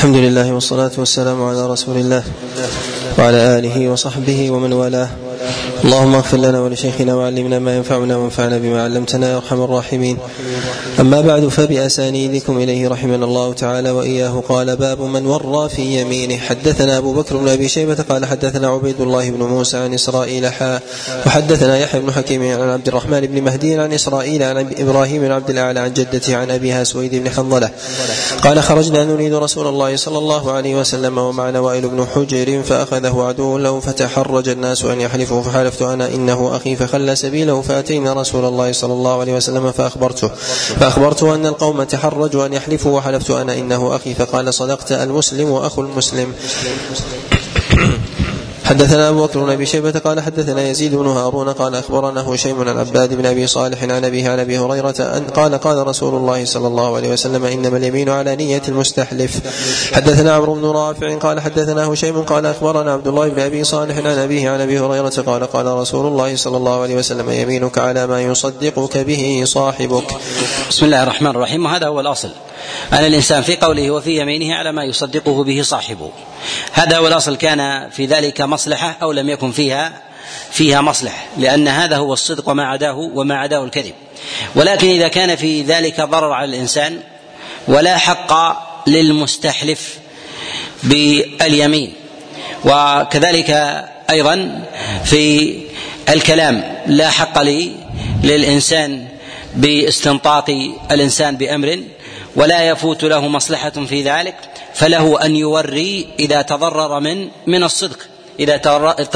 الحمد لله والصلاة والسلام على رسول الله وعلى آله وصحبه ومن والاه. اللهم اغفر لنا ولشيخنا وعلمنا ما ينفعنا وانفعنا بما علمتنا يا أرحم الراحمين. أما بعد فبأسانيدكم إليه رحمنا الله تعالى وإياه. قال باب من ورى في يمينه. حدثنا أبو بكر بن أبي شيبة قال حدثنا عبيد الله بن موسى عن إسرائيل حاء وحدثنا يحيى بن حكيم عن عبد الرحمن بن مهدي عن إسرائيل عن إبراهيم بن عبد الأعلى عن جدته عن ابيها سويد بن حنظلة. قال خرجنا نريد رسول الله صلى الله عليه وسلم ومعنا وائل بن حجر فأخذه عدو له فتحرج الناس أن يحلفوا فحلف فحلفت أنا إنه أخي فخلى سبيله فأتينا رسول الله صلى الله عليه وسلم فأخبرته. فأخبرته أن القوم تحرجوا أن يحلفوا وحلفت أنا إنه أخي فقال صدقت المسلم وأخو المسلم. حدثنا أبو بكر بن أبي شيبة قال حدثنا يزيد بن هارون قال اخبرنا هشيم عن عباد بن أبي صالح عن ابيه عن أبي هريرة أن قال قال رسول الله صلى الله عليه وسلم إنما اليمين على نية المستحلف. حدثنا عمرو بن رافع قال حدثنا هشيم قال أخبرنا عبد الله بن أبي صالح عن أبيه عن أبي هريرة قال قال رسول الله صلى الله عليه وسلم يمينك على ما يصدقك به صاحبك. بسم الله الرحمن الرحيم. وهذا هو الأصل. أن الإنسان في قوله وفي يمينه على ما يصدقه به صاحبه. هذا هو الأصل كان في ذلك مصلحة أو لم يكن فيها فيها مصلحة لأن هذا هو الصدق وما عداه وما عداه الكذب. ولكن إذا كان في ذلك ضرر على الإنسان ولا حق للمستحلف باليمين. وكذلك أيضا في الكلام لا حق لي للإنسان باستنطاق الإنسان بأمر ولا يفوت له مصلحة في ذلك فله أن يوري إذا تضرر من من الصدق. إذا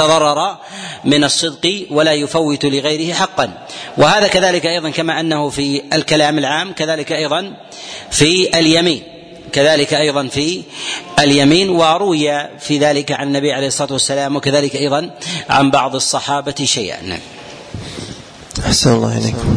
تضرر من الصدق ولا يفوت لغيره حقا. وهذا كذلك أيضا كما أنه في الكلام العام كذلك أيضا في اليمين. كذلك أيضا في اليمين وروي في ذلك عن النبي عليه الصلاة والسلام وكذلك أيضا عن بعض الصحابة شيئا. أحسن الله إليكم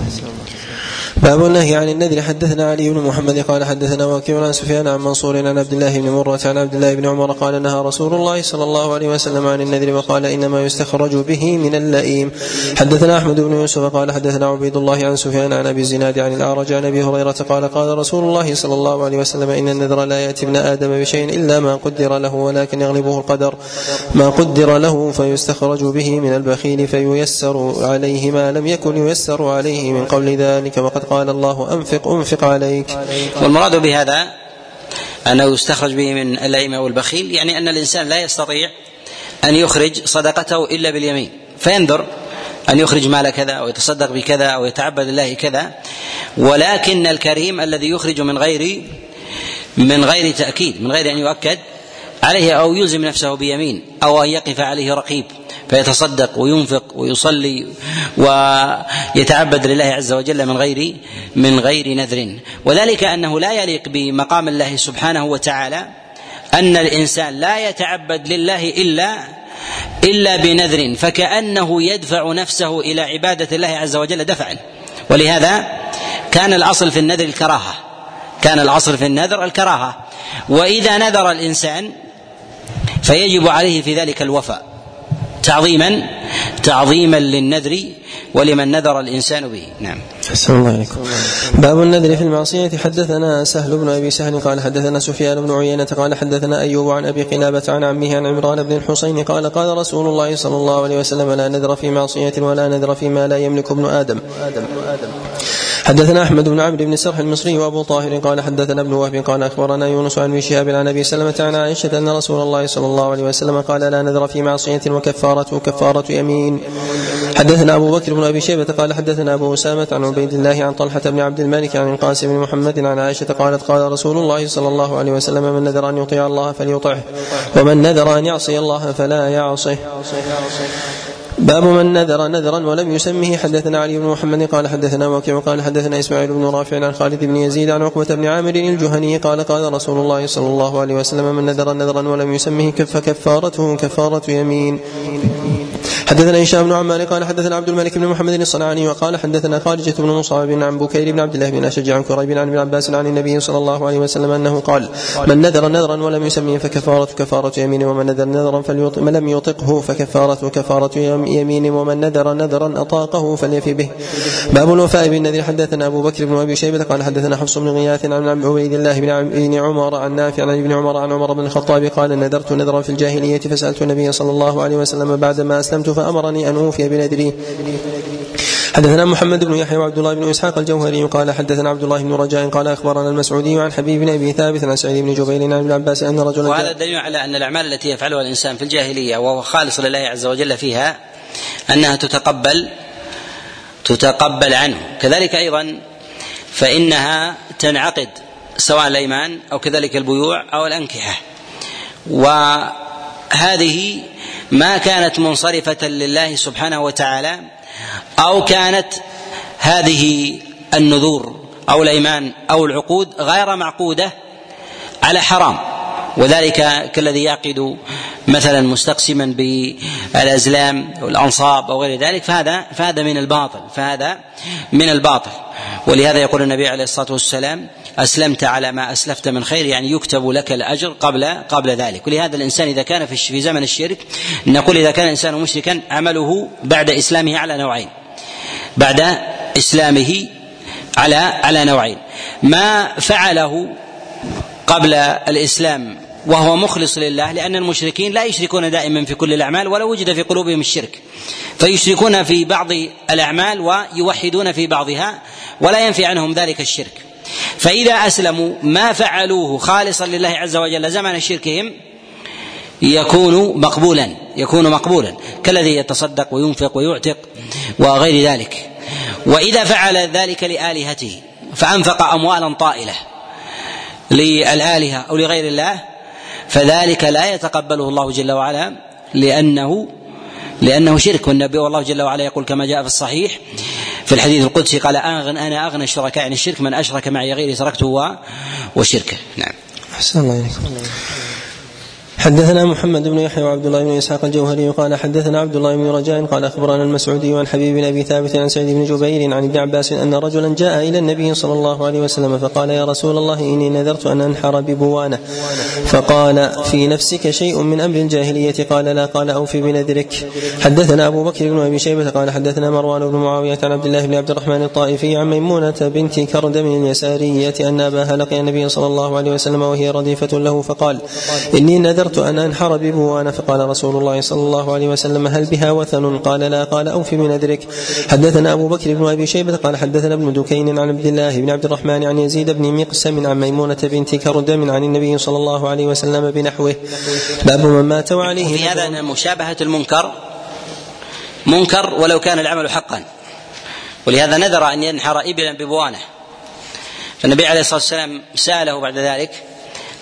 باب النهي عن النذر. حدثنا علي بن محمد قال حدثنا وكيع عن سفيان عن منصور عن عبد الله بن مرة عن عبد الله بن عمر قال نهى رسول الله صلى الله عليه وسلم عن النذر وقال إنما يستخرج به من اللئيم. حدثنا أحمد بن يوسف قال حدثنا عبيد الله عن سفيان عن أبي الزناد عن الأعرج عن أبي هريرة قال قال رسول الله صلى الله عليه وسلم إن النذر لا يأتي ابن آدم بشيء إلا ما قدر له ولكن يغلبه القدر. ما قدر له فيستخرج به من البخيل فييسر عليه ما لم يكن ييسر عليه من قبل ذلك. وقد قال الله أنفق أنفق عليك. والمراد بهذا أنه يستخرج به من اللئيم والبخيل يعني أن الإنسان لا يستطيع أن يخرج صدقته إلا باليمين. فينذر أن يخرج مال كذا أو يتصدق بكذا أو يتعبد الله كذا. ولكن الكريم الذي يخرج من غير من غير تأكيد من غير أن يؤكد عليه أو يلزم نفسه بيمين أو أن يقف عليه رقيب. فيتصدق وينفق ويصلي ويتعبد لله عز وجل من غير من غير نذر. وذلك أنه لا يليق بمقام الله سبحانه وتعالى أن الإنسان لا يتعبد لله إلا إلا بنذر فكأنه يدفع نفسه إلى عبادة الله عز وجل دفعا. ولهذا كان الأصل في النذر الكراهة. كان الأصل في النذر الكراهة. وإذا نذر الإنسان فيجب عليه في ذلك الوفاء. تعظيما تعظيما للنذر ولمن نذر الإنسان به. نعم. الله عليكم باب النذر في المعصية. حدثنا سهل بن أبي سهل قال حدثنا سفيان بن عيينة قال حدثنا أيوب عن أبي قلابة عن عمه عن عمران بن الحصين قال قال رسول الله صلى الله عليه وسلم لا نذر في معصية ولا نذر فيما لا يملك ابن آدم آدم آدم. حدثنا أحمد بن عمرو بن سرح المصري وأبو طاهر قال حدثنا ابن وهب قال أخبرنا يونس عن شهاب عن أبي سلمة عن عائشة أن رسول الله صلى الله عليه وسلم قال لا نذر في معصية وكفارته كفاره يمين. حدثنا أبو بكر بن أبي شيبة قال حدثنا أبو أسامة عن عبيد الله عن طلحة بن عبد الملك عن القاسم بن محمد عن عائشة قالت قال رسول الله صلى الله عليه وسلم من نذر أن يطيع الله فليطعه ومن نذر أن يعصي الله فلا يعصه. باب من نذر نذرا ولم يسمه. حدثنا علي بن محمد قال حدثنا وكيع قال حدثنا إسماعيل بن رافع عن خالد بن يزيد عن عقبة بن عامر الجهني قال قال رسول الله صلى الله عليه وسلم من نذر نذرا ولم يسمه فكفارته كفارة يمين. حدثنا هشام بن عمار قال حدثنا عبد الملك بن محمد الصنعاني وقال حدثنا خارجة بن مصعب عن بكير بن عبد الله بن اشج عن كريب عن ابن عباس عن النبي صلى الله عليه وسلم أنه قال من نذر نذرا ولم يسميه فكفارة كفارة يمين ومن نذر نذرا لم يطقه فكفارة كفارة يمين ومن نذر نذرا أطاقه فليفي به. باب الوفاء بالنذر. حدثنا أبو بكر بن أبي شيبة قال حدثنا حفص بن غياث عن عبيد الله بن عمر عن نافع عن ابن عمر عن عمر بن الخطاب قال نذرت نذرا في الجاهلية فسألت النبي صلى الله عليه وسلم بعدما أسلمت فأمرني أن أوفي بنذري. حدثنا محمد بن يحيى وعبد الله بن إسحاق الجوهري قال حدثنا عبد الله بن رجاء قال أخبرنا المسعودي عن حبيب بن أبي ثابت عن سعيد بن جبير عن ابن عباس أن رجلا وهذا دليل على أن الأعمال التي يفعلها الإنسان في الجاهلية وهو خالص لله عز وجل فيها أنها تتقبل تتقبل عنه. كذلك أيضا فإنها تنعقد سواء الأيمان أو كذلك البيوع أو الأنكحة. وهذه ما كانت منصرفة لله سبحانه وتعالى أو كانت هذه النذور أو الإيمان أو العقود غير معقودة على حرام. وذلك كالذي يعقد مثلا مستقسما بالأزلام والأنصاب أو غير ذلك فهذا فهذا من الباطل فهذا من الباطل. ولهذا يقول النبي عليه الصلاة والسلام أسلمت على ما أسلفت من خير يعني يكتب لك الأجر قبل قبل ذلك. ولهذا الإنسان إذا كان في زمن الشرك نقول إذا كان الإنسان مشركا عمله بعد إسلامه على نوعين. بعد إسلامه على على نوعين. ما فعله قبل الإسلام وهو مخلص لله لأن المشركين لا يشركون دائما في كل الأعمال ولا وجد في قلوبهم الشرك. فيشركون في بعض الأعمال ويوحدون في بعضها ولا ينفي عنهم ذلك الشرك. فإذا أسلموا ما فعلوه خالصا لله عز وجل زمن شركهم يكون مقبولا يكون مقبولا كالذي يتصدق وينفق ويعتق وغير ذلك. وإذا فعل ذلك لآلهته فأنفق اموالا طائلة للآلهة أو لغير الله فذلك لا يتقبله الله جل وعلا لأنه لأنه شرك. والنبي والله جل وعلا يقول كما جاء في الصحيح في الحديث القدسي قال أنا أغنى الشركاء عن الشرك من أشرك معي غيري تركته وشركه. نعم. أحسن الله اليكم حدثنا محمد بن يحيى وعبد الله بن إسحاق الجوهري قال حدثنا عبد الله بن رجاء قال أخبرنا المسعودي عن حبيب بن أبي ثابت عن سعيد بن جبير عن ابن عباس أن رجلا جاء إلى النبي صلى الله عليه وسلم فقال يا رسول الله إني نذرت أن أنحر ببوانه فقال في نفسك شيء من أمر الجاهلية؟ قال لا. قال أوفي بنذرك. حدثنا أبو بكر بن أبي شيبة قال حدثنا مروان بن معاوية عن عبد الله بن عبد الرحمن الطائفي عن ميمونة بنت كردم اليسارية أن أباها لقي النبي صلى الله عليه وسلم وهي رديفة له فقال إني نذرت أن أنحر ببوان فقال رسول الله صلى الله عليه وسلم هل بها وثن؟ قال لا. قال أوف بنذرك حدثنا أبو بكر بن أبي شيبة قال حدثنا ابن دكين عن عبد الله بن عبد الرحمن عن يزيد بن مقسم عن ميمونة بنت كردم عن النبي صلى الله عليه وسلم بنحوه. باب من مات وعليه في هذا أن مشابهة المنكر منكر ولو كان العمل حقا. ولهذا نذر أن ينحر إبلا ببوانة. فالنبي عليه الصلاة والسلام سأله بعد ذلك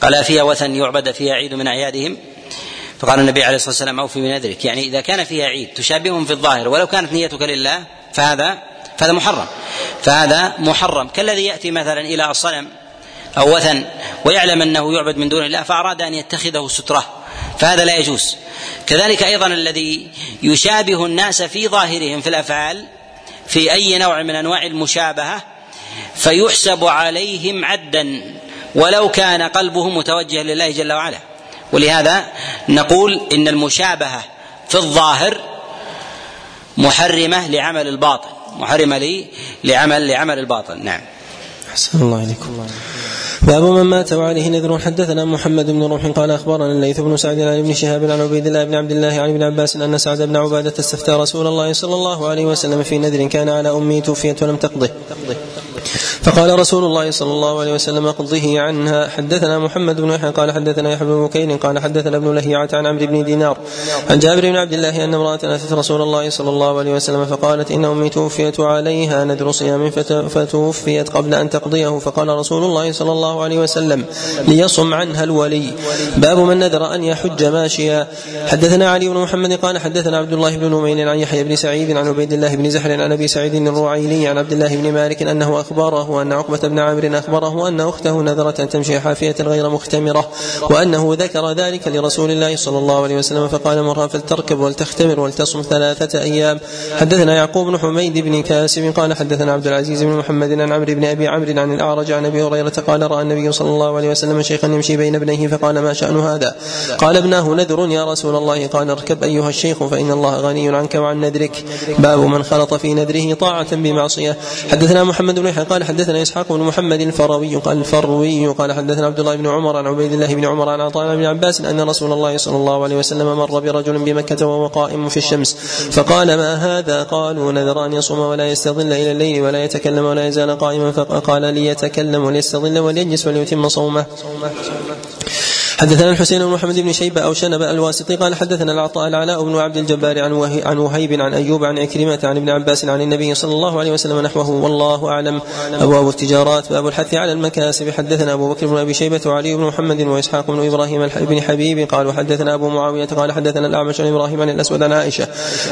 قال فيها وثن يعبد فيها عيد من أعيادهم. فقال النبي عليه الصلاة والسلام أوفي بنذرك يعني إذا كان فيها عيد تشابههم في الظاهر ولو كانت نيتك لله فهذا فهذا محرم. فهذا محرم. كالذي يأتي مثلا إلى صنم أو وثن ويعلم أنه يعبد من دون الله فأراد أن يتخذه سترة فهذا لا يجوز. كذلك أيضا الذي يشابه الناس في ظاهرهم في الأفعال في أي نوع من أنواع المشابهة فيحسب عليهم عدا. ولو كان قلبه متوجها لله جل وعلا. ولهذا نقول إن المشابهة في الظاهر محرمة لعمل الباطن. محرمة لي لعمل لعمل الباطن. نعم. أحسن الله إليكم. باب من مات وعليه نذر. حدثنا محمد بن روح قال أخبرنا الليث بن سعد عن ابن شهاب عن عبيد الله بن عبد الله عن ابن عباس أن سعد بن عبادة استفتى رسول الله صلى الله عليه وسلم في نذر كان على امي توفيت ولم تقضه. فقال رسول الله صلى الله عليه وسلم اقضه عنها. حدثنا محمد بن يحيى قال حدثنا يحيى بن بكير قال حدثنا ابن لهيعة عن عمرو بن دينار عن جابر بن عبد الله أن امرأة أتت رسول الله صلى الله عليه وسلم فقالت إن أمي توفيت عليها نذر صيام فتوفيت قبل أن تقضيه. فقال رسول الله صلى الله عليه وسلم ليصم عنها الولي. باب من نذر أن يحج ماشيا. حدثنا علي بن محمد قال حدثنا عبد الله بن نمير عن يحيى بن سعيد عن عبيد الله بن زحل عن أبي سعيد الرعيلي عن عبد الله بن مالك أنه اخبر أن عقبة بن عامر أخبره أن أخته نذرت أن تمشي حافية غير مختمرة وأنه ذكر ذلك لرسول الله صلى الله عليه وسلم فقال مرها فلتركب ولتختمر ولتصم ثلاثة أيام. حدثنا يعقوب بن حميد بن كاسب قال حدثنا عبد العزيز بن محمد عن عمرو بن أبي عمرو عن الأعرج عن أبي هريرة قال رأى النبي صلى الله عليه وسلم شيخا يمشي بين ابنيه فقال ما شأن هذا؟ قال ابناه نذر يا رسول الله. قال اركب أيها الشيخ فإن الله غني عنك وعن نذرك. باب من خلط في نذره طاعة بمعصية. حدثنا محمد بن قال حدثنا إسحاق بن محمد الفروي قال الفروي قال حدثنا عبد الله بن عمر عن عبيد الله بن عمر عن عطاء بن عباس أن رسول الله صلى الله عليه وسلم مر برجل بمكة وهو قائم في الشمس. فقال ما هذا؟ قالوا نذر أن يصوم ولا يستظل إلى الليل ولا يتكلم ولا يزال قائما. فقال ليتكلم وليستظل وليجلس وليتم صومه. حدثنا الحسين بن محمد بن شيبة أو شنب الواسطي قال حدثنا العطاء العلاء بن عبد الجبار عن عن وهيب عن أيوب عن عكرمة عن ابن عباس عن النبي صلى الله عليه وسلم نحوه والله أعلم. أبواب التجارات باب الحث على المكاسب. حدثنا أبو بكر بن أبي شيبة وعلي بن محمد وإسحاق بن إبراهيم بن حبيب قال حدثنا أبو معاوية قال حدثنا الأعمش عن إبراهيم عن الأسود عن عائشة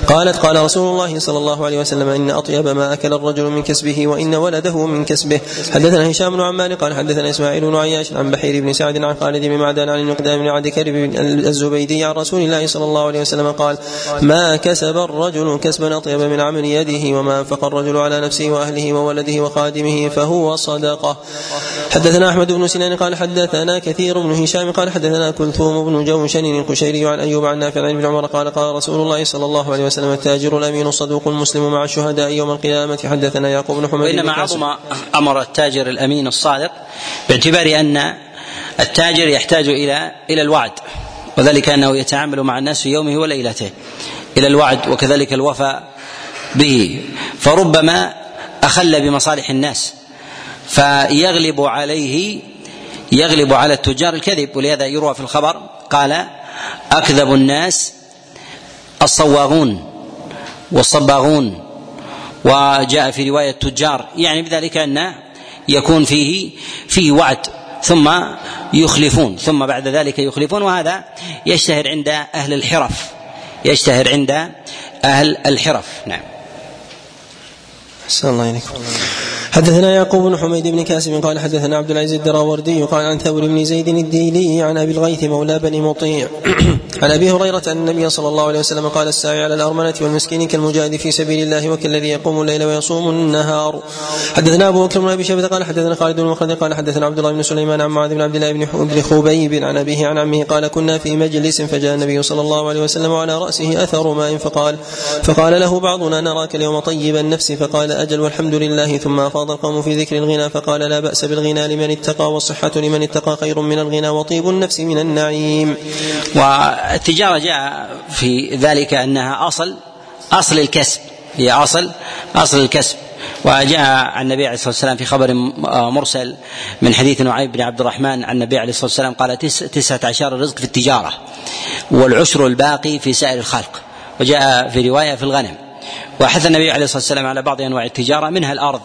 قالت قال رسول الله صلى الله عليه وسلم إن أطيب ما أكل الرجل من كسبه وإن ولده من كسبه. حدثنا هشام بن عمار قال حدثنا إسماعيل بن عياش عن بحير بن سعد عن خالد بن معدان عن المقدام بن عدي كرب الزبيدي عن رسول الله صلى الله عليه وسلم قال ما كسب الرجل كسبا أطيب من عمل يده وما أنفق الرجل على نفسه وأهله وولده وخادمه فهو صدقة. حدثنا أحمد بن سنان قال حدثنا كثير بن هشام قال حدثنا كلثوم بن جوشن القشيري عن أيوب عن نافع عن ابن عمر قال قال رسول الله صلى الله عليه وسلم التاجر الأمين الصدوق المسلم مع الشهداء يوم القيامة. حدثنا يعقوب بن حميد وإنما عظم أمر التاجر الأمين الصادق باعتبار أن التاجر يحتاج إلى إلى الوعد وذلك أنه يتعامل مع الناس في يومه وليلته إلى الوعد وكذلك الوفاء به. فربما أخل بمصالح الناس فيغلب عليه يغلب على التجار الكذب ولهذا يروى في الخبر قال أكذب الناس الصواغون والصباغون. وجاء في رواية التجار يعني بذلك أن يكون فيه فيه وعد. ثم يخلفون ثم بعد ذلك يخلفون وهذا يشتهر عند أهل الحرف يشتهر عند أهل الحرف. نعم. أحسن الله إليكم حدثنا يعقوب بن حميد بن كاسب قال حدثنا عبد العزيز الدراوردي قال عن ثور بن زيد الديلي عن أبي الغيث مولى بني مطيع. عن أبي هريرة أن النبي صلى الله عليه وسلم قال الساعي على الأرملة والمسكين كالمجاهد في سبيل الله وكالذي يقوم الليل ويصوم النهار. حدثنا أبو بكر بن أبي شيبة قال حدثنا خالد بن مخلد قال حدثنا عبد الله بن سليمان عن معاذ بن عبد الله بن خبيب عن أبيه عن عمه قال كنا في مجلس فجاء النبي صلى الله عليه وسلم وعلى رأسه أثر ماء فقال فقال له بعضنا نراك اليوم طيب النفس فقال أجل والحمد لله ثم أفاض القوم في ذكر الغنى فقال لا بأس بالغنى لمن اتقى والصحة لمن اتقى خير من الغنى وطيب النفس من النعيم. والتجارة جاء في ذلك أنها أصل أصل الكسب هي أصل أصل الكسب. وجاء عن النبي عليه الصلاة والسلام في خبر مرسل من حديث نعيم بن عبد الرحمن عن النبي عليه الصلاة والسلام قال تسعة عشر الرزق في التجارة والعشر الباقي في سائر الخلق. وجاء في رواية في الغنم. وحث النبي عليه الصلاة والسلام على بعض أنواع التجارة منها الأرض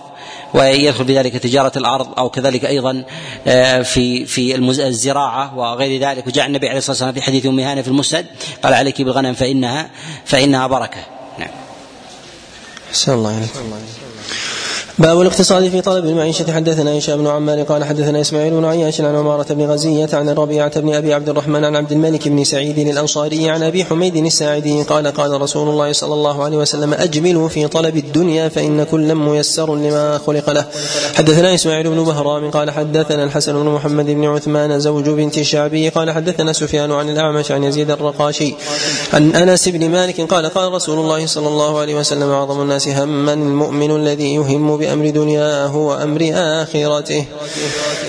ويدخل في ذلك تجارة الأرض أو كذلك أيضا آه، في في الزراعة وغير ذلك وجاء النبي عليه الصلاة والسلام في حديث أم هانة في المسند قال عليك بالغنم فإنها فإنها بركة نعم. الله عليك. باب الاقتصاد في طلب المعيشة. حدثنا هشام بن عمار قال حدثنا إسماعيل بن عياش عن عمارة بن غزية عن الربيعة بن أبي عبد الرحمن عن عبد الملك بن سعيد الأنصاري عن أبي حميد الساعدي قال قال رسول الله صلى الله عليه وسلم أجملوا في طلب الدنيا فإن كلا ميسر لما خلق له. حدثنا إسماعيل بن بهرام قال حدثنا الحسن بن محمد بن عثمان زوج بنت الشعبي قال حدثنا سفيان عن الأعمش عن يزيد الرقاشي عن أنس بن مالك قال قال رسول الله صلى الله عليه وسلم أعظم الناس هما المؤمن الذي يهم بأمر دنياه وأمر آخرته.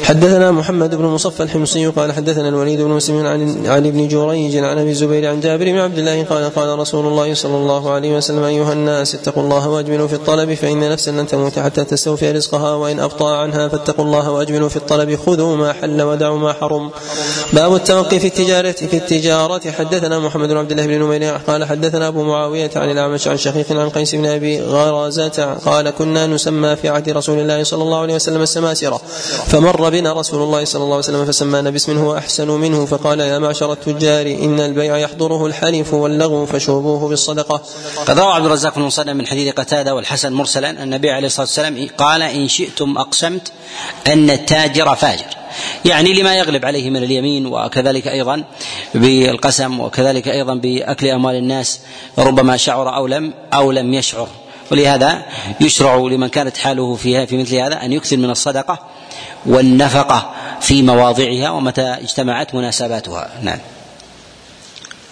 حدثنا محمد بن مصفى الحمصي قال حدثنا الوليد بن مسلم عن علي بن جريج عن أبي الزبير عن جابر بن عبد الله قال قال رسول الله صلى الله عليه وسلم أيها الناس اتقوا الله وأجملوا في الطلب فإن نفسا لن تموت حتى تستوفي رزقها وإن أبطأ عنها فاتقوا الله وأجملوا في الطلب خذوا ما حل ودعوا ما حرم. باب التوقي في التجارة في التجارة. حدثنا محمد بن عبد الله بن نمير قال حدثنا أبو معاوية عن الأعمش عن شقيق عن قيس بن أبي غرزه قال كنا نسمى في عهد رسول الله صلى الله عليه وسلم السماسرة. فمر بنا رسول الله صلى الله عليه وسلم فسمانا باسم هو أحسن منه فقال يا معشر التجار إن البيع يحضره الحلف واللغو فشوبوه بالصدقة. قد روى عبد الرزاق بن مصنع من حديث قتادة والحسن مرسلا أن النبي عليه الصلاة والسلام قال إن شئتم أقسمت أن التاجر فاجر. يعني لما يغلب عليه من اليمين وكذلك أيضا بالقسم وكذلك أيضا بأكل أموال الناس ربما شعر أو لم أو لم يشعر. ولهذا يشرع لمن كانت حاله فيها في مثل هذا أن يكثر من الصدقة والنفقة في مواضعها ومتى اجتمعت مناسباتها. نعم.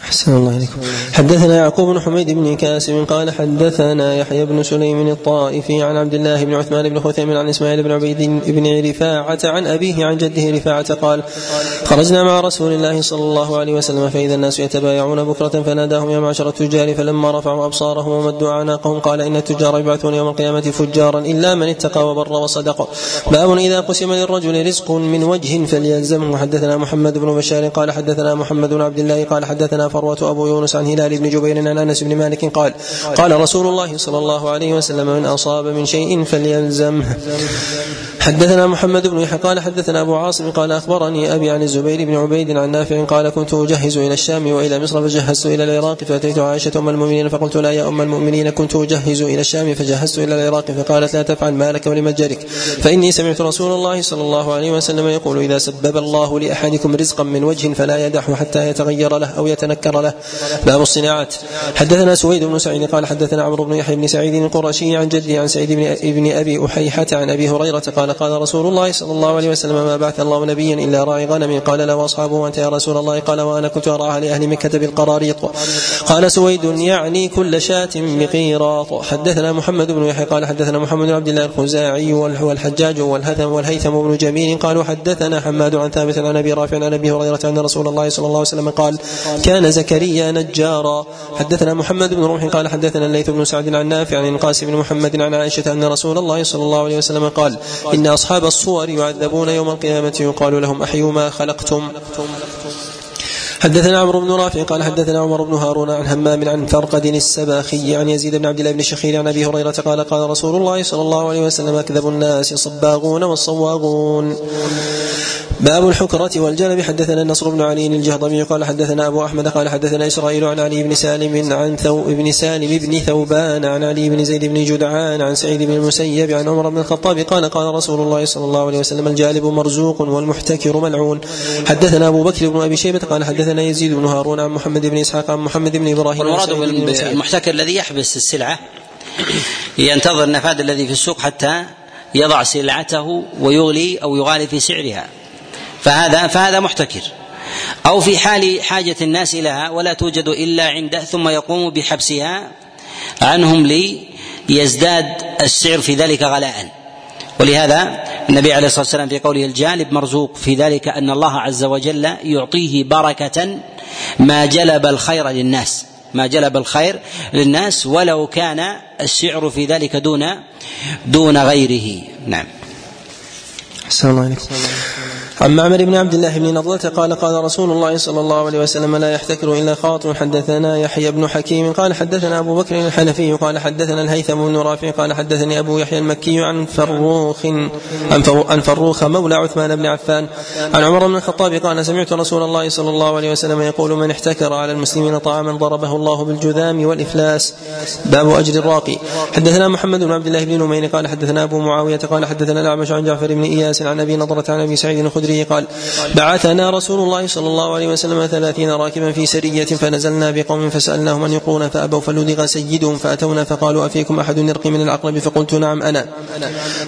أحسن الله إليكم حدثنا يعقوب بن حميد بن كاسب قال حدثنا يحيى بن سليم الطائفي عن عبد الله بن عثمان بن خثيم عن إسماعيل بن عبيد بن رفاعة عن أبيه عن جده رفاعة قال خرجنا مع رسول الله صلى الله عليه وسلم فإذا الناس يتبايعون بكرة فناداهم يا معشر التجار فلما رفعوا أبصارهم ومدوا أعناقهم قال إن التجار يبعثون يوم القيامة فجارا إلا من اتقى وبر وصدق. باب إذا قسم للرجل رزق من وجه فليلزمه. حدثنا محمد بن بشار قال حدثنا محمد بن عبد الله قال حدثنا فروة أبو يونس عن هلال بن جبير عن أنس بن مالك قال قال رسول الله صلى الله عليه وسلم من أصاب من شيء فليلزمه. حدثنا محمد بن يحيى قال حدثنا أبو عاصم قال أخبرني أبي عن الزبير بن عبيد عن نافع قال كنت أجهز إلى الشام وإلى مصر فجهزت إلى العراق فأتيت عائشة أم المؤمنين فقلت لا يا أم المؤمنين كنت أجهز إلى الشام فجهزت إلى العراق فقالت لا تفعل مالك ولمتجرك. فإني سمعت رسول الله صلى الله عليه وسلم يقول إذا سبب الله لأحدكم رزقا من وجه فلا يدعه حتى يتغير له أو يتنكر له. باب الصناعات. حدثنا سويد بن سعيد قال حدثنا عمرو بن يحيى بن سعيد القرشي عن جدي عن سعيد بن أبي أحيحة عن أبي هريرة قال قال رسول الله صلى الله عليه وسلم ما بعث الله نبيا إلا راعي غنم. قال له أصحابه وانت يا رسول الله. قال وأنا كنت اراها لأهل مكة بالقراريط. قال سويد يعني كل شاة بقيراط. حدثنا محمد بن يحيى قال حدثنا محمد بن عبد الله الخزاعي والحجاج والهثم والهيثم بن جميل قالوا حدثنا حماد عن ثابت عن أبي رافع عن أبي هريرة أن رسول الله صلى الله عليه وسلم قال كان زكريا نجارا. حدثنا محمد بن روح قال حدثنا الليث بن سعد عن نافع عن القاسم بن محمد عن عائشة أن رسول الله صلى الله عليه وسلم قال إن أصحاب الصور يعذبون يوم القيامة يقال لهم أحيوا ما خلقتم. حدثنا عمرو بن رافع قال حدثنا عمر بن هارون عن همام عن فرقد السباخي عن يزيد بن عبد الله بن شخير عن أبي هريرة قال قال رسول الله صلى الله عليه وسلم أكذب الناس صباغون والصواغون. باب الحكرة والجلب حدثنا النصر بن علي الجهضمي قال حدثنا أبو أحمد قال حدثنا إسرائيل عن علي بن سالم عن ثو بن سالم بن ثوبان عن علي بن زيد بن جدعان عن سعيد بن المسيب عن عمر بن الخطاب قال قال رسول الله صلى الله عليه وسلم الجالب مرزوق والمحتكر ملعون. حدثنا أبو بكر بن أبي شيبة قال حدثنا يزيد بن هارون عن محمد بن إسحاق عن محمد بن إبراهيم والمراد بالمحتكر الذي يحبس السلعة ينتظر النفاذ الذي في السوق حتى يضع سلعته ويغلي أو يغالي في سعرها. فهذا فهذا محتكر. أو في حال حاجة الناس لها ولا توجد إلا عنده ثم يقوم بحبسها عنهم ليزداد السعر في ذلك غلاء. ولهذا النبي عليه الصلاة والسلام في قوله الجانب مرزوق في ذلك أن الله عز وجل يعطيه بركة ما جلب الخير للناس ما جلب الخير للناس ولو كان السعر في ذلك دون دون غيره. نعم. السلام عليكم. عن معمر بن عبد الله بن نضلة قال قال رسول الله صلى الله عليه وسلم لا يحتكر إلا خاطر حدثنا يحيى بن حكيم قال حدثنا أبو بكر الحنفي قال حدثنا الهيثم بن رافع قال حدثني أبو يحيى المكي عن فروخ عن فروخ مولى عثمان بن عفان عن عمر بن الخطاب قال سمعت رسول الله صلى الله عليه وسلم يقول من احتكر على المسلمين طعاما ضربه الله بالجذام والإفلاس باب أجر الراقي. حدثنا محمد بن عبد الله بن نمير قال حدثنا أبو معاوية قال حدثنا الأعمش عن جعفر بن إياس عن أبي نضرة عن أبي سعيد الخدري الخدري قال بعثنا رسول الله صلى الله عليه وسلم ثلاثين راكبا في سرية فنزلنا بقوم فسألناهم أن يقرون فأبوا فلدغ سيدهم فأتونا فقالوا أفيكم أحد يرقي من العقرب؟ فقلت نعم أنا.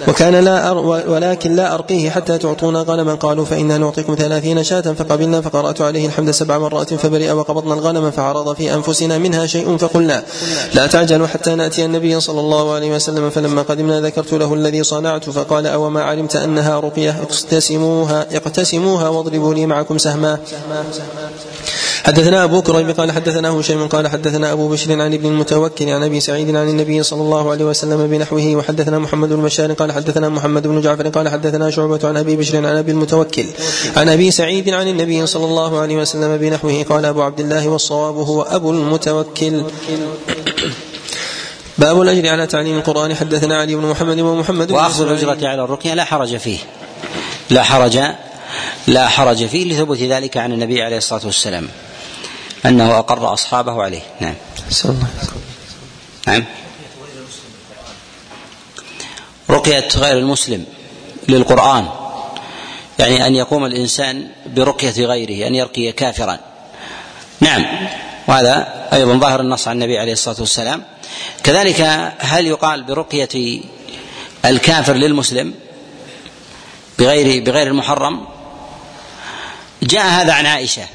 وكان لا أر ولكن لا أرقيه حتى تعطونا غنما. قالوا فإنا نعطيكم ثلاثين شاة. فقبلنا فقرأت عليه الحمد سبع مرات فبرئ وقبضنا الغنم فعرض في أنفسنا منها شيء فقلنا لا تعجلوا حتى نأتي النبي صلى الله عليه وسلم. فلما قدمنا ذكرت له الذي صنعت فقال أو ما علمت أنها رقية؟ اقتسموها. اقتسموها واضربوا لي معكم سهما. حدثنا أبو كريب قال حدثنا هشيم قال حدثنا أبو بشر عن ابن المتوكل عن أبي سعيد عن النبي صلى الله عليه وسلم بنحوه وحدثنا محمد بن بشار قال حدثنا محمد بن جعفر قال حدثنا شعبة عن أبي بشر عن أبي المتوكل عن أبي سعيد عن النبي صلى الله عليه وسلم بنحوه قال أبو عبد الله والصواب هو أبو المتوكل. باب الأجر على تعليم القرآن. حدثنا علي بن محمد ومحمد وأخذ الأجرة على الرقية لا حرج فيه. لا حرج لا حرج فيه لثبوت ذلك عن النبي عليه الصلاة والسلام أنه أقر أصحابه عليه. نعم. الله نعم. رقية غير المسلم للقرآن يعني أن يقوم الإنسان برقية غيره أن يرقي كافرا. نعم. وهذا أيضا ظاهر النص عن النبي عليه الصلاة والسلام. كذلك هل يقال برقية الكافر للمسلم؟ بغير بغير المحرم. جاء هذا عن عائشة.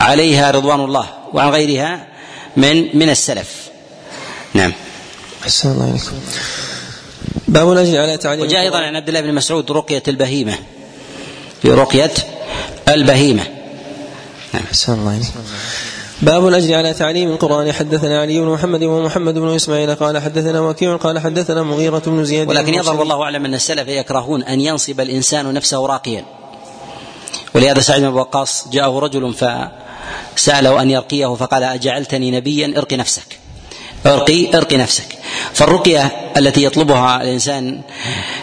عليها رضوان الله وعن غيرها من من السلف. نعم. أحسن الله عليكم. باب الاجر على تعليم وجاء أيضا عن عبد الله بن مسعود رقية البهيمة. في رقية البهيمة. نعم. احسن الله عليكم. باب الأجر على تعليم القرآن. حدثنا علي بن محمد ومحمد بن إسماعيل قال حدثنا وكيع قال حدثنا مغيرة بن زياد ولكن يظهر والله أعلم أن السلف يكرهون أن ينصب الإنسان نفسه راقيا. ولهذا سعيد بن وقاص جاءه رجل فسأله أن يرقيه فقال أجعلتني نبيا ارق نفسك. ارقي ارقي نفسك. فالرقية التي يطلبها الإنسان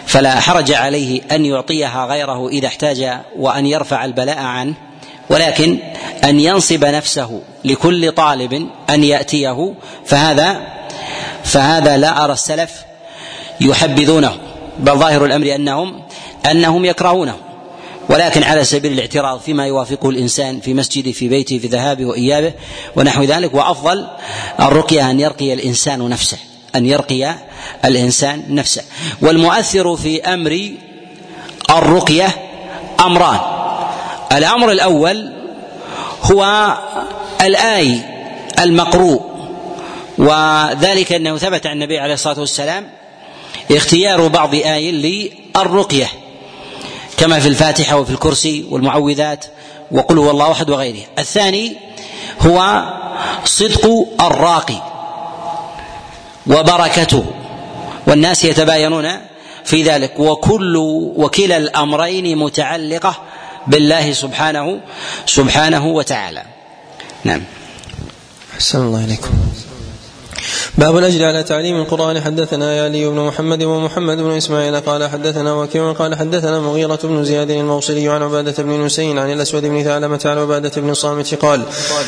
فلا حرج عليه أن يعطيها غيره إذا احتاج وأن يرفع البلاء عنه. ولكن أن ينصب نفسه لكل طالب أن يأتيه فهذا فهذا لا أرى السلف يحبذونه بل ظاهر الأمر أنهم أنهم يكرهونه. ولكن على سبيل الاعتراض فيما يوافقه الإنسان في مسجده في بيته في ذهابه وإيابه ونحو ذلك وأفضل الرقية أن يرقي الإنسان نفسه أن يرقي الإنسان نفسه. والمؤثر في أمر الرقية أمران. الأمر الأول هو الآي المقروء وذلك أنه ثبت عن النبي عليه الصلاة والسلام اختيار بعض آي للرقية كما في الفاتحة وفي الكرسي والمعوذات وقل هو الله أحد وغيره. الثاني هو صدق الراقي وبركته والناس يتباينون في ذلك وكل وكلا الأمرين متعلقة بالله سبحانه سبحانه وتعالى. نعم. أحسن الله إليكم. باب الأجر على تعليم القرآن. حدثنا علي بن محمد ومحمد بن إسماعيل قال حدثنا وكيع قال حدثنا مغيرة بن زياد الموصلي عن عبادة بن نسين عن الأسود بن ثعلبة عن عبادة بن صامت قال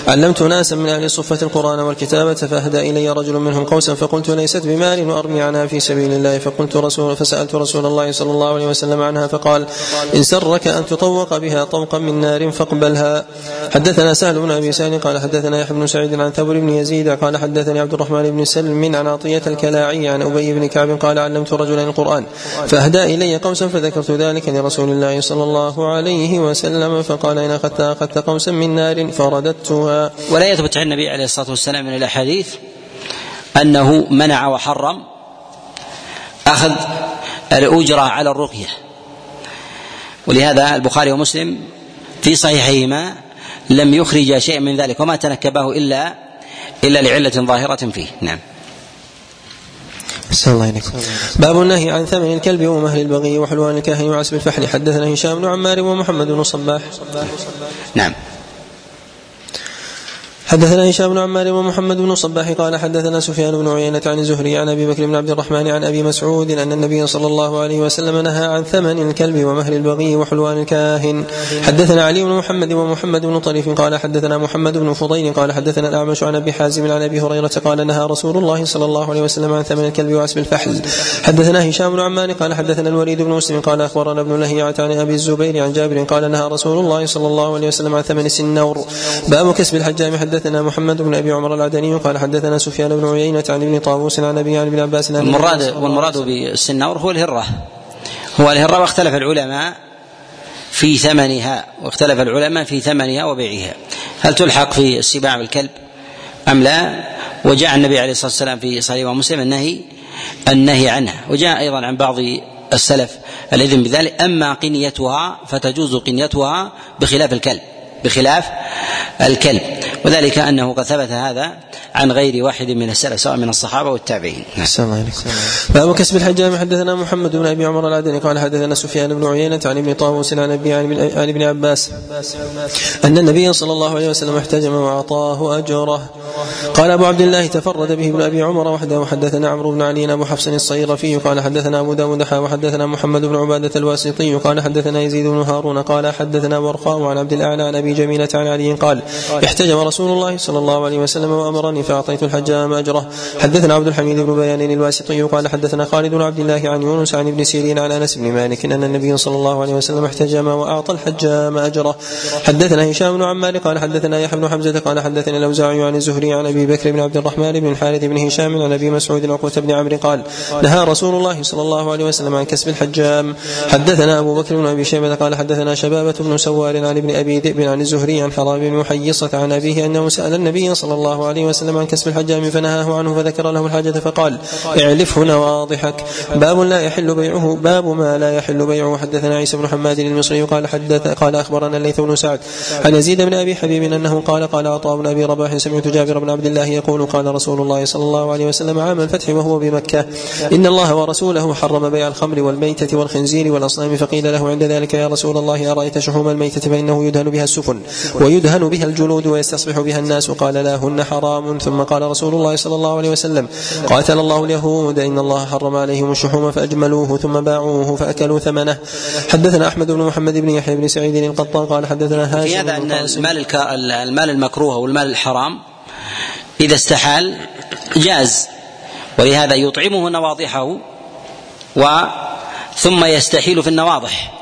علمت ناسا من أهل الصفة القرآن والكتابة فأهدى إلي رجل منهم قوسا فقلت ليست بمال وأرمي عنها في سبيل الله. فقلت رسول فسألت رسول الله صلى الله عليه وسلم عنها فقال إن سرك أن تطوق بها طوقا من نار فاقبلها. حدثنا سهل بن أبي سهل قال حدثنا يحيى بن سعيد عن ثور بن يزيد قال حدثني عبد الرحمن بن سلم عن عطية الكلاعي عن أبي بن كعب قال علمت رجلا القرآن. فأهدى إلي قوسا فذكرت ذلك لرسول الله صلى الله عليه وسلم فقال إن أخذت أخذت قوسا من نار فرددتها. ولا يثبت عن النبي عليه الصلاة والسلام من الأحاديث أنه منع وحرم أخذ الأجرة على الرقية. ولهذا البخاري ومسلم في صحيحيهما لم يخرج شيئا من ذلك وما تنكبه إلا إلا لعلة ظاهرة فيه. نعم. أحسن الله إليكم. باب النهي عن ثمن الكلب ومهل البغي وحلوان الكاهن وعسب الفحل. حدثنا هشام بن عمار ومحمد بن صباح. نعم. حدثنا هشام بن عمار ومحمد بن صباح قال حدثنا سفيان بن عيينة عن الزهري عن أبي بكر بن عبد الرحمن عن أبي مسعود أن النبي صلى الله عليه وسلم نهى عن ثمن الكلب ومهر البغي وحلوان الكاهن. حدثنا علي بن محمد ومحمد بن طريف قال حدثنا محمد بن فضيل قال حدثنا الأعمش عن أبي حازم عن أبي هريرة قال نهى رسول الله صلى الله عليه وسلم عن ثمن الكلب وعسب الفحل. حدثنا هشام بن عمار قال حدثنا الوليد بن مسلم قال أخبرنا ابن لهيعة عن أبي الزبير عن جابر قال نهى رسول الله صلى الله عليه وسلم عن ثمن السنور. باب كسب الحجام. حدثنا محمد بن أبي عمر العدني قال حدثنا سفيان بن عيينة عن ابن طاووس عن ابي عن ابن عباس المراد والمراد بالسنور هو الهرة. هو الهرة واختلف العلماء في ثمنها واختلف العلماء في ثمنها وبيعها. هل تلحق في السباع بالكلب أم لا؟ وجاء النبي عليه الصلاة والسلام في صحيح مسلم النهي النهي عنها. وجاء أيضا عن بعض السلف الإذن بذلك أما قنيتها فتجوز قنيتها بخلاف الكلب. بخلاف الكلب. وذلك أنه قد ثبت هذا عن غير واحد من السلف سواء من الصحابة والتابعين. أحسن الله عليك. باب كسب الحجام حدثنا محمد بن أبي عمر العدني قال حدثنا سفيان بن عيينة عن ابن طاووس عن ابي عن ابن عباس. أن النبي صلى الله عليه وسلم احتجم وأعطاه أجره. قال أبو عبد الله تفرد به ابن أبي عمر وحده. حدثنا عمرو بن علي أبو حفص الصيرفي قال حدثنا أبو داود وحدثنا محمد بن عبادة الواسطي. قال حدثنا يزيد بن هارون قال حدثنا ورقاء عن عبد الأعلى عن أبي جميلة عن علي قال احتجم رسول الله صلى الله عليه وسلم وأمرني فأعطيت الحجام أجره. حدثنا عبد الحميد بن بيان الواسطي قال حدثنا خالد بن عبد الله عن يونس عن ابن سيرين عن أنس بن مالك أن النبي صلى الله عليه وسلم احتجم وأعطى الحجام أجره. حدثنا هشام بن عمار قال حدثنا يحيى بن حمزة قال حدثنا الأوزاعي عن الزهري عن أبي بكر بن عبد الرحمن بن الحارث بن هشام عن أبي مسعود عقبه بن عمرو قال نهى رسول الله صلى الله عليه وسلم عن كسب الحجام حدثنا أبو بكر بن أبي شيبة قال حدثنا شبابة بن سوار عن ابن أبي ذئب عن الزهري عن حرام بن محيصة عن أبيه أنه سأل النبي صلى الله عليه وسلم عن كسب الحجام فنهاه عنه فذكر له الحاجة فقال اعلفه نواضحك. باب لا يحل بيعه باب ما لا يحل بيعه. حدثنا عيسى بن حماد المصري قال حدث قال أخبرنا الليث بن سعد عن يزيد بن أبي حبيب أنه قال قال عطاء بن أبي رباح سمعت جابر بن عبد الله يقول قال رسول الله صلى الله عليه وسلم عام الفتح وهو بمكة. إن الله ورسوله حرم بيع الخمر والميتة والخنزير والأصنام فقيل له عند ذلك يا رسول الله أرأيت شحوم الميتة فإنه يدهن بها السفن؟ ويدهن بها الجلود ويستصبح بها الناس. قال لا هن حرام. ثم قال رسول الله صلى الله عليه وسلم قاتل الله اليهود. إن الله حرم عليهم الشحوم فأجملوه ثم باعوه فأكلوا ثمنه. حدثنا أحمد بن محمد بن يحيى بن سعيد القطان قال حدثنا هاشم في هذا أن المال المال المكروه والمال الحرام إذا استحال جاز. ولهذا يطعمه نواضحه و ثم يستحيل في النواضح.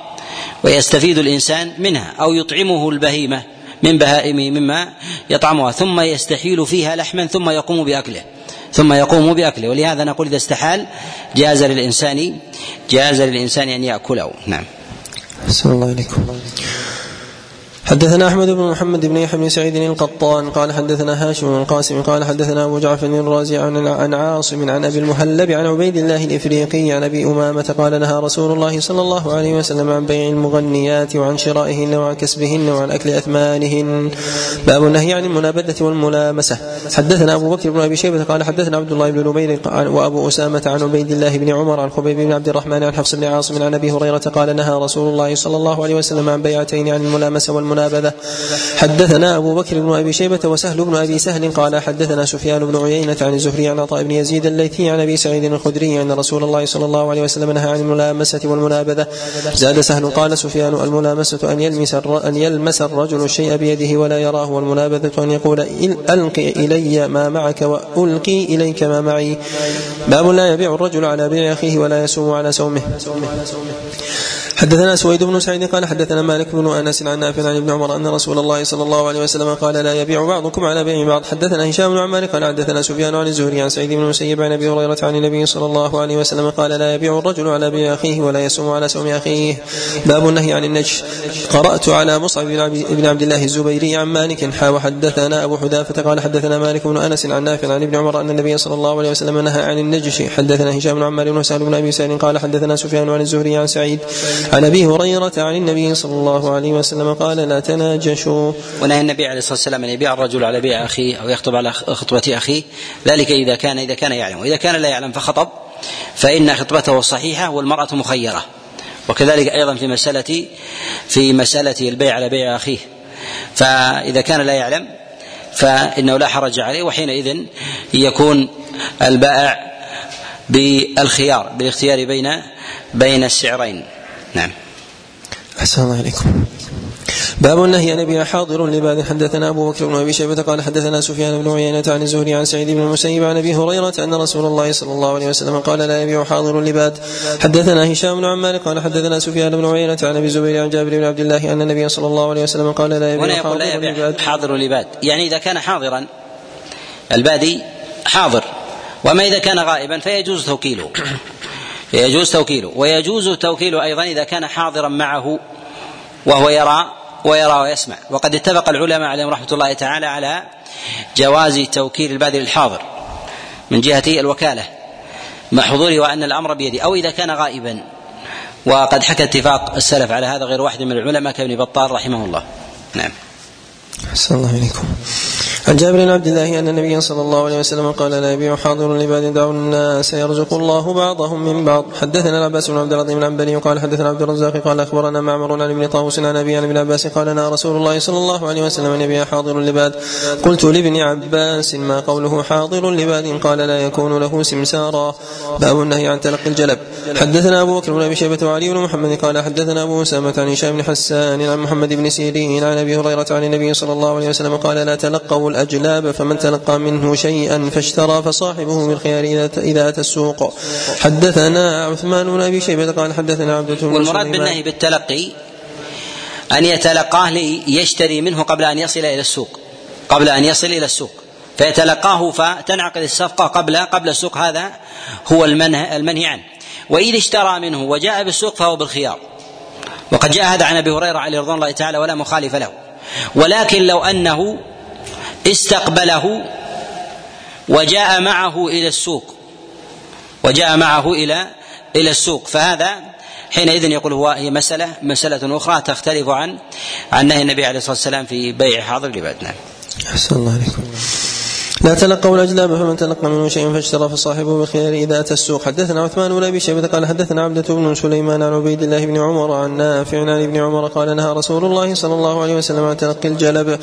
ويستفيد الإنسان منها أو يطعمه البهيمة من بهائمه مما يطعمها ثم يستحيل فيها لحما ثم يقوم بأكله ثم يقوم بأكله ولهذا نقول إذا استحال جاز للإنسان جاز للإنسان أن يأكله نعم. الله عليكم. حدثنا أحمد بن محمد بن يحيى بن سعيد القطان قال حدثنا هاشم بن القاسم قال حدثنا أبو جعفر الرازي عن عن عاصم عن أبي المهلب عن عبيد الله الإفريقي عن أبي أمامة قال نهى رسول الله صلى الله عليه وسلم عن بيع المغنيات وعن شرائهن وعن كسبهن وعن أكل أثمانهن. باب النهي عن المنابذة والملامسة. حدثنا أبو بكر بن أبي شيبة قال حدثنا عبد الله بن نمير وأبو أسامة عن عبيد الله بن عمر عن خبيب بن عبد الرحمن عن حفص بن عاصم عن أبي هريرة قال نهى رسول الله صلى الله عليه وسلم عن بيعتين عن الملامسة والمنابذة. المنابذة حدثنا أبو بكر بن أبي شيبة وسهل بن أبي سهل قال حدثنا سفيان بن عيينة عن الزهري عن عطاء بن يزيد الليثي عن أبي سعيد الخدري أن رسول الله صلى الله عليه وسلم نهى عن الملامسة والمنابذة. زاد سهل قال سفيان الملامسة أن يلمس أن يلمس الرجل الشيء بيده ولا يراه والمنابذة أن يقول ألقي إلي ما معك وألقي إليك ما معي. باب لا يبيع الرجل على بيع أخيه ولا يسوم على سومه حدثنا سويد بن سعيد قال حدثنا مالك بن أنس عن نافع عن ابن عمر أن رسول الله صلى الله عليه وسلم قال لا يبيع بعضكم على بيع بعض. حدثنا هشام بن عمار قال حدثنا سفيان عن الزهري عن سعيد بن المسيب عن أبي هريرة عن النبي صلى الله عليه وسلم قال لا يبيع الرجل على بيع أخيه ولا يسوم على سوم أخيه. باب النهي عن النجش. قرأت على مصعب بن عبد الله الزبيري عن مالك حا وحدثنا أبو حذافة قال حدثنا مالك بن أنس عن نافع عن ابن عمر أن النبي صلى الله عليه وسلم نهى عن النجش. حدثنا هشام بن عمار وسهل بن أبي سعيد قال حدثنا سفيان عن الزهري عن سعيد عن أبي هريرة عن النبي صلى الله عليه وسلم قال لا تناجشوا. ونهى النبي عليه الصلاة والسلام أن يبيع الرجل على بيع أخيه أو يخطب على خطبة أخيه. ذلك إذا كان إذا كان يعلم. وإذا كان لا يعلم فخطب. فإن خطبته صحيحة والمرأة مخيرة. وكذلك أيضا في مساله في مسألة البيع على بيع أخيه. فإذا كان لا يعلم فإنه لا حرج عليه. وحينئذ يكون البائع بالخيار بالاختيار بين بين السعرين. نعم. أحسن الله عليكم. باب النهي عن ابي حاضر لبعد حدثنا أبو بكر بن أبي شيبة قال حدثنا سفيان بن عيينة عن الزهري عن سعيد بن المسيب عن أبي هريرة أن رسول الله صلى الله عليه وسلم قال لا يبيع حاضر لباد حدثنا هشام بن عمار قال حدثنا سفيان بن عيينة عن أبي الزبير عن جابر بن عبد الله أن النبي صلى الله عليه وسلم قال لا يبيع حاضر لا يبيع لباد حاضر لباد يعني إذا كان حاضرا البادي حاضر. وما إذا كان غائبا فيجوز توكيله. يجوز توكيله. ويجوز توكيله أيضا إذا كان حاضرا معه وهو يرى ويرى ويسمع. وقد اتفق العلماء عليهم رحمة الله تعالى على جواز توكيل البادل الحاضر من جهة الوكالة مع حضوره وأن الأمر بيده. أو إذا كان غائبا. وقد حكى اتفاق السلف على هذا غير واحد من العلماء كابن بطال رحمه الله. نعم. أحسن الله إليكم عن جابر بن عبد الله أن النبي صلى الله عليه وسلم قال لا يبيع حاضر لباد دعوا الناس يرزق الله بعضهم من بعض. حدثنا العباس بن عبد العظيم العنبري قال حدثنا عبد الرزاق قال أخبرنا معمر عن ابن طاووس عن أبي عن ابن عباس قال لنا رسول الله صلى الله عليه وسلم أن يبيع حاضر لباد قلت لابن عباس ما قوله حاضر لباد قال لا يكون له سمسارا باب النهي عن تلقي الجلب. حدثنا أبو بكر بن أبي شيبة وعلي بن محمد قال حدثنا أبو أسامة عن هشام بن حسان عن محمد بن سيرين عن أبي هريرة عن النبي صلى الله عليه وسلم قال لا تلقوا الأجلاب فمن تلقى منه شيئا فاشترى فصاحبه بالخيار إذا أتى السوق. حدثنا عثمان بن أبي شيبة قال حدثنا عبد بن والمراد بالنهي بالتلقي أن يتلقاه ليشتري منه قبل أن يصل إلى السوق. قبل أن يصل إلى السوق. فيتلقاه فتنعقد الصفقة قبل قبل السوق هذا هو المنهي, المنهي عنه واذا اشترى منه وجاء بالسوق فهو بالخيار. وقد جاء هذا عن أبي هريرة عليه رضوان الله تعالى ولا مخالف له. ولكن لو أنه استقبله وجاء معه إلى السوق وجاء معه إلى إلى السوق فهذا حينئذ يقول هو هي مسألة مسألة أخرى تختلف عن عن نهي النبي عليه الصلاة والسلام في بيع حاضر نعم. أحسن الله عليكم. لا تلقوا الاجلاب فمن تلقى منه شيء فاشترى فصاحبه بخير إذا أتى السوق. حدثنا عثمان بن أبي شيبة قال حدثنا عبدة بن سليمان عن عبيد الله بن عمر عن نافع عن ابن عمر قال نهى رسول الله صلى الله عليه وسلم عن تلقي الجلب.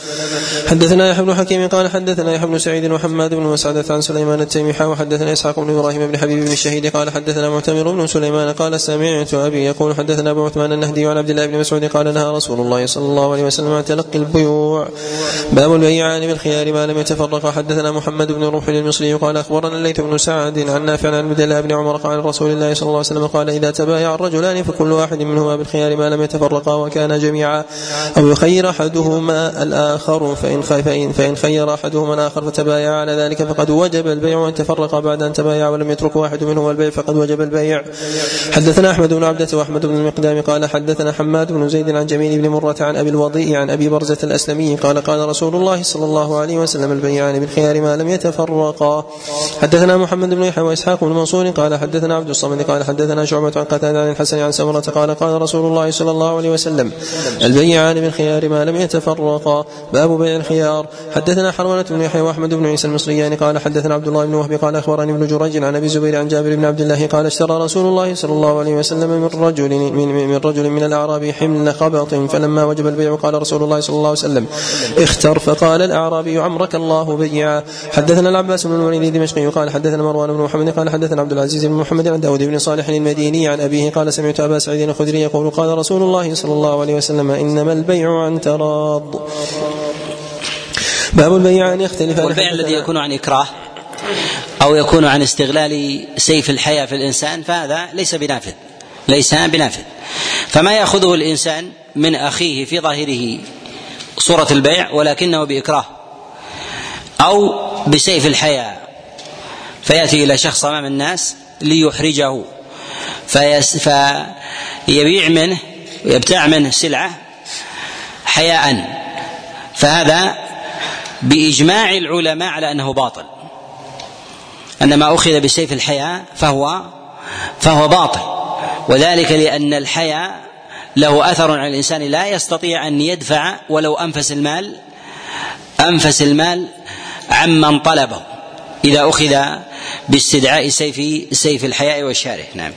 حدثنا يحيى بن حكيم قال حدثنا يحيى بن سعيد وحماد بن مسعدة عن سليمان التيمي وحدثنا إسحاق بن إبراهيم بن حبيب بن الشهيد قال حدثنا معتمر بن سليمان قال سمعت أبي يقول حدثنا أبو عثمان النهدي عن عبد الله بن مسعود قال نهى رسول الله صلى الله عليه وسلم عن تلقي البيوع. باب البيعان بالخيار ما لم يتفرقا. حدثنا محمد بن روح بن المصري قال أخبرنا الليث بن سعد عن نافع عن عبد الله بن عمر قال رسول الله صلى الله عليه وسلم قال إذا تبايع الرجلان فكل واحد منهما بالخيار ما لم يتفرقا وكان جميعا. أو يخير أحدهما الآخر فإن فان فإن خير أحدهما الآخر فتبايع على ذلك فقد وجب البيع وإن تفرقا بعد أن تبايع ولم يترك واحد منهما البيع فقد وجب البيع. حدثنا أحمد بن عبدة وأحمد بن المقدام قال حدثنا حماد بن زيد عن جميل بن مرة عن أبي الوضيء عن أبي برزة الأسلمي قال قال رسول الله صلى الله عليه وسلم البيعان بالخيار ما لم يتفرقا. حدثنا محمد بن يحيى وإسحاق بن منصور قال حدثنا عبد الصمد قال حدثنا شعبة عن قتادة عن الحسن عن سمرة قال قال رسول الله صلى الله عليه وسلم البيعان بالخيار ما لم يتفرقا. باب بيع الخيار. حدثنا حرملة بن يحيى وأحمد بن عيسى المصريان قال حدثنا عبد الله بن وهب قال أخبرني ابن جريج عن أبي زبير عن جابر بن عبد الله قال اشترى رسول الله صلى الله عليه وسلم من رجل من, من رجل من الأعراب حمل خبط فلما وجب البيع قال رسول الله صلى الله عليه وسلم اختر. فقال الأعرابي عمرك الله بيعا. حدثنا العباس بن الوليد الدمشقي قال حدثنا مروان بن محمد قال حدثنا عبد العزيز بن محمد عن داود بن صالح المديني عن أبيه قال سمعت أبا سعيد الخدري يقول قال رسول الله صلى الله عليه وسلم إنما البيع عن تراض. باب البيع أن يختلف والبيع الذي يكون عن إكراه أو يكون عن استغلال سيف الحياة في الإنسان فهذا ليس بنافذ ليس بنافذ. فما يأخذه الإنسان من أخيه في ظاهره صورة البيع ولكنه بإكراه. أو بسيف الحياة. فيأتي إلى شخص أمام الناس ليحرجه. فيس فيبيع منه ويبتاع منه سلعة حياء. فهذا بإجماع العلماء على أنه باطل. أن ما أخذ بسيف الحياء فهو فهو باطل. وذلك لأن الحياء له أثر على الإنسان. لا يستطيع أن يدفع ولو أنفس المال أنفس المال عمن طلبه إذا أخذ باستدعاء سيف سيف الحياء والشاره نعم.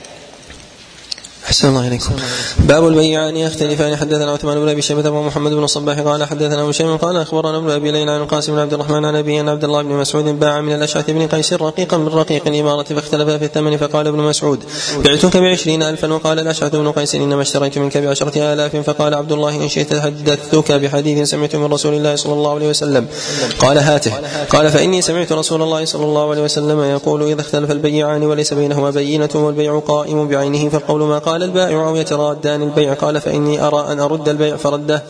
أحسن الله إليكم. باب البيعان يختلفان. حدثنا عثمان بن أبي شيبة ومحمد بن الصباح قال حدثنا هشام قال أخبرنا ابن أبي ليلى عن القاسم بن عبد الرحمن عن أبي أن عبد الله بن مسعود باع من الأشعث بن قيس رقيقا من رقيق الإمارة فاختلفا في الثمن فقال ابن مسعود بعتك بعشرين ألفا وقال الأشعث بن قيس إنما اشتريت منك بعشرة آلاف فقال عبد الله إن شئت حدثتك بحديث سمعت من رسول الله صلى الله عليه وسلم. قال هاته. قال فإني سمعت رسول الله صلى الله عليه وسلم يقول إذا اختلف البيعان وليس بينهما بينة والبيع قائم بعينه فالقول ما قال البائع أو يترادان البيع قال فإني أرى أن أرد البيع فرده.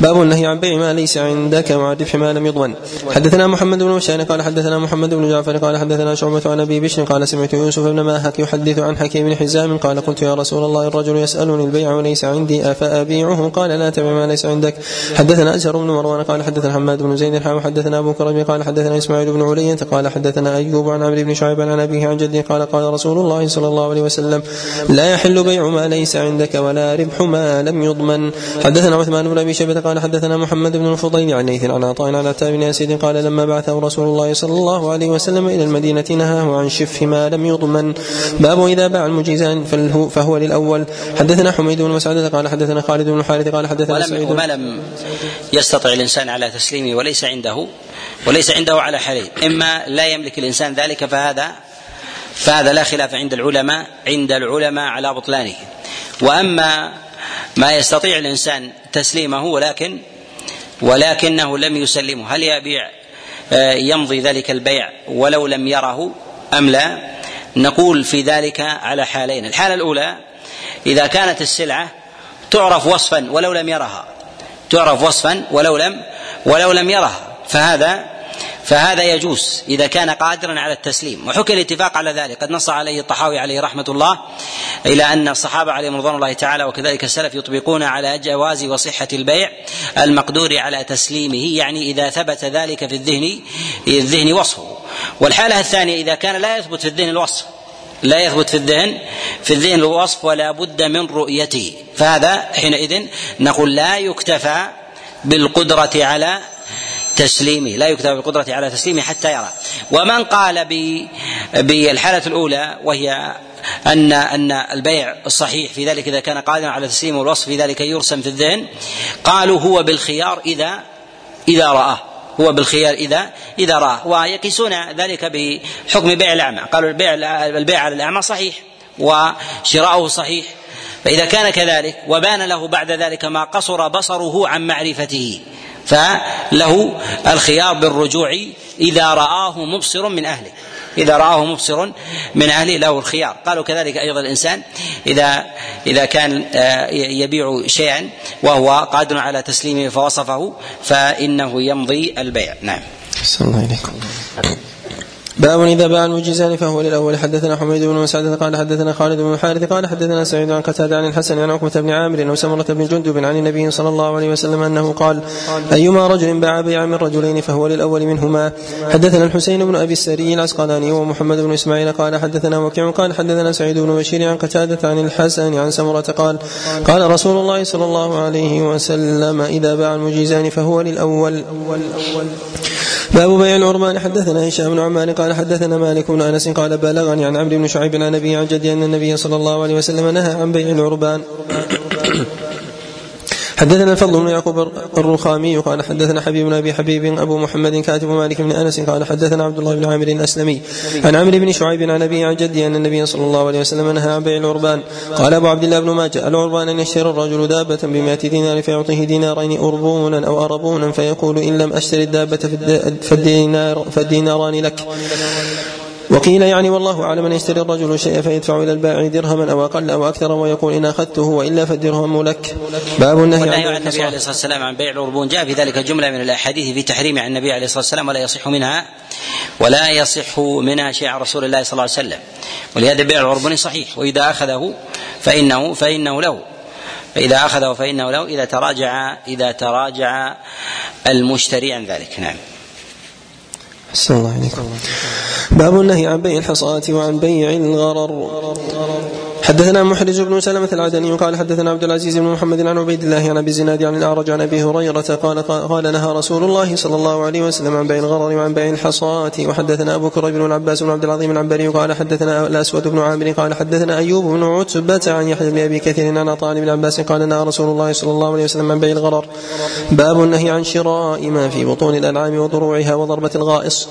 باب النهي عن بيع ما ليس عندك مع ربح ما لم يضمن. حدثنا محمد بن مشان قال حدثنا محمد بن جعفر قال حدثنا شعبة عن أبي بشر قال سمعت يوسف بن ماهك يحدث عن حكيم بن حزام قال قلت يا رسول الله الرجل يسألني البيع وليس عندي أفأبيعه قال لا تبع ما ليس عندك. حدثنا أزهر بن مروان قال حدثنا حماد بن زيد حدثنا أبو كرم قال حدثنا إسماعيل بن علية قال حدثنا أيوب عن عمرو بن شعيب عن أبيه عن جده قال قال رسول الله صلى الله عليه وسلم لا يحل يحل بيع ما ليس عندك ولا ربح ما لم يضمن. حدثنا عثمان بن أبي شيبة قال حدثنا محمد بن الفضيل عن ليث عن عطاء عن عتاب بن اسيد قال لما بعثه رسول الله صلى الله عليه وسلم إلى المدينة نهاه عن شف ما لم يضمن. باب إذا باع المجيزان فهو للأول. حدثنا حميد بن مسعود قال حدثنا خالد بن الحارث قال حدثنا ولم سعيد وما لم يستطع الإنسان على تسليمه وليس عنده وليس عنده على حالين إما لا يملك الإنسان ذلك فهذا فهذا لا خلاف عند العلماء عند العلماء على بطلانه. وأما ما يستطيع الإنسان تسليمه ولكن ولكنه لم يسلمه هل يبيع آه، يمضي ذلك البيع ولو لم يره أم لا؟ نقول في ذلك على حالين. الحالة الأولى إذا كانت السلعة تعرف وصفا ولو لم يرها. تعرف وصفا ولو لم ولو لم يرها. فهذا فهذا يجوز إذا كان قادرا على التسليم. وحكي الاتفاق على ذلك. قد نص عليه الطحاوي عليه رحمة الله إلى أن الصحابة عليهم رضوان الله تعالى وكذلك السلف يطبقون على جواز وصحة البيع المقدور على تسليمه يعني إذا ثبت ذلك في الذهن الذهن وصفه. والحالة الثانية إذا كان لا يثبت في الذهن الوصف لا يثبت في الذهن في الذهن الوصف ولا بد من رؤيته. فهذا حينئذ نقول لا يكتفى بالقدرة على تسليمه لا يكتب بالقدرة على تسليمه حتى يرى. ومن قال بالحالة الأولى وهي أن أن البيع الصحيح في ذلك إذا كان قادرا على تسليمه والوصف في ذلك يرسم في الذهن قالوا هو بالخيار إذا إذا رآه هو بالخيار إذا إذا رآه. ويقيسون ذلك بحكم بيع الأعمى. قالوا البيع البيع على الأعمى صحيح وشراؤه صحيح. فإذا كان كذلك وبان له بعد ذلك ما قصر بصره عن معرفته. فله الخيار بالرجوع إذا رآه مبصر من أهله. إذا رآه مبصر من أهله له الخيار. قالوا كذلك أيضا الإنسان إذا إذا كان آه، يبيع شيئا وهو قادر على تسليمه فوصفه فإنه يمضي البيع. نعم. الله عليكم باب إذا باع المجيزان فهو للأول. حدثنا حميد بن مسعد قال حدثنا خالد بن الحارث قال حدثنا سعيد عن قتادة عن الحسن عن عقبة بن عامر أو سمرة بن جندب عن النبي صلى الله عليه وسلم أنه قال أيما رجل باع بيعا من رجلين فهو للأول منهما. حدثنا الحسين بن أبي السري العسقلاني ومحمد بن إسماعيل قال حدثنا وكيع قال حدثنا سعيد بن بشير عن قتادة عن الحسن عن سمرة قال قال رسول الله صلى الله عليه وسلم إذا باع المجيزان فهو للأول. باب بيع العربان حدثنا هشام بن عمان قال حدثنا مالك بن أنس قال بلغني عن عمرو بن شعيب عن ابي عن جدي أن النبي صلى الله عليه وسلم نهى عن بيع العربان. حدثنا الفضل بن يعقوب الرخامي قال حدثنا حبيب بن أبي حبيب أبو محمد كاتب مالك بن أنس قال حدثنا عبد الله بن عامر الأسلمي عن عمرو بن شعيب عن أبي عن جدي أن النبي صلى الله عليه وسلم نهى عن بيع العربان. قال أبو عبد الله بن ماجه العربان أن يشتري الرجل دابة بمائة دينار فيعطيه دينارين أربونا أو أربونا فيقول إن لم أشتري الدابة فالدينار فالديناران لك. وقيل يعني والله أعلم ان يشتري الرجل شيئا فيدفع إلى البائع درهما أو أقل أو أكثر ويقول إن أخذته وإلا فالدرهم لك. باب النهي عن النبي عليه الصلاة والسلام عن بيع العربون. جاء في ذلك جملة من الأحاديث في تحريم عن النبي عليه الصلاة والسلام ولا يصح منها ولا يصح منها شيء عن رسول الله صلى الله عليه وسلم. ولهذا بيع العربون صحيح. وإذا أخذه فانه فإنه له. فإذا أخذه فإنه له. إذا تراجع إذا تراجع المشتري عن ذلك. نعم. أحسن الله عليكم. باب النهي عن بيع الحصاة وعن بيع الغرر حدثنا محرز بن سلمة العدني قال حدثنا عبد العزيز بن محمد عن عبيد الله عن أبي الزناد عن الأعرج عن أبي هريرة قال قال نهى رسول الله صلى الله عليه وسلم عن بيع الغرر وعن بيع الحصاة وحدثنا أبو كريب بن العباس بن عبد العظيم العنبري قال حدثنا الأسود بن عامر قال حدثنا أيوب بن عتبة عن يحيى بن أبي كثير عن عطاء بن عباس قال نهى رسول الله صلى الله عليه وسلم عن بيع الغرر. باب النهي عن شراء ما في بطون الأنعام وضروعها وضربة الغائص.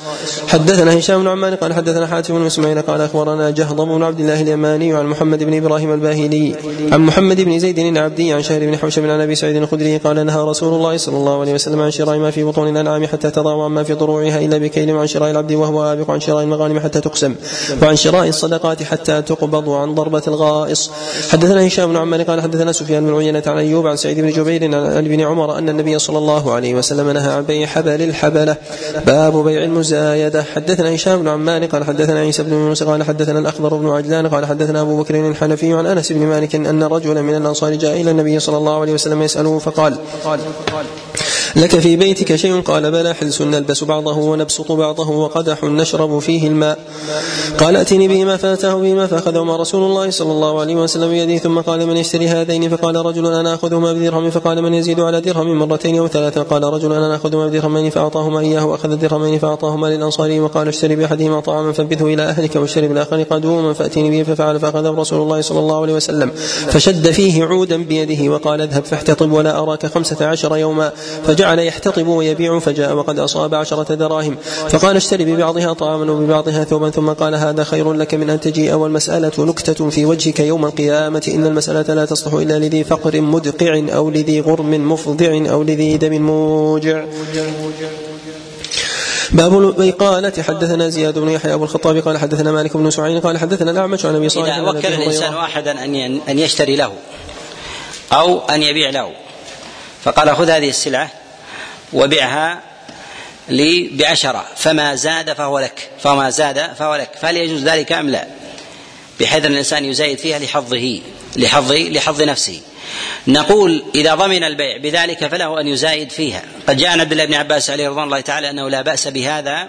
حدثنا هشام بن عمان قال حدثنا حاتم بن إسماعيل قال أخبرنا جهضم بن عبد الله اليماني عن محمد بن إبراهيم الباهلي عن محمد بن زيد العبدي عن شهر بن حوشب عن أبي سعيد الخدري قال نهى رسول الله صلى الله عليه وسلم عن شراء ما في بطون الأنعام حتى تضع عما في ضروعها إلا بكيل وعن شراء العبد وهو آبق عن شراء المغانم حتى تقسم وعن شراء الصدقات حتى تقبض وعن ضربة الغائص. حدثنا هشام بن عمان قال حدثنا سفيان بن عيينة عن أيوب عن سعيد بن جبير عن ابن عمر أن النبي صلى الله عليه وسلم نهى عن بيع حبل الحبلة. باب بيع المزايدة. حدثنا هشام بن عمان قال حدثنا عيسى بن يونس قال حدثنا الأخضر بن عجلان قال حدثنا أبو بكر الحنفي عن أنس بن مالك أن رجلا من الأنصار جاء إلى النبي صلى الله عليه وسلم يسأله فقال لك في بيتك شيء؟ قال بلى حلس نلبس بعضه ونبسط بعضه وقدح نشرب فيه الماء. قال أتني بهما فاتاه بهما فاخذهما رسول الله صلى الله عليه وسلم بيده ثم قال من يشتري هذين؟ فقال رجل أنا اخذهما بدرهم. فقال من يزيد على درهم مرتين أو ثلاثا قال رجل أنا اخذهما بدرهمين فأعطاهما إياه. وأخذ الدرهمين فأعطاهما للانصاري وقال اشتري بأحدهما طعاما فانبذه إلى أهلك واشتري بالاخر قدوما فأتني به ففعل. فأخذه رسول الله صلى الله عليه وسلم. فشد فيه عودا بيده وقال اذهب فاحتطب ولا أراك خمسة عشر يوما. فجعل يحتطب ويبيع فجاء وقد أصاب عشرة دراهم فقال اشتري ببعضها طعاما وببعضها ثوبا ثم قال هذا خير لك من أن تجيء والمسألة نكتة في وجهك يوم القيامة إن المسألة لا تصلح إلا لذي فقر مدقع أو لذي غرم مفضع أو لذي دم موجع. باب الإقالة حدثنا زياد بن يحيى أبو الخطاب قال حدثنا مالك بن سعيد قال حدثنا الأعمش عن أبي صالح إذا وكل الإنسان أحدا أن أن يشتري له أو أن يبيع له. فقال خذ هذه السلعة وبعها لي بعشرة. فما زاد فهو لك. فما زاد فهو لك. فهل يجوز ذلك أم لا؟ بحيث أن الإنسان يزايد فيها لحظه لحظ لحظ نفسه. نقول إذا ضمن البيع بذلك فله أن يزايد فيها. قد جاء عبد الله بن عباس عليه رضوان الله تعالى أنه لا بأس بهذا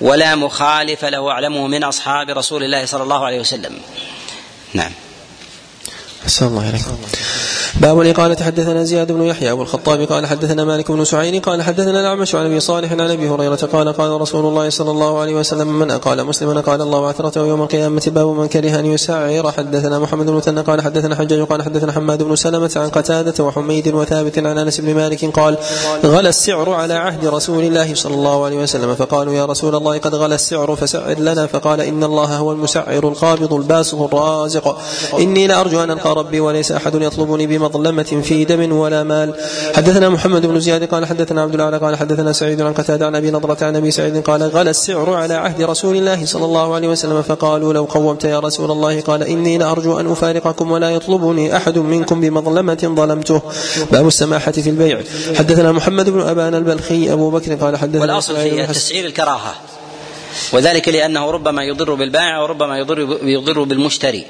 ولا مخالف له أعلمه من أصحاب رسول الله صلى الله عليه وسلم. نعم. أحسن الله عليكم باب الإقالة حدثنا زياد بن يحيى أبو الخطاب قال حدثنا مالك بن سعيد قال حدثنا الأعمش عن أبي صالح عن أبي هريرة قال قال رسول الله صلى الله عليه وسلم من أقال مسلما قال الله عثرته يوم القيامة باب من كره أن يسعر حدثنا محمد بن مثنى قال حدثنا حجاج قال حدثنا حماد بن سلمة عن قتادة وحميد وثابت عن أنس بن مالك قال غلى السعر على عهد رسول الله صلى الله عليه وسلم. فقالوا يا رسول الله قد غلى السعر فسعر لنا. فقال إن الله هو المسعر القابض الباسط الرازق. إني لأرجو أن ألقى ربي وليس أحد يطلبني بمظلمة في دم ولا مال. حدثنا محمد بن زياد قال حدثنا عبد الأعلى قال حدثنا سعيد عن قتادة عن أبي نضرة عن أبي سعيد قال غلى السعر على عهد رسول الله صلى الله عليه وسلم فقالوا لو قومت يا رسول الله قال إني لأرجو أن أفارقكم ولا يطلبني أحد منكم بمظلمة ظلمته. باب السماحة في البيع. حدثنا محمد بن أبان البلخي أبو بكر قال حدثنا والأصل في تسعير الكراهة. وذلك لأنه ربما يضر بالبائع وربما يضر يضر بالمشتري.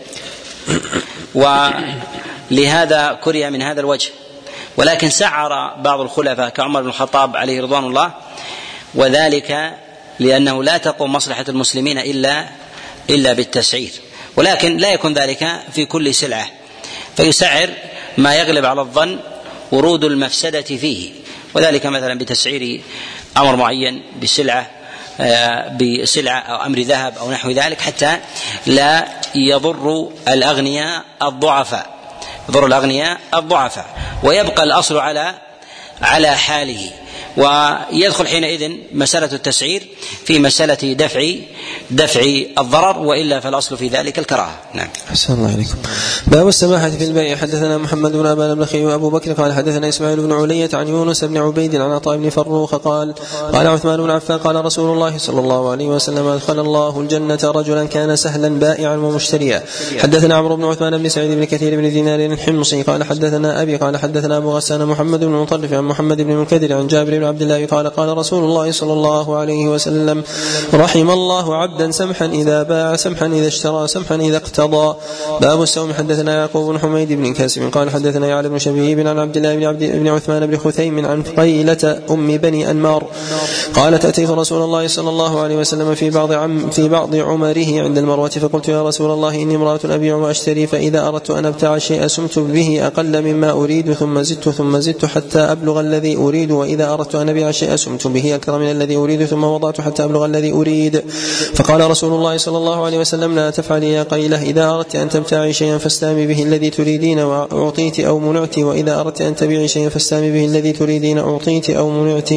ولهذا كره من هذا الوجه. ولكن سعر بعض الخلفاء كعمر بن الخطاب عليه رضوان الله وذلك لأنه لا تقوم مصلحة المسلمين إلا إلا بالتسعير. ولكن لا يكون ذلك في كل سلعة. فيسعر ما يغلب على الظن ورود المفسدة فيه. وذلك مثلا بتسعير أمر معين بسلعة بسلعة أو أمر ذهب أو نحو ذلك حتى لا يضر الأغنياء الضعفاء. يضر الأغنياء الضعفاء. ويبقى الأصل على على حاله ويدخل حينئذ مسألة التسعير في مسألة دفع دفع الضرر وإلا فالأصل في ذلك الكراهة نعم. أحسن الله عليكم. باب السماحة في البيع حدثنا محمد بن ابان البخي وأبو بكر قال حدثنا إسماعيل بن علية عن يونس بن عبيد عن عطاء بن فروخ قال قال عثمان بن عفان قال رسول الله صلى الله عليه وسلم أدخل الله الجنة رجلا كان سهلا بائعا ومشتريا. حدثنا عمرو بن عثمان بن سعيد بن كثير بن دينار الحمصي قال حدثنا أبي قال حدثنا أبو غسان محمد بن مطرف محمد بن منكدر عن جابر بن عبد الله قال قال رسول الله صلى الله عليه وسلم رحم الله عبدا سمحا إذا باع سمحا إذا اشترى سمحا إذا اقتضى. باب السوم. حدثنا يعقوب بن حميد بن كاسب قال حدثنا يعلى بن شبيب عن عبد الله بن عبد بن عثمان بن خثيم عن قيلة أم بني أنمار قالت أتيت رسول الله صلى الله عليه وسلم في بعض عم في بعض عمره عند المروة فقلت يا رسول الله إني امرأة أبيع وأشتري فإذا أردت أن أبتاع شيئا سمت به أقل مما أريد ثم زدت ثم زدت حتى أبلغ الذي أريد وإذا أردت أن أبيع شيئا سمت به أكثر من الذي أريد ثم وضعت حتى أبلغ الذي أريد. فقال رسول الله صلى الله عليه وسلم لا تفعلي يا قيلة إذا أردت أن تبتاعي شيئا فاستامي به الذي تريدين وأعطيت أو منعت وإذا أردت أن تبيعي شيئا فاستامي به الذي تريدين أعطيت أو منعت.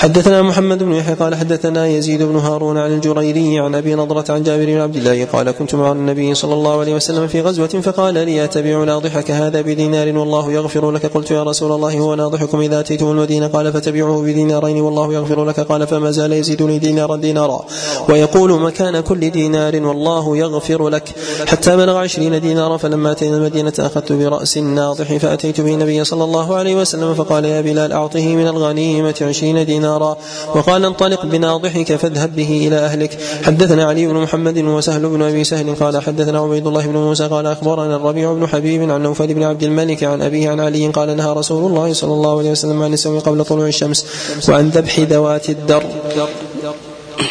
حدثنا محمد بن يحيى قال حدثنا يزيد بن هارون عن الجريري عن أبي نضرة عن جابر بن عبد الله قال كنت مع النبي صلى الله عليه وسلم في غزوة فقال لي أتبع ناضحك هذا بدينار والله يغفر لك قلت يا رسول الله هو ناضحكم إذا أتيته المدينة قال فتبعه بدينارين والله يغفر لك قال فما زال يزيدني دينارا دينارا ويقول مكان كل دينار والله يغفر لك حتى بلغ عشرين دينارا فلما أتينا المدينة أخذت برأس الناضح فأتيت به النبي صلى الله عليه وسلم فقال يا بلال أعطه من الغنيمة عشرين دينارا دينارا وقال انطلق بناضحك فاذهب به إلى أهلك. حدثنا علي بن محمد وسهل بن أبي سهل قال حدثنا عبيد الله بن موسى قال أخبرنا الربيع بن حبيب عن نوفل بن عبد الملك عن أبيه عن علي قال نهى رسول الله صلى الله عليه وسلم عن السوي قبل طلوع الشمس وعن ذبح ذوات الدر.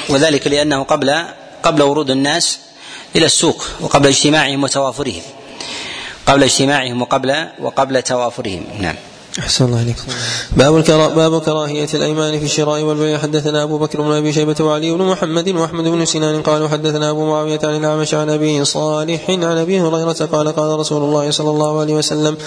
وذلك لأنه قبل قبل ورود الناس إلى السوق وقبل اجتماعهم وتوافرهم. قبل اجتماعهم وقبل وقبل توافرهم. نعم. أحسن الله عليك باب الكرا... باب كراهية الأيمان في الشراء والبيع. حدثنا أبو بكر بن أبي شيبة وعلي بن محمد وأحمد بن سنان قالوا حدثنا أبو معاوية عن الأعمش عن أبي صالح عن أبي هريرة قال قال رسول الله صلى الله عليه وسلم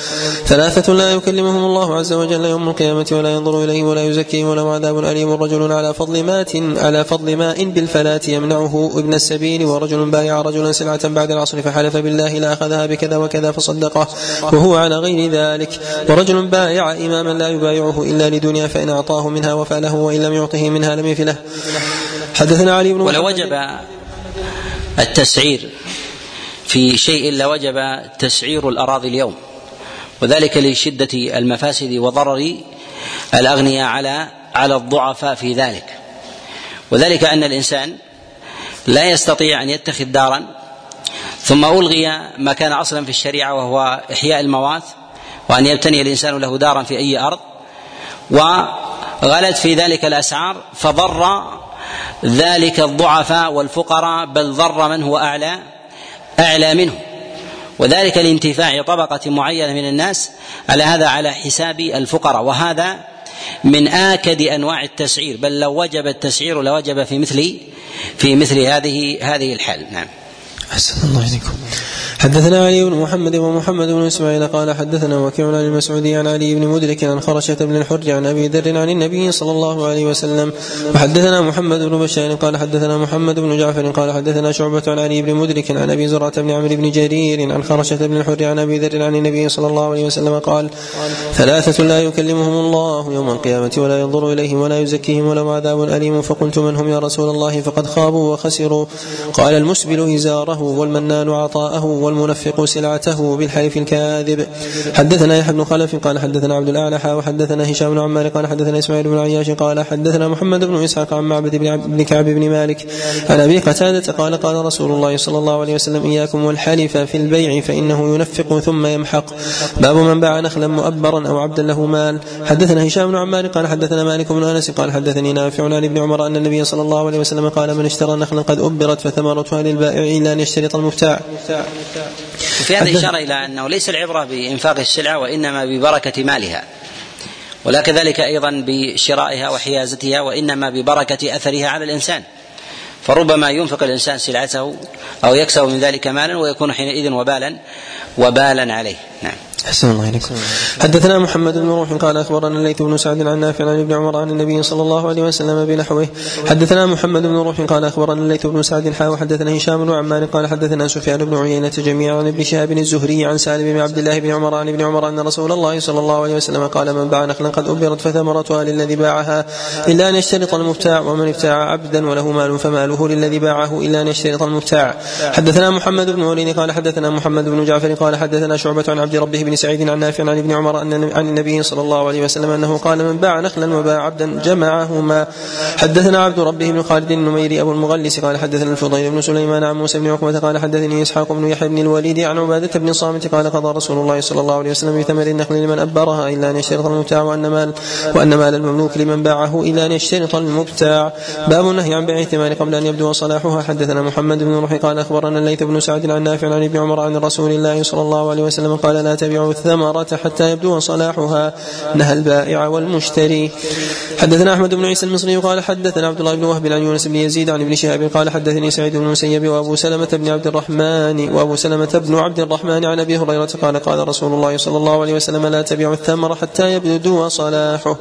ثلاثة لا يكلمهم الله عز وجل يوم القيامة ولا ينظر إليهم ولا يزكيهم ولهم عذاب أليم. رجل على فضل مات على فضل ماء بالفلاة يمنعه ابن السبيل ورجل بايع رجلا سلعة بعد العصر فحلف بالله لأخذها بكذا وكذا فصدقه وهو على غير ذلك. ورجل بايع إماما لا يبايعه إلا لدنيا فإن أعطاه منها وفى له وإن لم يعطه منها لم يفله حدثنا علي بن ولو وجب التسعير. في شيء لوجب تسعير الأراضي اليوم وذلك لشدة المفاسد وضرر الأغنياء على على الضعفاء في ذلك. وذلك أن الإنسان لا يستطيع أن يتخذ دارا ثم ألغي ما كان أصلا في الشريعة وهو إحياء الموات وأن يبتني الإنسان له دارا في أي أرض وغلت في ذلك الأسعار فضر ذلك الضعفاء والفقراء بل ضر من هو أعلى أعلى منه. وذلك لانتفاع طبقة معينة من الناس على هذا على حساب الفقراء. وهذا من آكد أنواع التسعير بل لو وجب التسعير لوجب في مثل في مثل هذه هذه الحال. نعم. أحسن الله إليكم. حدثنا علي بن محمد ومحمد بن إسماعيل قال حدثنا وكيع عن المسعودي عن علي بن مدرك عن خرشة بن الحر عن أبي ذر عن النبي صلى الله عليه وسلم. وحدثنا محمد بن بشار قال حدثنا محمد بن جعفر قال حدثنا شعبة عن علي بن مدرك عن أبي زرعة بن عمرو بن جرير عن خرشة بن الحر عن أبي ذر عن النبي صلى الله عليه وسلم قال ثلاثة لا يكلمهم الله يوم القيامة ولا ينظر إليهم ولا يزكيهم ولهم عذاب أليم. فقلت من هم يا رسول الله؟ فقد خابوا وخسروا. قال المسبل إزاره والمنان عطاءه والمنفق سلعته بالحلف الكاذب. حدثنا يحيى بن خلف قال حدثنا عبد الأعلى وحدثنا هشام بن عمار قال حدثنا إسماعيل بن عياش قال حدثنا محمد بن إسحاق عن معبد بن كعب بن مالك. عن أبي قتادة قال قال رسول الله صلى الله عليه وسلم إياكم والحلف في البيع فإنه ينفق ثم يمحق. باب من باع نخلا مؤبرا أو عبدا له مال. حدثنا هشام بن عمار قال حدثنا مالك بن أنس قال حدثني نافع عن ابن عمر أن النبي صلى الله عليه وسلم قال من اشترى نخلا قد أبرت فثمرتها للبائع إلا أن يشترط المبتاع وفي هذا إشارة إلى أنه ليس العبرة بإنفاق السلعة وإنما ببركة مالها. ولا كذلك أيضا بشرائها وحيازتها وإنما ببركة أثرها على الإنسان. فربما ينفق الإنسان سلعته أو يكسب من ذلك مالا ويكون حينئذ وبالا وبالا عليه. نعم. أحسن الله إليكم حدثنا محمد بن روح قال أخبرنا الليث بن سعد عن نافع عن ابن عمر عن النبي صلى الله عليه وسلم بنحوه. حدثنا محمد بن روح قال أخبرنا الليث بن سعد حا وحدثنا هشام بن عمار قال حدثنا سفيان بن عيينة جميعا عن ابن شهاب الزهري عن سالم بن عبد الله بن عمر عن ابن عمر أن رسول الله صلى الله عليه وسلم قال من باع نخلا قد أبرت فثمرتها للذي باعها إلا أن يشترط المبتاع ومن ابتاع عبدا وله مال فماله للذي باعه إلا أن يشترط المبتاع. حدثنا محمد بن وليد قال حدثنا محمد بن جعفر قال حدثنا شعبة عن عبد ربه بن سعيد عن نافع عن ابن عمر أن عن النبي صلى الله عليه وسلم أنه قال من باع نخلا وباع عبدا جمعهما. حدثنا عبد ربه بن خالد النميري أبو المغلس قال حدثنا الفضيل بن سليمان عن موسى بن عقبة قال حدثني إسحاق بن يحيى بن الوليد عن عبادة بن صامت قال قضى رسول الله صلى الله عليه وسلم بثمر النخل لمن أبرها إلا أن يشترط المبتاع وأن مال وأن مال المملوك لمن باعه إلا أن يشترط المبتاع. باب النهي عن بيع الثمار قبل أن يبدو صلاحها. حدثنا محمد بن روح قال أخبرنا الليث بن سعد عن نافع عن ابن عمر عن رسول الله صلى الله عليه وسلم قال لا تبيعوا الثمرة حتى يبدو صلاحها. نهى البائع والمشتري. حدثنا أحمد بن عيسى المصري قال حدثنا عبد الله بن وهب عن يونس بن يزيد عن ابن شهاب قال حدثني سعيد بن المسيب وأبو سلمة بن عبد الرحمن وأبو سلمة بن عبد الرحمن عن أبي هريرة قال قال رسول الله صلى الله عليه وسلم لا تبيع الثمر حتى يبدو صلاحه.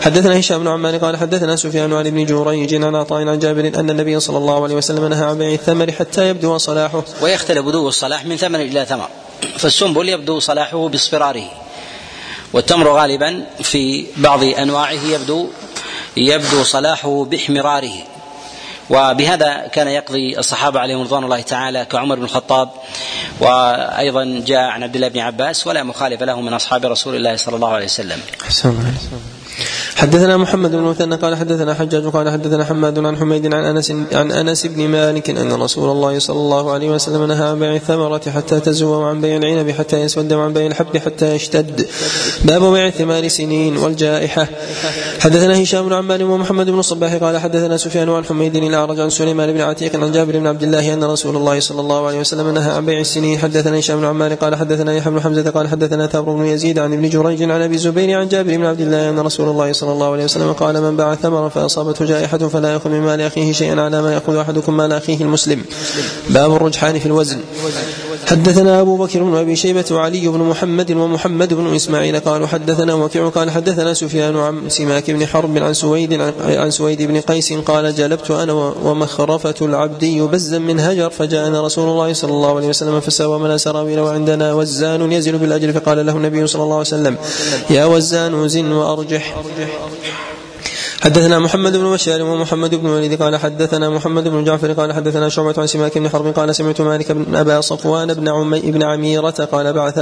حدثنا هشام بن عمار قال حدثنا سفيان عن ابن جوريج عن عطاء عن جابر أن النبي صلى الله عليه وسلم نهى عن بيع الثمر حتى يبدو صلاحه. ويختلف بدو الصلاح من ثمر إلى ثمر. فالسنبل يبدو صلاحه باصفراره والتمر غالبا في بعض أنواعه يبدو يبدو صلاحه باحمراره وبهذا كان يقضي الصحابة عليهم رضوان الله تعالى كعمر بن الخطاب وأيضا جاء عن عبد الله بن عباس ولا مخالف له من أصحاب رسول الله صلى الله عليه وسلم. حدثنا محمد بن مثنى قال حدثنا حجاج قال حدثنا حماد عن حميد عن أنس عن أنس بن مالك أن رسول الله صلى الله عليه وسلم نهى عن بيع الثمرة حتى تزوى وعن بيع العنب حتى يسود وعن بيع الحب حتى يشتد. باب بيع ثمار سنين والجائحة. حدثنا هشام بن عمار ومحمد بن الصباح قال حدثنا سفيان عن حميد الأعرج عن سليمان بن عتيق عن جابر بن عبد الله أن رسول الله صلى الله عليه وسلم نهى عن بيع السنين. حدثنا هشام بن عمار قال حدثنا يحيى بن حمزة قال حدثنا ثابر بن يزيد عن ابن جريج عن أبي الزبير عن جابر بن عبد الله أن رسول الله صلى الله عليه وسلم قال من باع ثمرا فأصابته جائحة فلا ياخذ من مال أخيه شيئا على ما ياخذ أحدكم مال أخيه المسلم. باب الرجحان في الوزن. حدثنا أبو بكر بن أبي شيبة وعلي بن محمد ومحمد بن إسماعيل قالوا حدثنا وكيع قال حدثنا سفيان عن سماك بن حرب عن سويد عن سويد بن قيس قال جلبت أنا ومخرفة العبد يبزا من هجر فجاءنا رسول الله صلى الله عليه وسلم فساوى من سراويل وعندنا وزان يزن بالاجر فقال له النبي صلى الله عليه وسلم يا وزان زن وأرجح. حدثنا محمد بن بشار ومحمد بن وليد قال حدثنا محمد بن جعفر قال حدثنا شعبة عن سماك بن حرب قال سمعت مالك بن أبا صفوان بن عمي بن عميرة قال بعث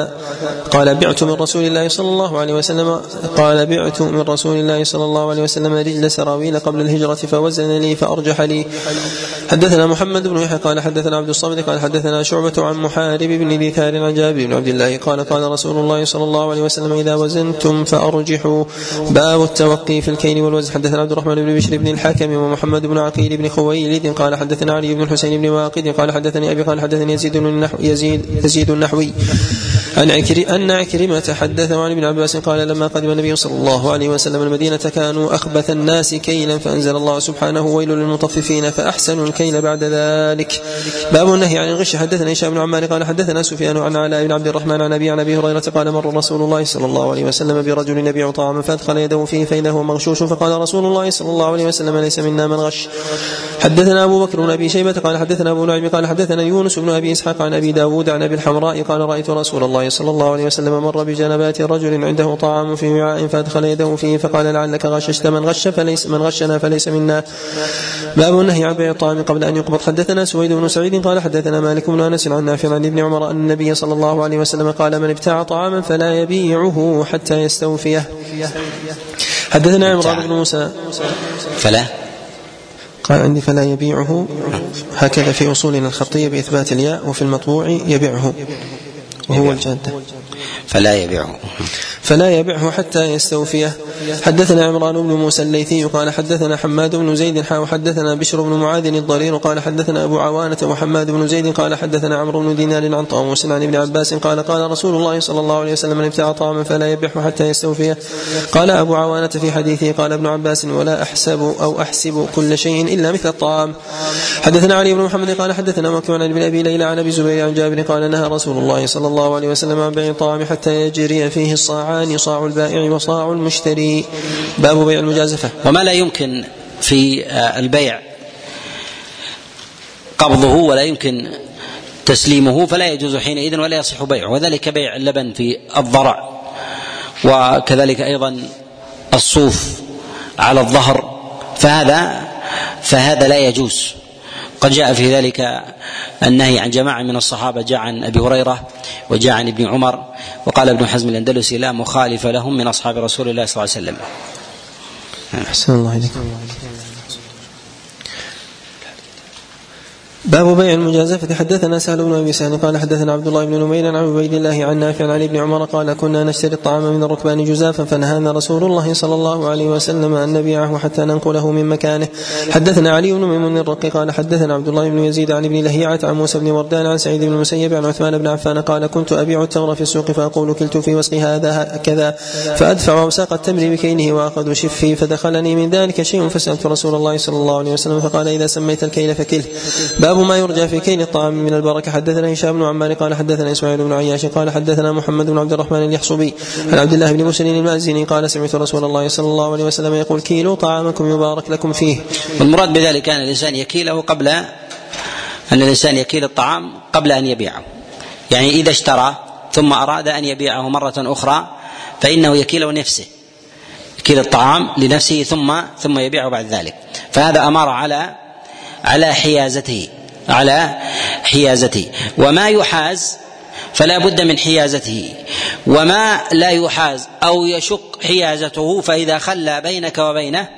قال بعت من رسول الله صلى الله عليه وسلم قال بعت من رسول الله صلى الله عليه وسلم رجل سراويل قبل الهجرة فوزن لي فأرجح لي. حدثنا محمد بن يحيى قال حدثنا عبد الصمد قال حدثنا شعبة عن محارب بن دثار عن جابر بن عبد الله قال قال رسول الله صلى الله عليه وسلم إذا وزنتم فأرجحوا. باب التوقي في الكيل والوزن. حدثنا عبد الرحمن بن بشر بن الحكم ومحمد بن عقيل بن خويلد قال حدثنا علي بن الحسين بن واقد قال حدثني أبي قال حدثني يزيد النحو يزيد يزيد النحوي. عن أن عكرمة حدث عن ابن عباس قال لما قدم النبي صلى الله عليه وسلم المدينة كانوا أخبث الناس كيلا فأنزل الله سبحانه ويل للمطففين فأحسنوا الكيل بعد ذلك. باب النهي عن الغش. حدثنا هشام بن عمار قال حدثنا سفيان عن علاء بن عبد الرحمن عن أبي عن أبي هريرة قال مر رسول الله صلى الله عليه وسلم برجل يبيع طعاما فأدخل يده فيه فإذا هو مغشوش فقال رسول الله صلى الله عليه وسلم ليس منا من غش. حدثنا أبو بكر بن أبي شيبة قال حدثنا أبو نعيم قال حدثنا يونس بن أبي إسحاق عن أبي داود عن أبي الحمراء قال رأيت رسول الله صلى الله عليه وسلم مر بجنبات رجل عنده طعام في وعاء فأدخل يده فيه فقال لعلك غششت من غش فليس من غشنا فليس منا. باب النهي عن بيع الطعام قبل أن يقبض. حدثنا سويد بن سعيد قال حدثنا مالك بن أنس عن نافع عن ابن عمر أن النبي صلى الله عليه وسلم قال من ابتاع طعاما فلا يبيعه حتى يستوفيه. حدثنا عمران بن موسى. فلا. قال عندي فلا يبيعه. هكذا في أصولنا الخطية بإثبات الياء وفي المطبوع يبيعه. وهو الجادة. فلا يبيعه. فلا يبعه حتى يستوفيه. حدثنا عمران بن موسى الليثي قال حدثنا حماد بن زيد حا وحدثنا بشر بن معاذ الضرير قال حدثنا أبو عوانة وحماد بن زيد قال حدثنا عمرو بن دينار عن طاووس عن ابن عباس قال قال رسول الله صلى الله عليه وسلم من ابتاع طعاما فلا يبعه حتى يستوفيه. قال أبو عوانة في حديثه قال ابن عباس ولا أحسب أو أحسب كل شيء إلا مثل الطعام. حدثنا علي بن محمد قال حدثنا مكي عن ابن أبي ليلى عن أبي زبير عن جابر قال نهى رسول الله صلى الله عليه وسلم عن بيع الطعام حتى يجري فيه الصاعان صاع البائع وصاع المشتري. باب بيع المجازفة. وما لا يمكن في البيع قبضه ولا يمكن تسليمه فلا يجوز حينئذ ولا يصح بيعه. وذلك بيع اللبن في الضرع. وكذلك أيضا الصوف على الظهر. فهذا فهذا لا يجوز. قد جاء في ذلك النهي عن جماعة من الصحابة جاء عن أبي هريرة وجاء عن ابن عمر وقال ابن حزم الأندلسي لا مخالف لهم من أصحاب رسول الله صلى الله عليه وسلم. أحسن الله إليك. باب بيع المجازفة. حدثنا سهل بن أبي سهل قال حدثنا عبد الله بن نمير عن عبيد الله عن نافع عن ابن عمر قال كنا نشتري الطعام من الركبان جزافا فنهانا رسول الله صلى الله عليه وسلم أن نبيعه حتى ننقله من مكانه. حدثنا علي بن ميمون الرقي قال حدثنا عبد الله بن يزيد عن ابن لهيعة عن موسى بن وردان عن سعيد بن المسيب عن عثمان بن عفان قال كنت أبيع التمر في السوق فأقول كلت في وسق هذا كذا فأدفع وساق التمر بكينه وأخذ شفي فدخلني من ذلك شيء فسألت رسول الله صلى الله عليه وسلم فقال إذا سميت الكيل فكله باب ما يرجى في كيل الطعام من البركة. حدثنا هشام بن عمار قال حدثنا إسماعيل بن عياش قال حدثنا محمد بن عبد الرحمن اليحصبي عن عبد الله بن مسلم المأزني قال سمعت رسول الله صلى الله عليه وسلم يقول كيلوا طعامكم يبارك لكم فيه. والمراد بذلك أن الإنسان يكيله قبل أن الإنسان يكيل الطعام قبل أن يبيعه. يعني إذا اشترى ثم أراد أن يبيعه مرة أخرى فإنه يكيله نفسه يكيل الطعام لنفسه ثم ثم يبيعه بعد ذلك. فهذا أمر على على حيازته. على حيازته. وما يحاز فلا بد من حيازته. وما لا يحاز أو يشق حيازته فإذا خلى بينك وبينه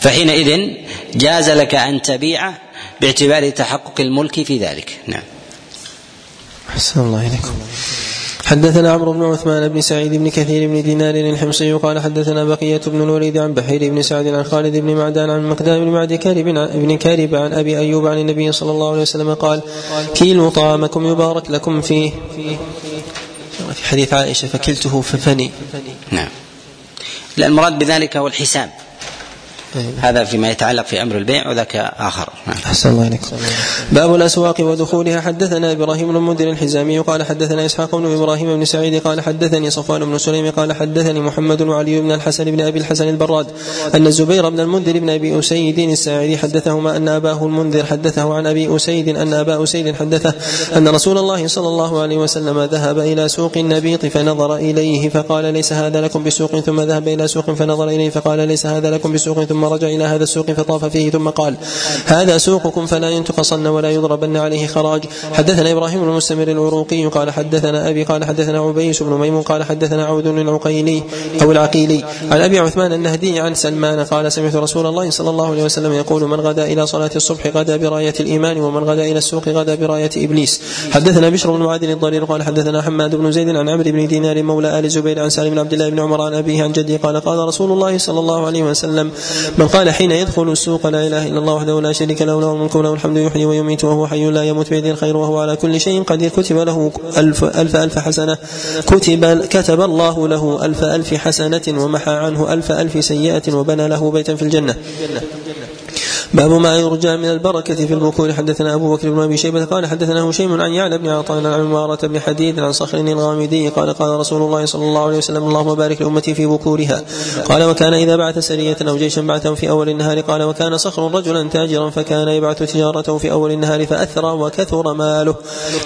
فحينئذ جاز لك أن تبيعه باعتبار تحقق الملك في ذلك. نعم. أحسن الله إليكم. حدثنا عمرو بن عثمان بن سعيد بن كثير بن دينار الحمصي قال حدثنا بقية بن الوليد عن بحير بن سعد عن خالد بن معدان عن مقدام بن معد كارب بن كارب عن أبي أيوب عن النبي صلى الله عليه وسلم قال كيلوا طعامكم يبارك لكم فيه. في حديث عائشة فكلته ففني. نعم. لا المراد بذلك هو الحساب. هذا فيما يتعلق في أمر البيع وذاك آخر. نعم. أحسن الله عليك باب الأسواق ودخولها. حدثنا إبراهيم بن المنذر الحزامي قال حدثنا إسحاق بن إبراهيم بن سعيد قال حدثني صفوان بن سليم قال حدثني محمد وعلي بن الحسن بن أبي الحسن البراد أن الزبير بن المنذر بن أبي أسيد الساعدي حدثهما أن أباه المنذر حدثه عن أبي أسيد أن أبا أسيد حدثه أن رسول الله صلى الله عليه وسلم ذهب إلى سوق النبيط فنظر إليه فقال ليس هذا لكم بسوق. ثم ذهب إلى سوق فنظر إليه فقال ليس هذا لكم بسوق. ثم ثم رجع إلى هذا السوق فطاف فيه ثم قال هذا سوقكم فلا ينتقصن ولا يضربن عليه خراج. حدثنا إبراهيم المستمر العروقي قال حدثنا أبي قال حدثنا عبيس بن ميمون قال حدثنا عود العقيلي أو العقيلي. عن أبي عثمان النهدي عن سلمان قال سمعت رسول الله صلى الله عليه وسلم يقول من غدا إلى صلاة الصبح غدا برأية الإيمان ومن غدا إلى السوق غدا برأية إبليس. حدثنا بشر بن معاذ الضرير قال حدثنا حماد بن زيد عن عمرو بن دينار مولى آل زبير عن سالم بن عبد الله بن عمر عن أبيه عن جده قال قال رسول الله صلى الله عليه وسلم من قال حين يدخل السوق لا إله إلا الله وحده لا شريك له له الملك وله الحمد يحيي ويميت وهو حي لا يموت بيده الخير وهو على كل شيء قدير. كتب له ألف ألف ألف حسنة. كتب كتب الله له ألف ألف حسنة ومحى عنه ألف ألف سيئة وبنى له بيتا في الجنة. باب ما يرجى من البركة في البكور حدثنا أبو بكر بن أبي شيبة قال حدثنا هشيم عن يعلى بن عطاء عن عمارة بن حديد عن صخر الغامدي قال قال رسول الله صلى الله عليه وسلم اللهم بارك لأمتي في بكورها. قال وكان إذا بعث سرية أو جيشا بعثه في أول النهار. قال وكان صخر رجلا تاجرا فكان يبعث تجارته في أول النهار فأثرى وكثر ماله.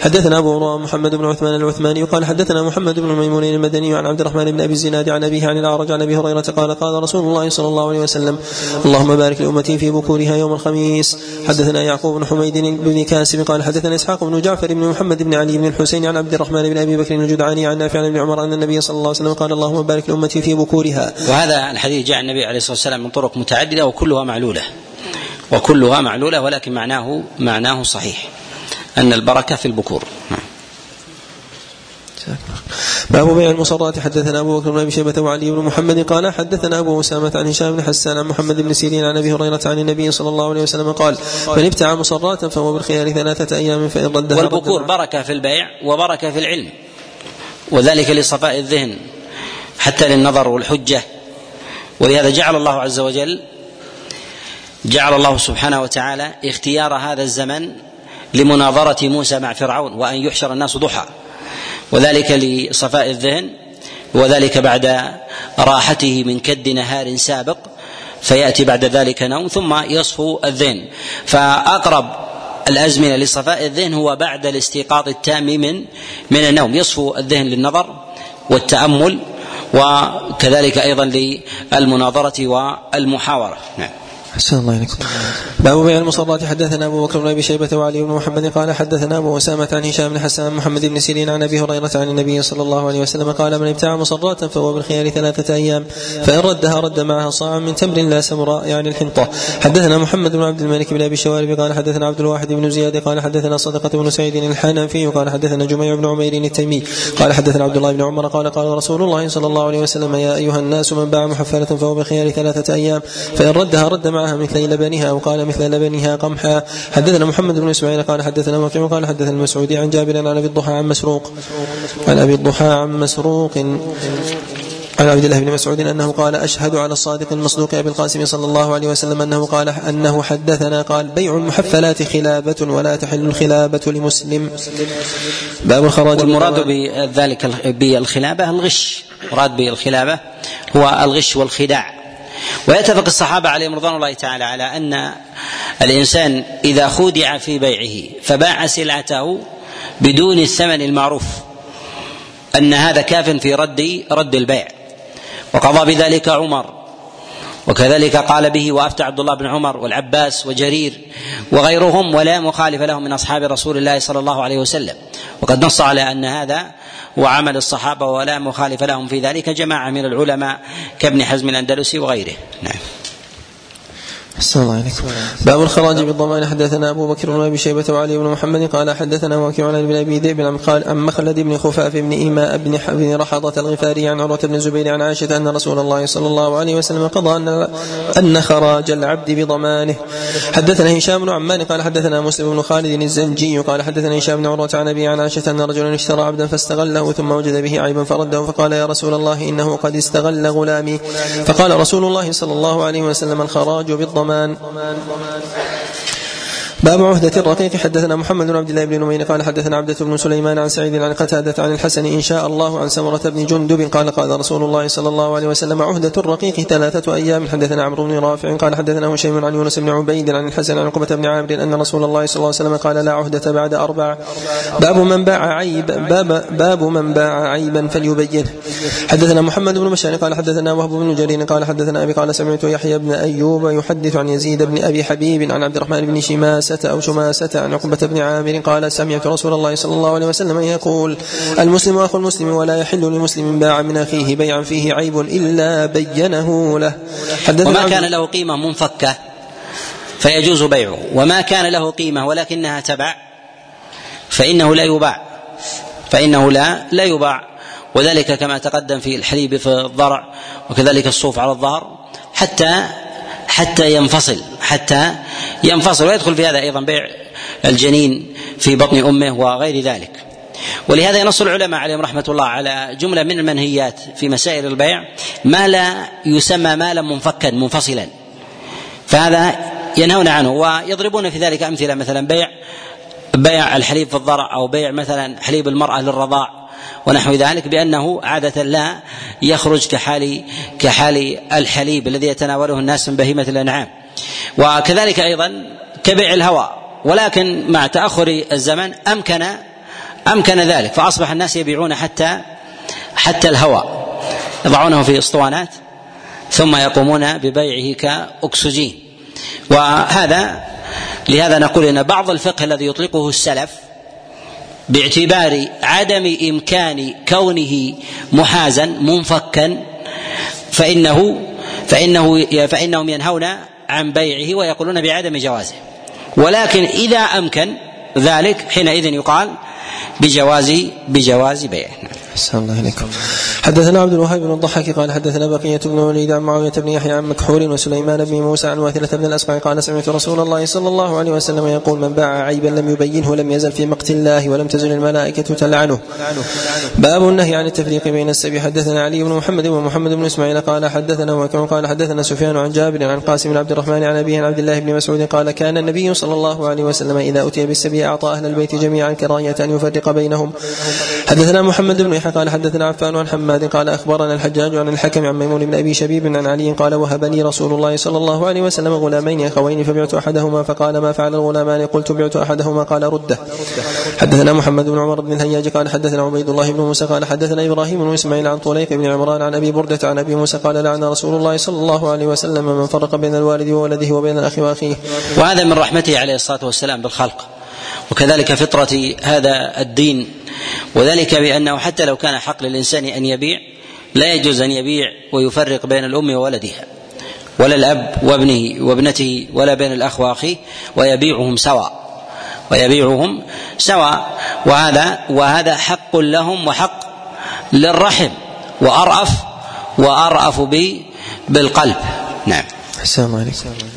حدثنا أبو رواه محمد بن عثمان العثماني قال حدثنا محمد بن ميمون المدني عن عبد الرحمن بن أبي الزناد عن أبيه عن الأعرج عن أبي هريرة قال قال رسول الله صلى الله عليه وسلم اللهم بارك لأمتي في بكورها. يوم الخميس حدثنا يعقوب بن حميد بن كاسب قال حدثنا إسحاق بن جعفر بن محمد بن علي بن الحسين عن عبد الرحمن بن أبي بكر الجدعاني عن نافع عن ابن عمر أن النبي صلى الله عليه وسلم قال اللهم بارك لأمتي في بكورها. وهذا الحديث جاء النبي عليه الصلاة والسلام من طرق متعددة وكلها معلولة. وكلها معلولة ولكن معناه معناه صحيح. أن البركة في البكور. باب بيع المصرات حدثنا أبو بكر بن أبي شيبة وعلي بن محمد قال حدثنا أبو أسامة عن هشام بن حسان عن محمد بن سيرين عن أبي هريرة عن النبي صلى الله عليه وسلم قال من ابتاع مصرات فهو بالخيار ثلاثة أيام فإن ردها والبكور بركة في البيع وبركة في العلم وذلك لصفاء الذهن حتى للنظر والحجة. ولهذا جعل الله عز وجل جعل الله سبحانه وتعالى اختيار هذا الزمن لمناظرة موسى مع فرعون وأن يحشر الناس ضحى. وذلك لصفاء الذهن وذلك بعد راحته من كد نهار سابق فيأتي بعد ذلك نوم ثم يصفو الذهن. فأقرب الأزمنة لصفاء الذهن هو بعد الاستيقاظ التام من من النوم. يصفو الذهن للنظر والتأمل وكذلك أيضا للمناظرة والمحاورة. نعم. أحسن الله عليكم باب بيع المصرات حدثنا أبو بكر بن أبي شيبة وعلي بن محمد قال حدثنا أبو أسامة عن هشام بن حسان محمد بن سيرين عن أبي هريرة عن النبي صلى الله عليه وسلم قال من ابتاع مصرات فهو بالخيار ثلاثة أيام فإن ردها رد معها صاعا من تمر لا سمراء يعني الحنطة. حدثنا محمد بن عبد الملك بن أبي الشوارب قال حدثنا عبد الواحد بن زياد قال حدثنا صدقة بن سعيد الحنفي قال حدثنا جميع بن عمير التيمي قال حدثنا عبد الله بن عمر قال قال رسول الله صلى الله عليه وسلم يا أيها الناس من باع محفلة فهو بخيار ثلاثة أيام فإن ردها رد معها مثل لبنها أو قال مثل لبنها قمحا. حدثنا محمد بن إسماعيل قال حدثنا وكيع قال حدثنا المسعودي عن جابر عن أبي الضحى عن مسروق. عن أبي الضحى عن مسروق. عن عبد الله بن مسعود أنه قال أشهد على الصادق المصدوق أبي القاسم صلى الله عليه وسلم أنه قال أنه حدثنا قال بيع المحفلات خلابة ولا تحل الخلابة لمسلم. باب الخراج والمراد بذلك بالخلابة الغش. المراد بالخلابة هو الغش والخداع. ويتفق الصحابة عليهم رضوان الله تعالى على أن الإنسان إذا خودع في بيعه فباع سلعته بدون الثمن المعروف أن هذا كاف في رد رد البيع. وقضى بذلك عمر. وكذلك قال به وأفتى عبد الله بن عمر والعباس وجرير وغيرهم ولا مخالف لهم من أصحاب رسول الله صلى الله عليه وسلم. وقد نص على أن هذا هو عمل الصحابة ولا مخالف لهم في ذلك جماعة من العلماء كابن حزم الأندلسي وغيره. نعم. أحسن الله عليكم باب الخراج بالضمان. حدثنا أبو بكر بن أبي شيبة وعلي بن محمد قال حدثنا وكيع عن ابن أبي ذئب قال عن مخلد بن خفاف بن إيماء بن بن رحضة الغفاري عن عروة بن الزبير عن عائشة أن رسول الله صلى الله عليه وسلم قضى أن أن خراج العبد بضمانه. حدثنا هشام بن عمان قال حدثنا مسلم بن خالد الزنجي قال حدثنا هشام بن عروة عن أبي عن عائشة أن رجلا اشترى عبدا فاستغله ثم وجد به عيبا فرده فقال يا رسول الله إنه قد استغل غلامي. فقال رسول الله صلى الله عليه وسلم الخراج بالضمان. الصمد باب عهدة الرقيق. حدثنا محمد بن عبد الله بن نمير قال حدثنا عبدة بن سليمان عن سعيد عن قتادة عن الحسن إن شاء الله عن سمرة بن جندب قال قال رسول الله صلى الله عليه وسلم عهدة الرقيق ثلاثة أيام. حدثنا عمرو بن رافع قال حدثنا هشيم عن يونس بن عبيد عن الحسن عن عقبة بن عامر أن رسول الله صلى الله عليه وسلم قال لا عهدة بعد أربع. باب من باع عيب باب باب من باع عيبا فليبينه. حدثنا محمد بن بشار قال حدثنا وهب بن جرير قال حدثنا أبي قال سمعت يحيى بن أيوب يحدث عن يزيد بن أبي حبيب عن عبد الرحمن بن شماسة أو شماسة عن عقبة بن عامر قال سمعت رسول الله صلى الله عليه وسلم يقول المسلم أخو المسلم ولا يحل لمسلم باع من أخيه بيعا فيه عيب إلا بينه له. وما كان له قيمة منفكة فيجوز بيعه. وما كان له قيمة ولكنها تبع فإنه لا يباع. فإنه لا لا يباع. وذلك كما تقدم في الحليب في الضرع وكذلك الصوف على الظهر. حتى حتى ينفصل حتى ينفصل ويدخل في هذا أيضا بيع الجنين في بطن أمه وغير ذلك. ولهذا ينص العلماء عليهم رحمة الله على جملة من المنهيات في مسائل البيع ما لا يسمى مالا منفكا منفصلا. فهذا ينهون عنه ويضربون في ذلك أمثلة مثلا بيع بيع الحليب في الضرع أو بيع مثلا حليب المرأة للرضاع. ونحو ذلك بأنه عادة لا يخرج كحال كحال الحليب الذي يتناوله الناس من بهيمة الأنعام. وكذلك أيضا كبيع الهوى ولكن مع تأخر الزمن أمكن أمكن ذلك. فأصبح الناس يبيعون حتى حتى الهوى يضعونه في أسطوانات ثم يقومون ببيعه كأكسجين. وهذا لهذا نقول إن بعض الفقه الذي يطلقه السلف باعتبار عدم إمكان كونه محازا منفكا فانه فإنه فإنهم ينهون عن بيعه ويقولون بعدم جوازه. ولكن إذا أمكن ذلك حينئذ يقال بجواز بجواز بيعه. أحسن الله إليكم. حدثنا عبد الوهاب بن الضحاك قال حدثنا بقية بن وليد عن معاوية بن يحيى عن مكحول وسليمان بن موسى عن واثلة بن الأسقع قال سمعت رسول الله صلى الله عليه وسلم يقول من باع عيبا لم يبينه لم يزل في مقت الله ولم تزل الملائكة تلعنه. باب النهي عن التفريق بين السبي. حدثنا علي بن محمد ومحمد بن إسماعيل قال حدثنا وكيع قال حدثنا سفيان عن جابر عن قاسم بن عبد الرحمن عن أبيه عن عبد الله بن مسعود قال كان النبي صلى الله عليه وسلم إذا أتي بالسبي أعطى أهل البيت جميعا كراهية أن يفرق بينهم. حدثنا محمد بن يحيى قال حدثنا عفان عن حماد قال أخبرنا الحجاج عن الحكم عن ميمون بن أبي شبيب عن علي قال وهبني رسول الله صلى الله عليه وسلم غلامين أخوين فبعت أحدهما فقال ما فعل الغلامان؟ قلت بعت أحدهما. قال رده. حدثنا محمد بن عمر بن الهياج قال حدثنا عبيد الله بن موسى قال حدثنا إبراهيم بن إسماعيل عن طليق بن عمران عن أبي بردة عن أبي موسى قال لعن رسول الله صلى الله عليه وسلم من فرق بين الوالد وولده وبين الأخ وأخيه. وهذا من رحمته عليه الصلاة والسلام بالخلق. وكذلك فطرة هذا الدين. وذلك بأنه حتى لو كان حق للإنسان أن يبيع لا يجوز أن يبيع ويفرق بين الأم وولدها. ولا الأب وابنه وابنته ولا بين الأخ وأخيه ويبيعهم سواء. ويبيعهم سواء. وهذا وهذا حق لهم وحق للرحم وأرأف وأرأف بالقلب. نعم. السلام عليكم.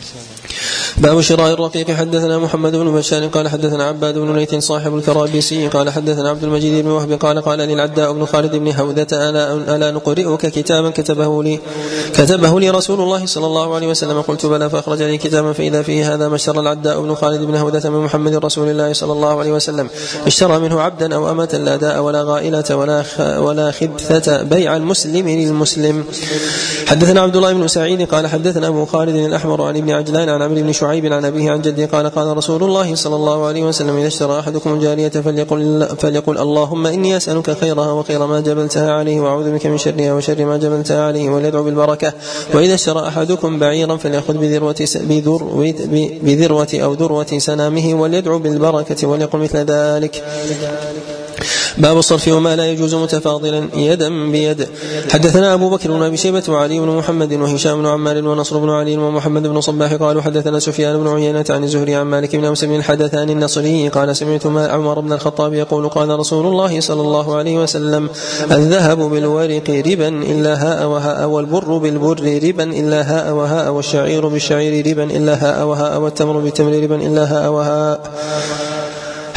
باب شراء الرقيق. حدثنا محمد بن بشار قال حدثنا عباد بن ليث صاحب الكرابيسي قال حدثنا عبد المجيد بن وهب قال قال لي العداء بن خالد بن هودة ألا, ألا نقرئك كتابا كتبه لي كتبه لي رسول الله صلى الله عليه وسلم. قلت بلى فأخرج لي كتابا فإذا فيه هذا ما اشترى العداء بن خالد بن هودة من محمد رسول الله صلى الله عليه وسلم. اشترى منه عبدا أو أمة لا داء ولا غائلة ولا ولا خبثة. بيع المسلم للمسلم. حدثنا عبد الله بن سعيد قال حدثنا أبو خالد الأحمر عن ابن عجلان عن عمرو بن شعيب عن أبيه عن جده قال قال رسول الله صلى الله عليه وسلم إذا اشترى أحدكم الجارية فليقل, فليقل اللهم إني أسألك خيرها وخير ما جبلتها عليه وأعوذ بك من شرها وشر ما جبلتها عليه وليدعو بالبركة. وإذا اشترى أحدكم بعيرا فليأخذ بذروة بذروة أو ذروة سنامه وليدعو بالبركة وليقل مثل ذلك. باب الصرف وما لا يجوز متفاضلا يدا بيد. حدثنا أبو بكر بن أبي شيبة وعلي بن محمد وهشام بن عمار ونصر بن علي ومحمد بن صباح قالوا حدثنا سفيان بن عيينة عن الزهري عن مالك بن انس بن الحدثان النصري قال سمعت عمر بن الخطاب يقول قال رسول الله صلى الله عليه وسلم الذهب بالورق ربا إلا هاء وهاء والبر بالبر ربا إلا هاء وهاء والشعير بالشعير ربا إلا هاء وهاء والتمر بالتمر ربا إلا هاء وهاء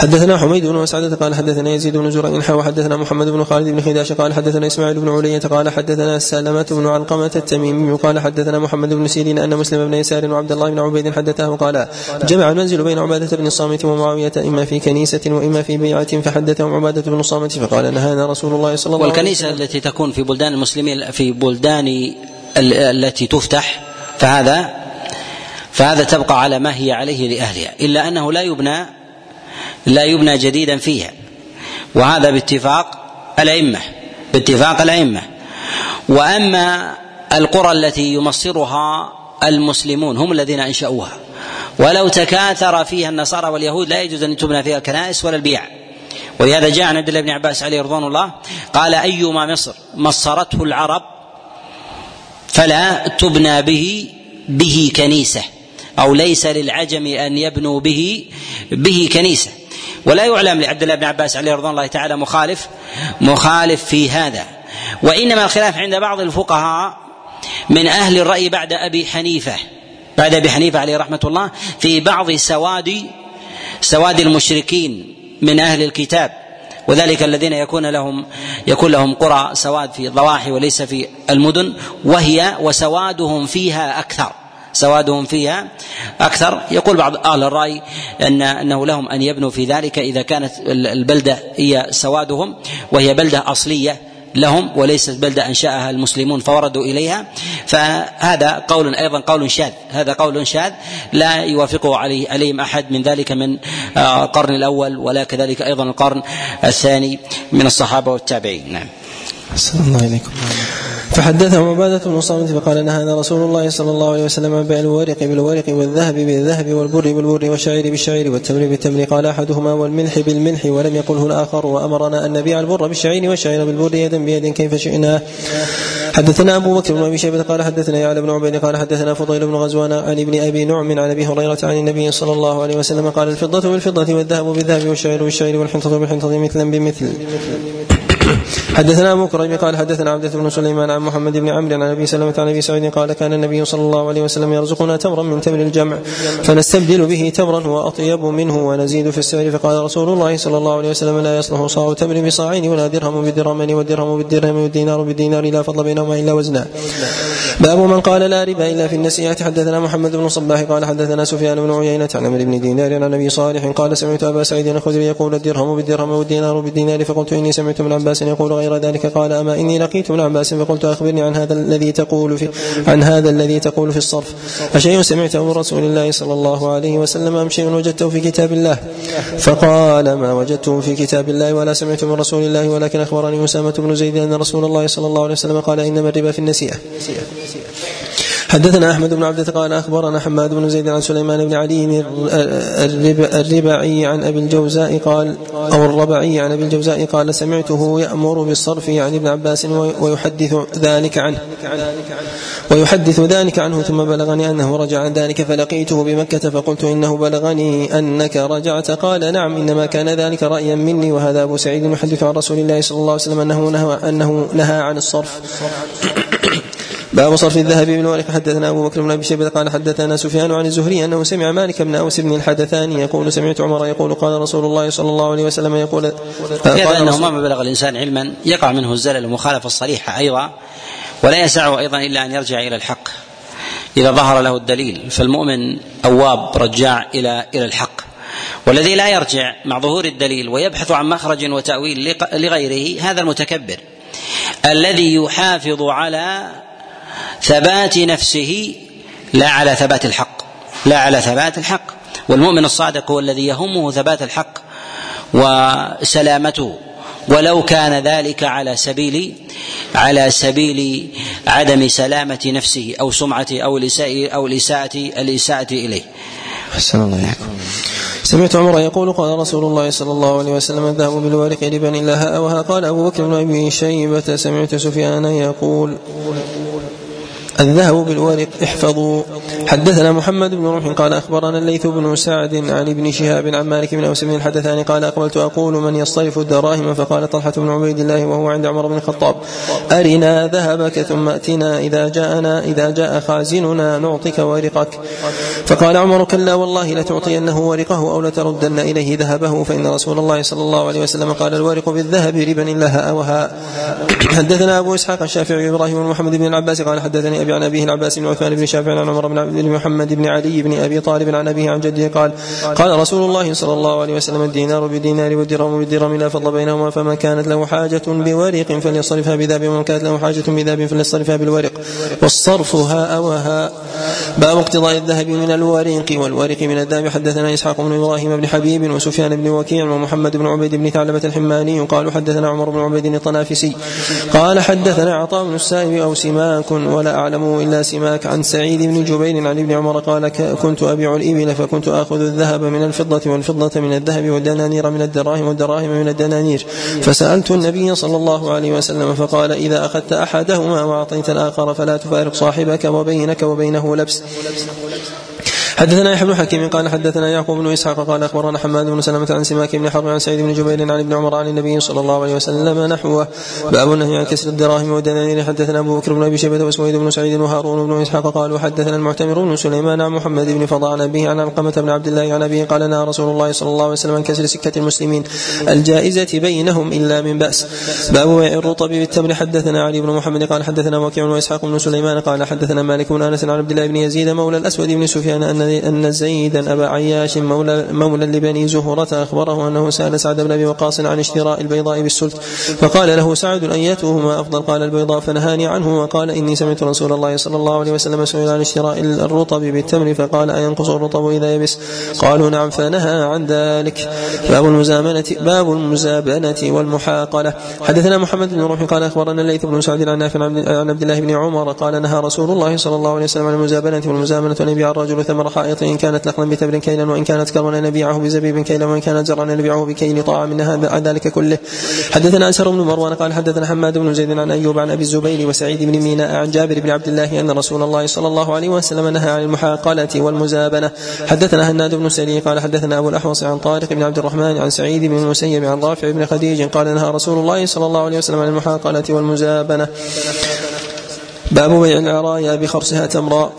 حدثنا حميد بن مسعدة قال حدثنا يزيد بن زرع وحدثنا محمد بن خالد بن خداش قال حدثنا إسماعيل بن علية قال حدثنا سلمة بن علقمة التميمي قال حدثنا محمد بن سيرين أن مسلم بن يسار وعبد الله بن عبيد حدثه قال جمع المنزل بين عبادة بن الصامت ومعاوية إما في كنيسة وإما في بيعة فحدثهم عبادة بن الصامت فقال نهانا رسول الله صلى الله عليه وسلم. والكنيسة التي تكون في بلدان المسلمين في بلدان التي تفتح فهذا فهذا تبقى على ما هي عليه لأهلها إلا أنه لا يبنى لا يبنى جديدا فيها. وهذا باتفاق الأئمة باتفاق الأئمة. وأما القرى التي يمصرها المسلمون هم الذين أنشأوها. ولو تكاثر فيها النصارى واليهود لا يجوز أن تبنى فيها الكنائس ولا البيع. ولهذا جاء عن عبد الله بن عباس عليه رضوان الله قال أيما مصر مصرته العرب فلا تبنى به به كنيسة. أو ليس للعجم أن يبنوا به به كنيسة. ولا يعلم لعبد الله بن عباس عليه رضوان الله تعالى مخالف مخالف في هذا. وإنما الخلاف عند بعض الفقهاء من أهل الرأي بعد أبي حنيفة بعد أبي حنيفة عليه رحمة الله في بعض سواد سواد المشركين من أهل الكتاب. وذلك الذين يكون لهم يكون لهم قرى سواد في الضواحي وليس في المدن وهي وسوادهم فيها أكثر. سوادهم فيها أكثر. يقول بعض أهل الرأي أن أنه لهم أن يبنوا في ذلك إذا كانت البلدة هي سوادهم وهي بلدة أصلية لهم وليست بلدة أنشأها المسلمون فوردوا إليها. فهذا قول أيضا قول شاذ. هذا قول شاذ لا يوافقه عليه عليهم أحد من ذلك من آه، القرن الأول ولا كذلك أيضا القرن الثاني من الصحابة والتابعين. نعم. الله إليكم فحدثهم عبادة بن صامت فقال نهانا رسول الله صلى الله عليه وسلم عن بيع الورق بالورق والذهب بالذهب والبر بالبر والشعير بالشعير والتمر بالتمر. قال أحدهما والملح بالملح ولم يقله الآخر وأمرنا أن نبيع البر بالشعير والشعير بالبر يدا بيد كيف شئنا. حدثنا أبو بكر بن أبي شيبة قال حدثنا يعلى بن عبيد قال حدثنا فضيل بن غزوان عن ابن أبي نعم عن أبي هريرة عن النبي صلى الله عليه وسلم قال الفضة بالفضة والذهب بالذهب والشعير بالشعير والحنطة بالحنطة مثلا بمثل. حدثنا كريم قال حدثنا عبدة بن سليمان عن محمد بن عمرو عن أبي سلمة عن أبي سعيد قال كان النبي صلى الله عليه وسلم يرزقنا تمرا من تمر الجمع فنستبدل به تمرا هو اطيب منه ونزيد في السعر فقال رسول الله صلى الله عليه وسلم لا يصلح صاع تمر بصاعين ولا درهم بدرهمين والدرهم بالدرهم والدينار بالدينار لا فضل بينهما إلا وزنا. باب من قال لا ربا إلا في النسيئة. حدثنا محمد بن صباح قال حدثنا سفيان بن عيينة عن عمرو بن دينار عن أبي صالح قال سمعت أبا سعيد الخدري يقول الدرهم بالدرهم والدينار بالدينار فقلت إني سمعت من عباس يقول غير ذلك قال أما إني لقيت ابن عباس فقلت أخبرني عن هذا الذي تقول في عن هذا الذي تقول في الصرف. أشيء سمعته من رسول الله صلى الله عليه وسلم أم شيء وجدته في كتاب الله؟ فقال ما وجدته في كتاب الله ولا سمعت من رسول الله ولكن أخبرني أسامة بن زيد أن رسول الله صلى الله عليه وسلم قال إنما الربا في النسيئة. حدثنا أحمد بن عبدة قال أخبرنا حماد بن زيد عن سليمان بن علي الربعي عن أبي الجوزاء قال أو الربعي عن أبي الجوزاء قال سمعته يأمر بالصرف عن ابن عباس ويحدث ذلك عنه. ويحدث ذلك عنه ثم بلغني أنه رجع عن ذلك فلقيته بمكة فقلت إنه بلغني أنك رجعت. قال نعم إنما كان ذلك رأيا مني وهذا أبو سعيد يحدث عن رسول الله صلى الله عليه وسلم أنه نهى أنه نهى عن الصرف. باب صرف الذهب بالورق حدثنا أبو بكر بن أبي شيبة قال حدثنا سفيان عن الزهري أنه سمع مالك بن أوس بن الحدثاني يقول سمعت عمر يقول قال رسول الله صلى الله عليه وسلم يقول قال انه ما بلغ الإنسان علما يقع منه الزلل المخالفه الصريحة أيضا ولا يسعه أيضا إلا أن يرجع إلى الحق. إذا ظهر له الدليل فالمؤمن أواب رجاع إلى إلى الحق. والذي لا يرجع مع ظهور الدليل ويبحث عن مخرج وتأويل لغيره هذا المتكبر. الذي يحافظ على ثبات نفسه لا على ثبات الحق لا على ثبات الحق والمؤمن الصادق هو الذي يهمه ثبات الحق وسلامته ولو كان ذلك على سبيل على سبيل عدم سلامة نفسه أو سمعته أو الإساءة أو الإساءة الإساءة إليه. أحسن الله إليكم. سمعت عمر يقول قال رسول الله صلى الله عليه وسلم الذهب بالورق إلا هاء وها قال أبو بكر بن أبي شيبة سمعت سفيان يقول الذهب بالورق احفظوا. حدثنا محمد بن روح قال أخبرنا الليث بن سعد عن ابن شهاب عن مالك بن أوس بن الحدثاني قال أقبلت أقول من يصطرف الدراهم فقال طلحة بن عبيد الله وهو عند عمر بن الخطاب. أرنا ذهبك ثم أتنا إذا جاءنا إذا جاء خازننا نعطيك ورقك. فقال عمر كلا والله لتعطينه ورقه أو لتردن إليه ذهبه فإن رسول الله صلى الله عليه وسلم قال الورق بالذهب ربا الا هاء وهاء حدثنا أبو إسحاق الشافعي إبراهيم بن محمد بن العباس قال حدثني أبي عن ابيه العباس بن عثمان بن شافع عن عمر بن عبد محمد بن علي بن أبي طالب عن أبيه عن جده قال قال رسول الله صلى الله عليه وسلم الدينار بالدينار والدرهم بالدرهم لا فضل بينهما فما كانت له حاجة بورق فليصرفها بذهب ومن كانت له حاجة بذهب فليصرفها بالورق. والصرف هاء وهاء باب اقتضاء الذهب من الورق والورق من الذهب. حدثنا إسحاق بن إبراهيم بن حبيب وسفيان بن وكيع ومحمد بن عبيد بن ثعلبة الحماني قالوا حدثنا عمر بن عبيد الطنافسي قال حدثنا عطاء بن السائب أو سماك ولا اعلمه الا سماك عن سعيد بن جبير عن ابن عمر قال كنت أبيع الإبل فكنت آخذ الذهب من الفضة والفضة من الذهب والدنانير من الدراهم والدراهم من الدنانير. فسألت النبي صلى الله عليه وسلم فقال إذا أخذت أحدهما وأعطيت الآخر فلا تفارق صاحبك وبينك وبينه لبس. حدثنا يحيى بن حكيم قال حدثنا يعقوب بن إسحاق قال أخبرنا حماد بن سلمة عن سماك بن حرب عن سعيد بن جبير عن ابن عمر عن النبي صلى الله عليه وسلم نحوه. باب النهي عن كسر الدراهم والدنانير. حدثنا أبو بكر بن أبي شيبة وسويد بن سعيد وهارون بن إسحاق قالوا حدثنا المعتمر بن سليمان عن محمد بن فضاء عن أبيه عن علقمة بن عبد الله عن أبيه قال نهى رسول الله صلى الله عليه وسلم عن كسر سكة المسلمين. الجائزة بينهم إلا من بأس. باب بيع الرطب بالتمر. حدثنا علي بن محمد قال حدثنا وكيع واسحاق بن سليمان قال حدثنا مالك بن أنس عن عبد الله بن يزيد مولى الأسود بن سفيان أن زيد زيدا أبا عياش مولى, مولى لبني زهرة أخبره أنه سأل سعد بن أبي وقاص عن اشتراء البيضاء بالسلت. فقال له سعد أيتهما أفضل قال البيضاء فنهاني عنه وقال إني سمعت رسول الله صلى الله عليه وسلم سئل عن اشتراء الرطب بالتمر. فقال أينقص الرطب إذا يبس؟ قالوا نعم فنهى عن ذلك. باب المزامنة باب المزابنة والمحاقلة. حدثنا محمد بن روح قال أخبرنا الليث بن سعد عن نافع عن عبد الله بن عمر قال نهى رسول الله صلى الله عليه وسلم عن المزابنة والمزامنة. أن يبيع الرجل ثمر حائط إن كانت نخلا بتمر كيلا وإن كانت كرما نبيعه بزبيب كيلا وإن كانت زرعا نبيعه بكيل طعام منها ذلك كله. حدثنا أسر بن مروان قال حدثنا حماد بن زيد عن أيوب عن أبي الزبير وسعيد بن ميناء عن جابر بن عبد الله أن رسول الله صلى الله عليه وسلم نهى عن المحاقلة والمزابنة. حدثنا هناد بن سري قال حدثنا أبو الأحوص عن طارق بن عبد الرحمن عن سعيد بن المسيب عن رافع بن خديج قال نهى رسول الله صلى الله عليه وسلم عن المحاقلة والمزابنة. باب بيع العرايا بخرصها تمرا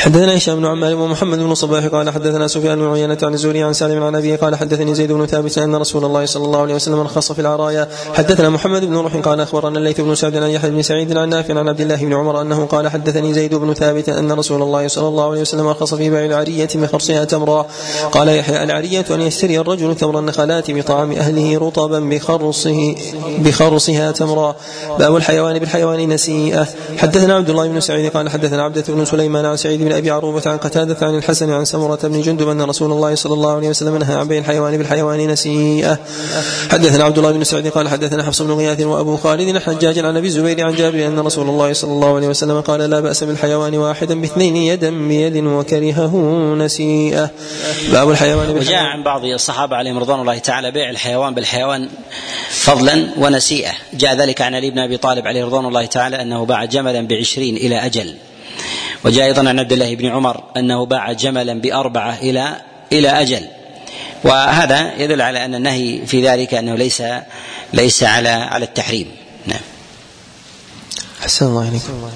حدثنا هشام بن عمار ومحمد بن صباح قال حدثنا سفيان بن عيينة عن الزهري عن سالم عن أبيه قال حدثني زيد بن ثابت أن رسول الله صلى الله عليه وسلم رخص في العرايا. حدثنا محمد بن روح قال أخبرنا الليث بن سعد عن يحيى بن سعيد عن نافع عن عبد الله بن عمر أنه قال حدثني زيد بن ثابت أن رسول الله صلى الله عليه وسلم رخص في بيع العرية بخرصها تمرا قال يحيى العرية أن يشتري الرجل تمر النخلات بطعام أهله رطبا بخرصه بخرصها تمرا باب الحيوان بالحيوان نسيئة. حدثنا عبد الله بن سعيد قال حدثنا عبدة بن سليمان عن سعيد بن أبي عروبة عن قتادة عن الحسن عن سمرة بن جندب أن رسول الله صلى الله عليه وسلم نهى عن بيع الحيوان بالحيوان نسيئة. حدثنا عبد الله بن سعيد قال حدثنا حفص بن غياث وأبو خالد الحجاج عن أبي الزبير عن جابر أن رسول الله صلى الله عليه وسلم قال لا بأس بالحيوان واحدا باثنين يدا بيد وكرهه نسيئة. باب الحيوان وجاء عن بعض الصحابة عليهم رضوان الله تعالى بيع الحيوان بالحيوان فضلا ونسيئة. جاء ذلك عن علي بن أبي طالب عليه رضوان الله تعالى أنه باع جملا بعشرين إلى أجل. وجاء أيضا عن عبد الله بن عمر أنه باع جملا بأربعة إلى إلى أجل. وهذا يدل على أن النهي في ذلك أنه ليس ليس على على التحريم. نعم. أحسن الله إليكم.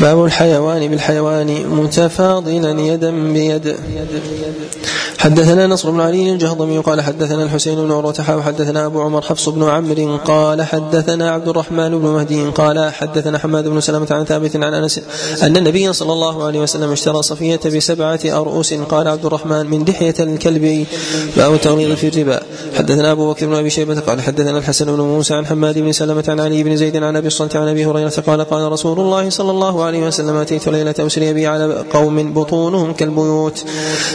باب الحيوان بالحيوان متفاضلا يدا بيد. حدثنا نصر بن علي الجهضمي قال حدثنا الحسين بن عروة وحدثنا أبو عمر حفص بن عمرو قال حدثنا عبد الرحمن بن مهدي قال حدثنا حماد بن سلمة عن ثابت عن أنس أن النبي صلى الله عليه وسلم اشترى صفية بسبعة أرؤوس. قال عبد الرحمن من دحية الكلب. باب التغليظ في الربا. حدثنا أبو بكر بن أبي شيبة قال حدثنا الحسن بن موسى عن حماد بن سلمة عن علي بن زيد عن أبي الصلت عن أبي هريرة قال قال رسول الله صلى الله عليه وسلم أتيت ليلة أسري بي على قوم بطونهم كالبيوت.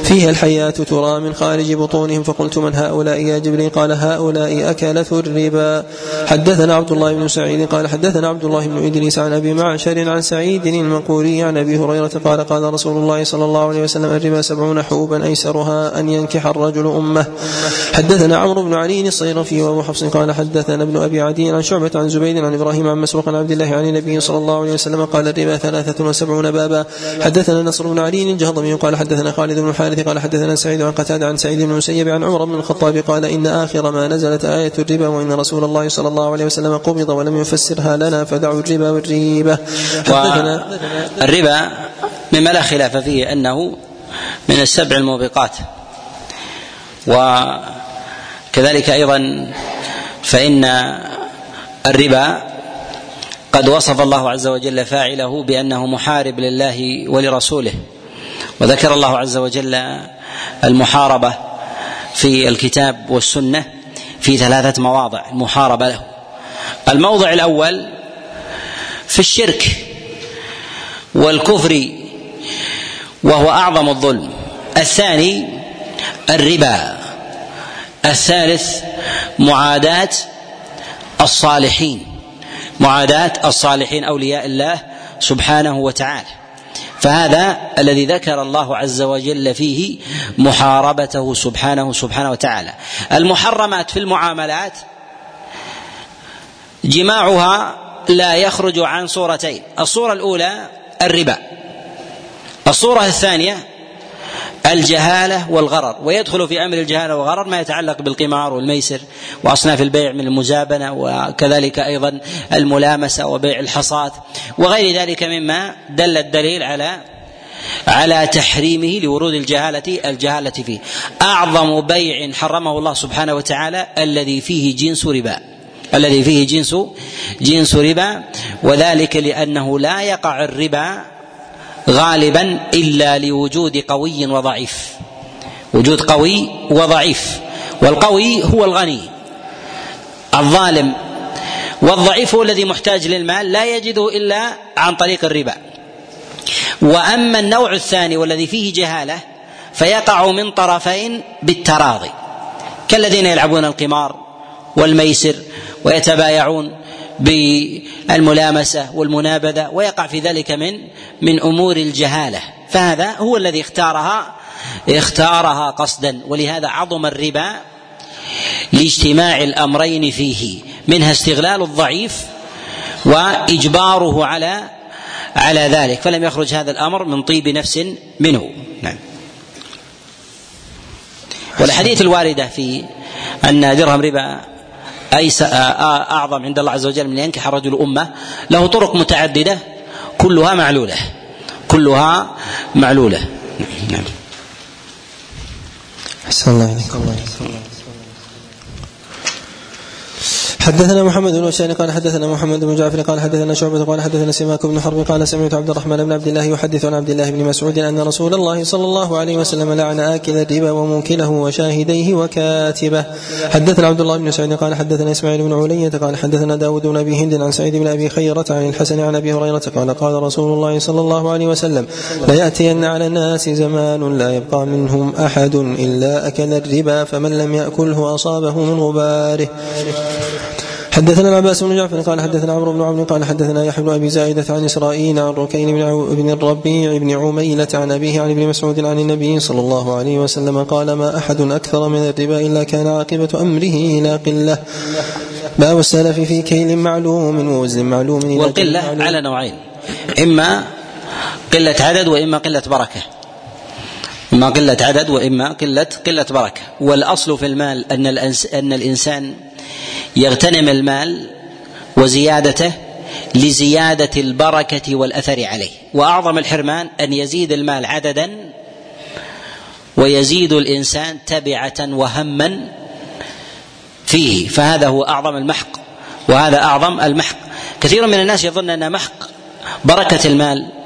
فيها الحيات ترى من خارج بطونهم. فقلت من هؤلاء يا جبريل؟ قال هؤلاء أكلة الربا. حدثنا عبد الله بن سعيد. قال حدثنا عبد الله بن إدريس عن أبي معشر عن سعيد المقوري عن أبي هريرة. قال قال رسول الله صلى الله عليه وسلم الربا سبعون حوبا أيسرها أن ينكح الرجل أمه. حدثنا عمرو بن علي الصيرفي وأبو حفص. قال حدثنا ابن أبي عدي عن شعبة عن زبيد عن إبراهيم عن مسروق عن عبد الله عن النبي صلى الله عليه وسلم. قال الربا ثلاثة وسبعون بابا. حدثنا نصر بن علي الجهضمي قال حدثنا خالد بن الحارث قال حدثنا سعيد عن قتادة عن سعيد بن المسيب عن عمر بن الخطاب قال إن آخر ما نزلت آية الربا وإن رسول الله صلى الله عليه وسلم قبض ولم يفسرها لنا فدعوا الربا والريبة. حدثنا الربا مما لا خلاف فيه أنه من السبع الموبقات. وكذلك أيضا فإن الربا قد وصف الله عز وجل فاعله بأنه محارب لله ولرسوله. وذكر الله عز وجل المحاربة في الكتاب والسنة في ثلاثة مواضع المحاربة له. الموضع الأول في الشرك والكفر وهو أعظم الظلم. الثاني الربا. الثالث معاداة الصالحين. معاداة الصالحين أولياء الله سبحانه وتعالى. فهذا الذي ذكر الله عز وجل فيه محاربته سبحانه سبحانه وتعالى. المحرمات في المعاملات جماعها لا يخرج عن صورتين الصورة الأولى الربا الصورة الثانية الجهالة والغرر. ويدخل في أمر الجهالة والغرر ما يتعلق بالقمار والميسر وأصناف البيع من المزابنة وكذلك أيضا الملامسة وبيع الحصات وغير ذلك مما دل الدليل على على تحريمه لورود الجهالة الجهالة فيه. أعظم بيع حرمه الله سبحانه وتعالى الذي فيه جنس ربا. الذي فيه جنس جنس ربا. وذلك لأنه لا يقع الربا غالبا إلا لوجود قوي وضعيف. وجود قوي وضعيف. والقوي هو الغني. الظالم. والضعيف هو الذي محتاج للمال لا يجده إلا عن طريق الربا. وأما النوع الثاني والذي فيه جهالة فيقع من طرفين بالتراضي. كالذين يلعبون القمار والميسر ويتبايعون بالملامسة والمنابذة ويقع في ذلك من من أمور الجهالة. فهذا هو الذي اختارها اختارها قصدا. ولهذا عظم الربا لاجتماع الأمرين فيه منها استغلال الضعيف وإجباره على على ذلك. فلم يخرج هذا الأمر من طيب نفس منه. نعم. والاحاديث الواردة في أن درهم ربا أيس أعظم عند الله عز وجل من ينكح الرجل أمة له طرق متعددة كلها معلولة. كلها معلولة. نعم. أحسن الله إليكم حدثنا محمد بن بشار قال حدثنا محمد بن جعفر قال حدثنا شعبة قال حدثنا سماك بن حرب قال سمعت عبد الرحمن بن عبد الله يحدث عن عبد الله بن مسعود أن رسول الله صلى الله عليه وسلم لعن آكل الربا وموكله وشاهديه وكاتبه. حدثنا عبد الله بن سعيد قال حدثنا إسماعيل بن علية قال حدثنا داود بن أبي هند عن سعيد بن أبي خيرة عن الحسن عن أبي هريرة قال قال رسول الله صلى الله عليه وسلم ليأتين على الناس زمان لا يبقى منهم أحد إلا أكل الربا فمن لم يأكله أصابه من غباره. حدثنا العباس بن جعفر قال حدثنا عمرو بن عمرو قال حدثنا يحيى بن أبي زائده عن إسرائيل عن ركين بن الربيع بن عميلة عن أبيه عن ابن مسعود عن النبي صلى الله عليه وسلم قال ما أحد أكثر من الربا إلا كان عاقبة أمره إلى قلة. باب السلف في كيل معلوم ووزن معلوم والقلة على نوعين. إما قلة عدد وإما قلة بركة. إما قلة عدد وإما قله قلة بركة. والأصل في المال أن أن الإنسان يغتنم المال وزيادته لزيادة البركة والأثر عليه. وأعظم الحرمان أن يزيد المال عددا ويزيد الإنسان تبعة وهما فيه. فهذا هو أعظم المحق وهذا أعظم المحق. كثير من الناس يظن أن محق بركة المال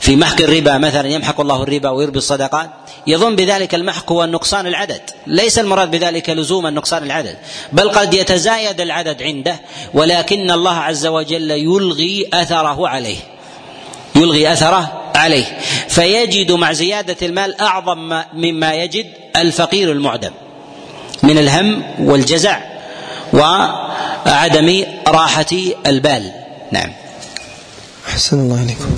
في محق الربا مثلا يمحق الله الربا ويربي الصدقات. يظن بذلك المحق هو النقصان العدد. ليس المراد بذلك لزوما نقصان العدد. بل قد يتزايد العدد عنده ولكن الله عز وجل يلغي أثره عليه. يلغي أثره عليه. فيجد مع زيادة المال أعظم مما يجد الفقير المعدم. من الهم والجزع وعدم راحة البال. نعم. أحسن الله عليكم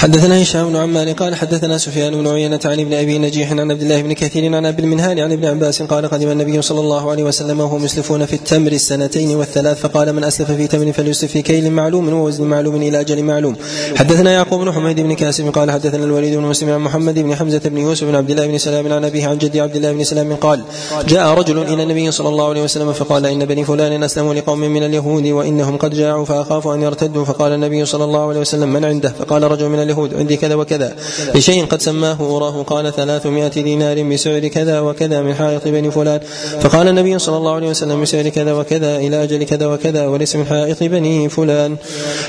حدثنا هشام بن عمار قال حدثنا سفيان بن عيينة عن ابن أبي نجيح عن عبد الله بن كثير عن ابي المنهال عن ابن عباس قال قدم النبي صلى الله عليه وسلم وهم يسلفون في التمر السنتين والثلاث فقال من أسلف في تمر فليسلف في كيل معلوم ووزن معلوم إلى أجل معلوم. حدثنا يعقوب بن حميد بن كاسم قال حدثنا الوليد بن مسلم عن محمد بن حمزة بن يوسف بن عبد الله بن سلام عن أبيه عن جدي عبد الله بن سلام قال جاء رجل إلى النبي صلى الله عليه وسلم فقال إن بني فلان أسلموا لقوم من اليهود وإنهم قد جاعوا فاخاف أن يرتدوا. فقال النبي صلى الله عليه وسلم من عنده؟ فقال رجل من اليهود عندي كذا وكذا. وكذا لشيء قد سماه أراه قال ثلاثمائة دينار بسعر كذا وكذا من حائط بني فلان. فقال النبي صلى الله عليه وسلم بسعر كذا وكذا إلى أجل كذا وكذا وليس من حائط بني فلان.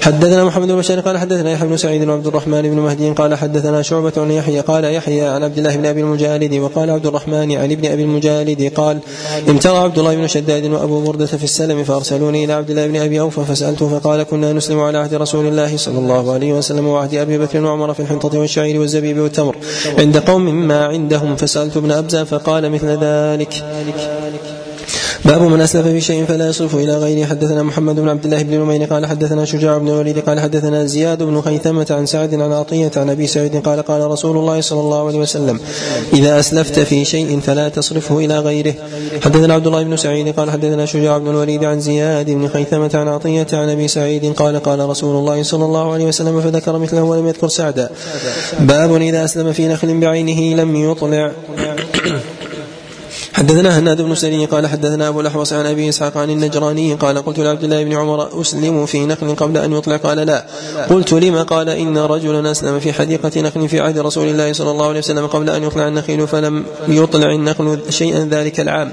حدثنا محمد بن بشار قال حدثنا يحيى بن سعيد وعبد الرحمن بن مهدي قال حدثنا شعبة عن يحيى قال يحيى عن عبد الله بن أبي المجالد وقال عبد الرحمن عن ابن أبي المجالد قال امترى عبد الله بن شداد وأبو بردة في السلم فأرسلوني إلى عبد الله بن أبي أوفى فسألته فقال كنا نسلم على عهد رسول الله صلى الله عليه وسلم وعهد أبي بكر وعمر في الحنطة والشعير والزبيب والتمر. عند قوم ما عندهم فسألت ابن أبزة فقال مثل ذلك. باب من أسلف في شيء فلا يصرف إلى غيره. حدثنا محمد بن عبد الله بن نمير قال حدثنا شجاع بن الوليد قال حدثنا زياد بن خيثمة عن سعد عن عطية عن أبي سعيد قال قال رسول الله صلى الله عليه وسلم إذا أسلفت في شيء فلا تصرفه إلى غيره. حدثنا عبد الله بن سعيد قال حدثنا شجاع بن الوليد عن زياد بن خيثمة عن عطية عن أبي سعيد قال قال رسول الله صلى الله عليه وسلم فذكر مثله ولم يذكر سعدا. باب إذا أسلم في نخل بعينه لم يطلع. حدثنا هناد بن سري قال حدثنا أبو الأحوص عن أبي إسحاق عن النجراني قال قلت لعبد الله بن عمر أسلم في نخل قبل أن يطلع قال لا. قلت لما؟ قال إن رجلا أسلم في حديقة نخل في عهد رسول الله صلى الله عليه وسلم قبل أن يطلع النخيل فلم يطلع النخل شيئا ذلك العام.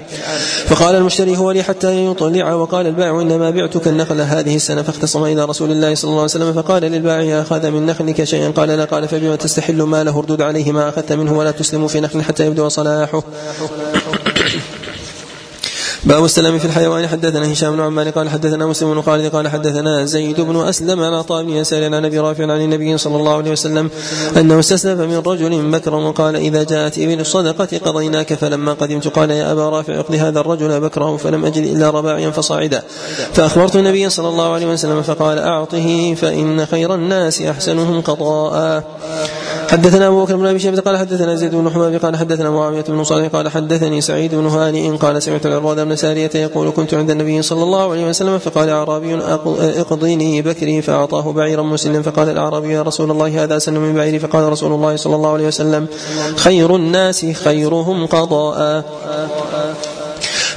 فقال المشتري هو لي حتى يطلع وقال البائع إنما بعتك النخل هذه السنة فاختصم إلى رسول الله صلى الله عليه وسلم فقال للبائع أخذ من نخلك شيئا؟ قال لا. قال فبما تستحل ماله اردد عليه ما أخذت منه ولا تسلم في نخل حتى يبدو صلاحه. باب السلام في الحيوان. حدثنا هشام بن عمار قال حدثنا مسلم بن خالد قال حدثنا زيد بن أسلم عن عطاء بن عن أبي رافع عن النبي صلى الله عليه وسلم أنه استسلف من رجل بكرا وقال إذا جاءت ابن الصدقة قضيناك فلما قدمت قال يا أبا رافع اقضي هذا الرجل بكره فلم أجد إلا رباعيا فصاعدا فأخبرت النبي صلى الله عليه وسلم فقال أعطه فإن خير الناس أحسنهم قضاء. حدثنا أبو بكر بن أبي شيبة قال حدثنا زيد بن حباب قال حدثنا معاوية بن صالح قال حدثني سعيد بن هانئ قال سمعت العرباض بن سارية يقول كنت عند النبي صلى الله عليه وسلم فقال أعرابي اقضيني بكري فأعطاه بعيرا مسلم فقال الأعرابي يا رسول الله هذا سن من بعيري فقال رسول الله صلى الله عليه وسلم خير الناس خيرهم قضاء.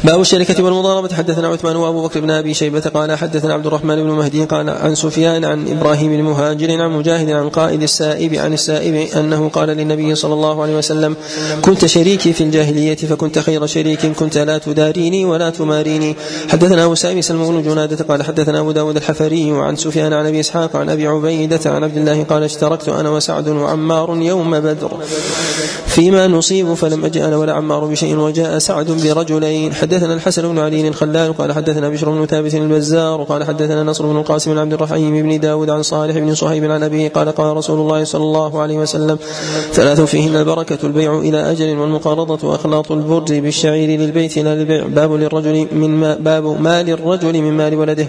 باب الشركة والمضاربة. حدثنا عثمان وأبو بكر بن أبي شيبة قال حدثنا عبد الرحمن بن مهدي قال عن سفيان عن إبراهيم المهاجر عن مجاهد عن قائد السائب عن السائب أنه قال للنبي صلى الله عليه وسلم كنت شريكي في الجاهلية فكنت خير شريك كنت لا تداريني ولا تماريني. حدثنا أبو سامي سلم بن جنادة قال حدثنا أبو داود الحفري وعن سفيان عن أبي إسحاق عن أبي عبيدة عن عبد الله قال اشتركت أنا وسعد وعمار يوم بدر. فيما نصيب فلم أجئ أنا ولا عمار بشيء وجاء سعد برجلين. حدثنا الحسن بن علي الخلال قال حدثنا بشر بن ثابت البزار قال حدثنا نصر بن القاسم بن عبد الرحيم بن داود عن صالح بن صهيب عن أبيه قال قال رسول الله صلى الله عليه وسلم ثلاث فيهن البركة البيع إلى أجل والمقارضة وأخلاط البرز بالشعير للبيت لا للبيع باب للرجل من ما باب مال الرجل من مال ولده.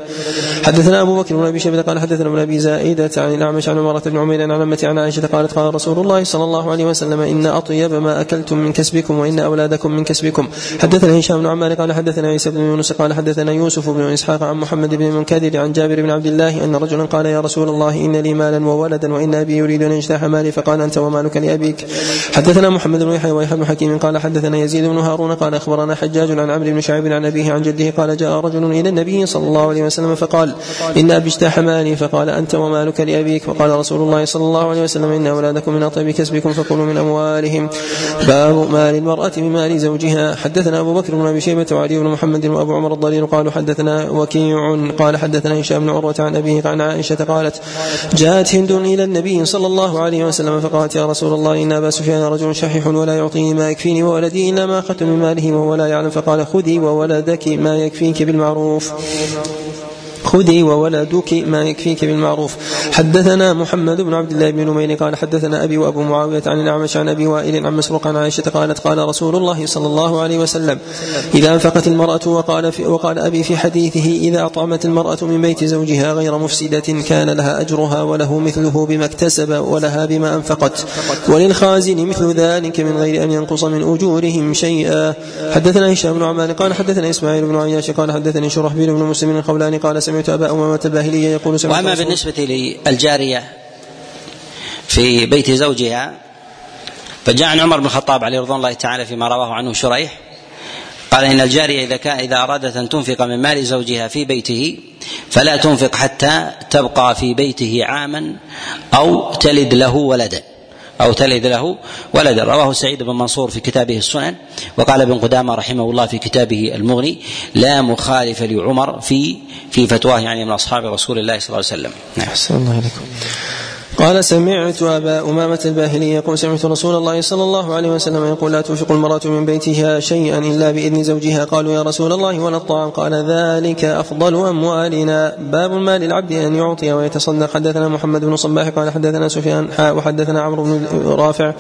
حدثنا أبو بكر بن أبي شيبة قال حدثنا ابن أبي زائدة عن الأعمش عن عمرة بن عمير عن عمة عن عائشة قالت قال رسول الله صلى الله عليه وسلم إن أطيب ما أكلتم من كسبكم وإن أولادكم من كسبكم. حدثنا هشام بن عمار قال حدثنا عيسى بن يونس قال حدثنا يوسف بن إسحاق عن محمد بن المنكدر عن جابر بن عبد الله أن رجلا قال يا رسول الله إن لي مالا وولدا وإن أبي يريد أن يجتاح مالي فقال أنت ومالك لأبيك. حدثنا محمد بن يحيى ويحيى بن حكيم قال حدثنا يزيد بن هارون قال أخبرنا حجاج عن عمرو بن شعيب عن أبيه عن جده قال جاء رجل إلى النبي صلى الله عليه وسلم فقال إن أبي اجتاح مالي فقال أنت ومالك لأبيك. فقال رسول الله صلى الله عليه وسلم إن أولادكم من أطيب كسبكم فكلوا من أموالهم. باب مال المرأة بمال زوجها. حدثنا أبو بكر بن أبي شيبة وعلي بن محمد وأبو عمر الضرير قالوا حدثنا وكيع قال حدثنا هشام بن عروة عن أبيه عن عائشة قالت جاءت هند إلى النبي صلى الله عليه وسلم فقالت يا رسول الله إن أبا سفيان رجل شحيح ولا يعطيني ما يكفيني وولدي إلا ما أخذت من ماله وهو لا يعلم فقال خذي وولدك ما يكفيك بالمعروف خذي وولدك ما يكفيك بالمعروف. حدثنا محمد بن عبد الله بن نمير قال حدثنا أبي وأبو معاوية عن الأعمش عن أبي وائل عن مسروق عن عائشة قالت قال رسول الله صلى الله عليه وسلم إذا أنفقت المرأة وقال, في وقال أبي في حديثه إذا أطعمت المرأة من بيت زوجها غير مفسدة كان لها أجرها وله مثله بما اكتسب ولها بما أنفقت. وللخازن مثل ذلك من غير أن ينقص من أجورهم شيئا. حدثنا هشام بن عمان قال حدثنا إسماعيل بن عياش قال حدثني شرحبيل بن مسلم القولاني قال سمعت أبا أمامة الباهلية يقول سمعت وأما بالنسبة للجارية في بيت زوجها فجاء عن عمر بن الخطاب عليه رضوان الله تعالى فيما رواه عنه شريح قال إن الجارية إذا كان إذا أرادت أن تنفق من مال زوجها في بيته فلا تنفق حتى تبقى في بيته عاما أو تلد له ولدا. أو تلد له ولدا رواه سعيد بن منصور في كتابه السنن وقال ابن قدامة رحمه الله في كتابه المغني لا مخالف لعمر في في فتواه يعني من أصحاب رسول الله صلى الله عليه وسلم. نعم. الله عليكم قال سمعت أبا أمامة الباهلي يقول سمعت رسول الله صلى الله عليه وسلم يقول لا تنفق المرأة من بيتها شيئا إلا بإذن زوجها. قالوا يا رسول الله ولا الطعام؟ قال ذلك أفضل أموالنا. باب ما للعبد أن يعطي ويتصدق. حدثنا محمد بن صباح قال حدثنا سفيان حاء وحدثنا عمرو بن رافع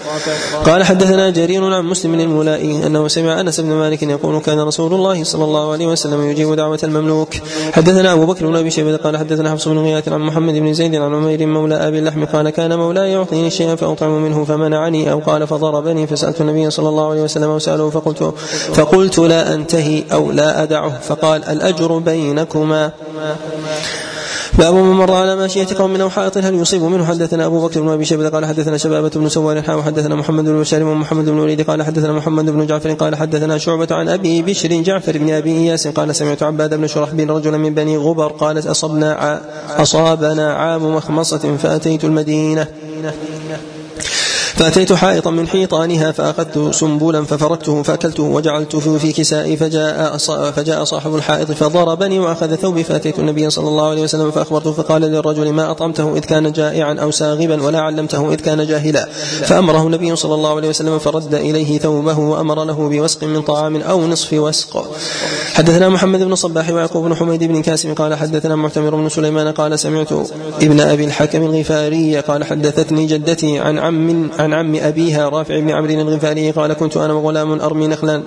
قال حدثنا جرير عن مسلم الملائي أنه سمع أنس بن مالك يقول كان رسول الله صلى الله عليه وسلم يجيب دعوة المملوك. حدثنا أبو بكر بن أبي شيبة قال حدثنا حفص بن غياث عن محمد بن زيد عن عمير مولى أبي اللحم قال كان مولاي يعطيني شيئا فأطعم منه فمنعني أو قال فضربني فسألت النبي صلى الله عليه وسلم وسأله فقلت فقلت لا أنتهي أو لا أدعه فقال الأجر بينكما باب من مر على ماشية قوم أو حائط هل يصيب منه؟ حدثنا أبو بكر بن أبي شيبة قال حدثنا شبابة بن سوار حاء وحدثنا محمد بن بشار ومحمد بن وليد قال حدثنا محمد بن جعفر قال حدثنا شعبة عن أبي بشر جعفر بن أبي إياس قال سمعت عباد بن شرحبيل رجلا من بني غبر قالت أصبنا أصابنا عام مخمصة فأتيت المدينة. فأتيت حائطا من حيطانها فأخذت سنبولا ففركته فأكلته وجعلته في كسائي فجاء فجاء صاحب الحائط فضربني وأخذ ثوبي فأتيت النبي صلى الله عليه وسلم فأخبرته فقال للرجل ما أطعمته إذ كان جائعا أو ساغبا ولا علمته إذ كان جاهلا. فأمره النبي صلى الله عليه وسلم فرد إليه ثوبه وأمر له بوسق من طعام أو نصف وسق. حدثنا محمد بن صباح ويعقوب بن حميد بن كاسم قال حدثنا معتمر بن سليمان قال سمعت ابن أبي الحكم الغفاري قال حدثتني جدتي عن عم عن عم أبيها رافع بن عمرو الغفاري قال كنت أنا وغلام أرمي نخلا.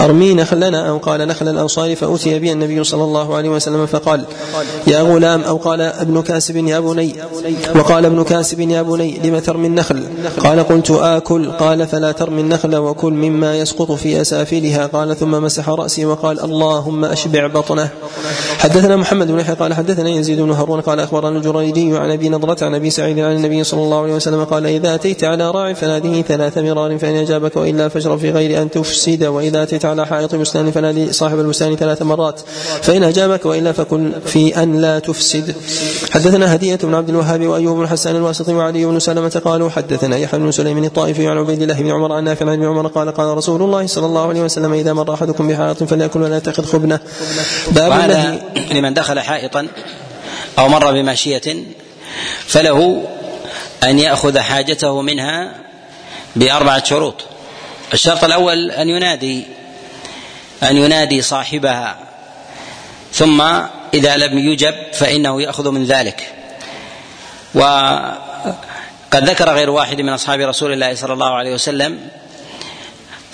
أرمي نخلنا أو قال نخل الأنصار فأتي بي النبي صلى الله عليه وسلم فقال يا غلام أو قال ابن كاسب يا بني وقال ابن كاسب يا بني لم ترمي النخل قال قلت آكل قال فلا ترمي النخل وكل مما يسقط في أسافلها قال ثم مسح رأسي وقال اللهم أشبع بطنه حدثنا محمد بن يحيى قال حدثنا يزيد بن هارون قال أخبرنا الجريدي عن أبي نضرة عن أبي سعيد عن النبي صلى الله عليه وسلم قال إذا أتيت على راع فناديه ثلاث مرار فإن أجابك وإلا فاشرب في غير أن تفسد وإذا أتيت على حائط بستان فنادي صاحب البستان ثلاث مرات فإن أجابك وإلا فكن في أن لا تفسد. حدثنا هدية بن عبد الوهاب وأيوب بن حسان الواسطي وعلي بن سلمة قالوا حدثنا يحيى بن سليم الطائفي عن عبيد الله بن عمر عن نافع عن ابن عمر قال قال رسول الله صلى الله عليه وسلم إذا مر أحدكم بحائط فليأكل ولا يتخذ خبنة. باب النهي لمن دخل حائطا أو مر بماشية فله أن يأخذ حاجته منها بأربعة شروط. الشرط الأول أن ينادي أن ينادي صاحبها. ثم إذا لم يجب فإنه يأخذ من ذلك. وقد ذكر غير واحد من أصحاب رسول الله صلى الله عليه وسلم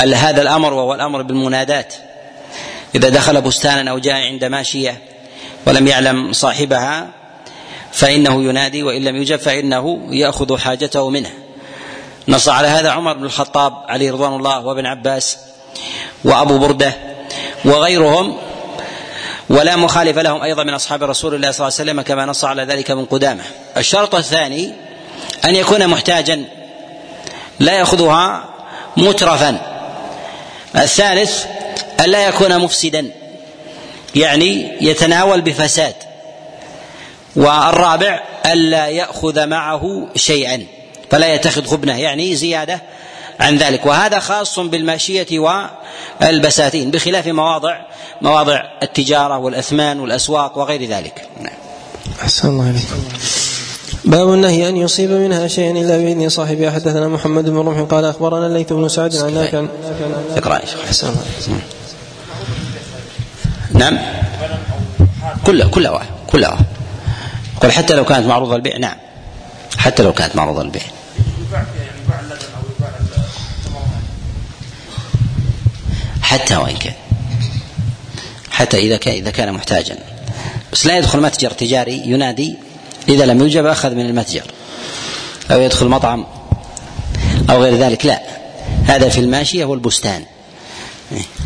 هذا الأمر وهو الأمر بالمنادات. إذا دخل بستانا أو جاء عند ماشية ولم يعلم صاحبها فإنه ينادي وإن لم يجب فإنه يأخذ حاجته منه. نص على هذا عمر بن الخطاب عليه رضوان الله وابن عباس وأبو بردة وغيرهم ولا مخالف لهم أيضا من أصحاب رسول الله صلى الله عليه وسلم كما نص على ذلك من قدامة. الشرط الثاني أن يكون محتاجا لا يأخذها مترفا. الثالث أن لا يكون مفسدا يعني يتناول بفساد. والرابع ألا يأخذ معه شيئا فلا يتخذ خبنة يعني زيادة عن ذلك. وهذا خاص بالماشية والبساتين بخلاف مواضع مواضع التجارة والأثمان والأسواق وغير ذلك. نعم. أحسن الله عليكم. باب النهي أن يصيب منها شيئا إلا بإذن صاحبها حدثنا محمد بن رمح قال أخبرنا الليث بن سعد عن نافع. اقرأ يا شيخ. نعم. كله كله واحد كلها قل حتى لو كانت معروضة البيع نعم. حتى لو كانت معروضة البيع. حتى وإن كان. حتى إذا كان إذا كان محتاجا. بس لا يدخل متجر تجاري ينادي إذا لم يجب أخذ من المتجر. أو يدخل مطعم أو غير ذلك لا. هذا في الماشية والبستان.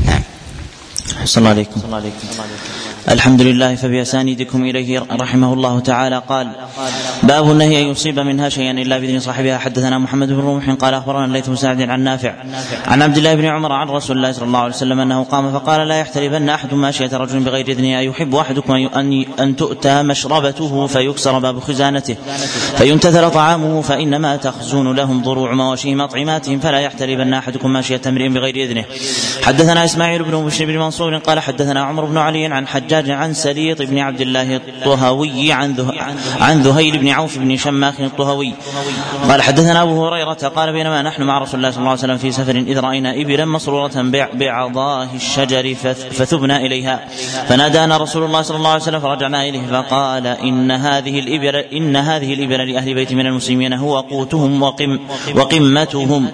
نعم. صلى الله عليكم. الحمد لله فبأسانيدكم إليه رحمه الله تعالى قال باب النهي أن يصيب منها شيئا إلا بإذن صاحبها. حدثنا محمد بن رمح قال أخبرنا الليث بن سعد عن نافع عن عبد الله بن عمر عن رسول الله صلى الله عليه وسلم أنه قام فقال لا يحتربن أحد ماشية رجل بغير إذنه. أيحب أحدكم أن أن تؤتى مشربته فيكسر باب خزانته فينتثر طعامه فإنما تخزون لهم ضروع مواشيهم أطعماتهم فلا يحتربن أحدكم ماشية امرئ بغير إذنه. حدثنا إسماعيل بن بشر بن منصور قال حدثنا عمر بن علي عن حجاج عن سليط بن عبد الله الطهوي عن عن ذهيل بن عوف بن شماخ الطهوي قال حدثنا أبو هريرة قال بينما نحن مع رسول الله صلى الله عليه وسلم في سفر إذ رأينا إبلا مسرورة بعضاه الشجر فثبنا إليها. فنادانا رسول الله صلى الله عليه وسلم فرجعنا إليه فقال إن هذه الابل إن هذه الإبل لأهل بيت من المسلمين هو قوتهم وقم وقمتهم.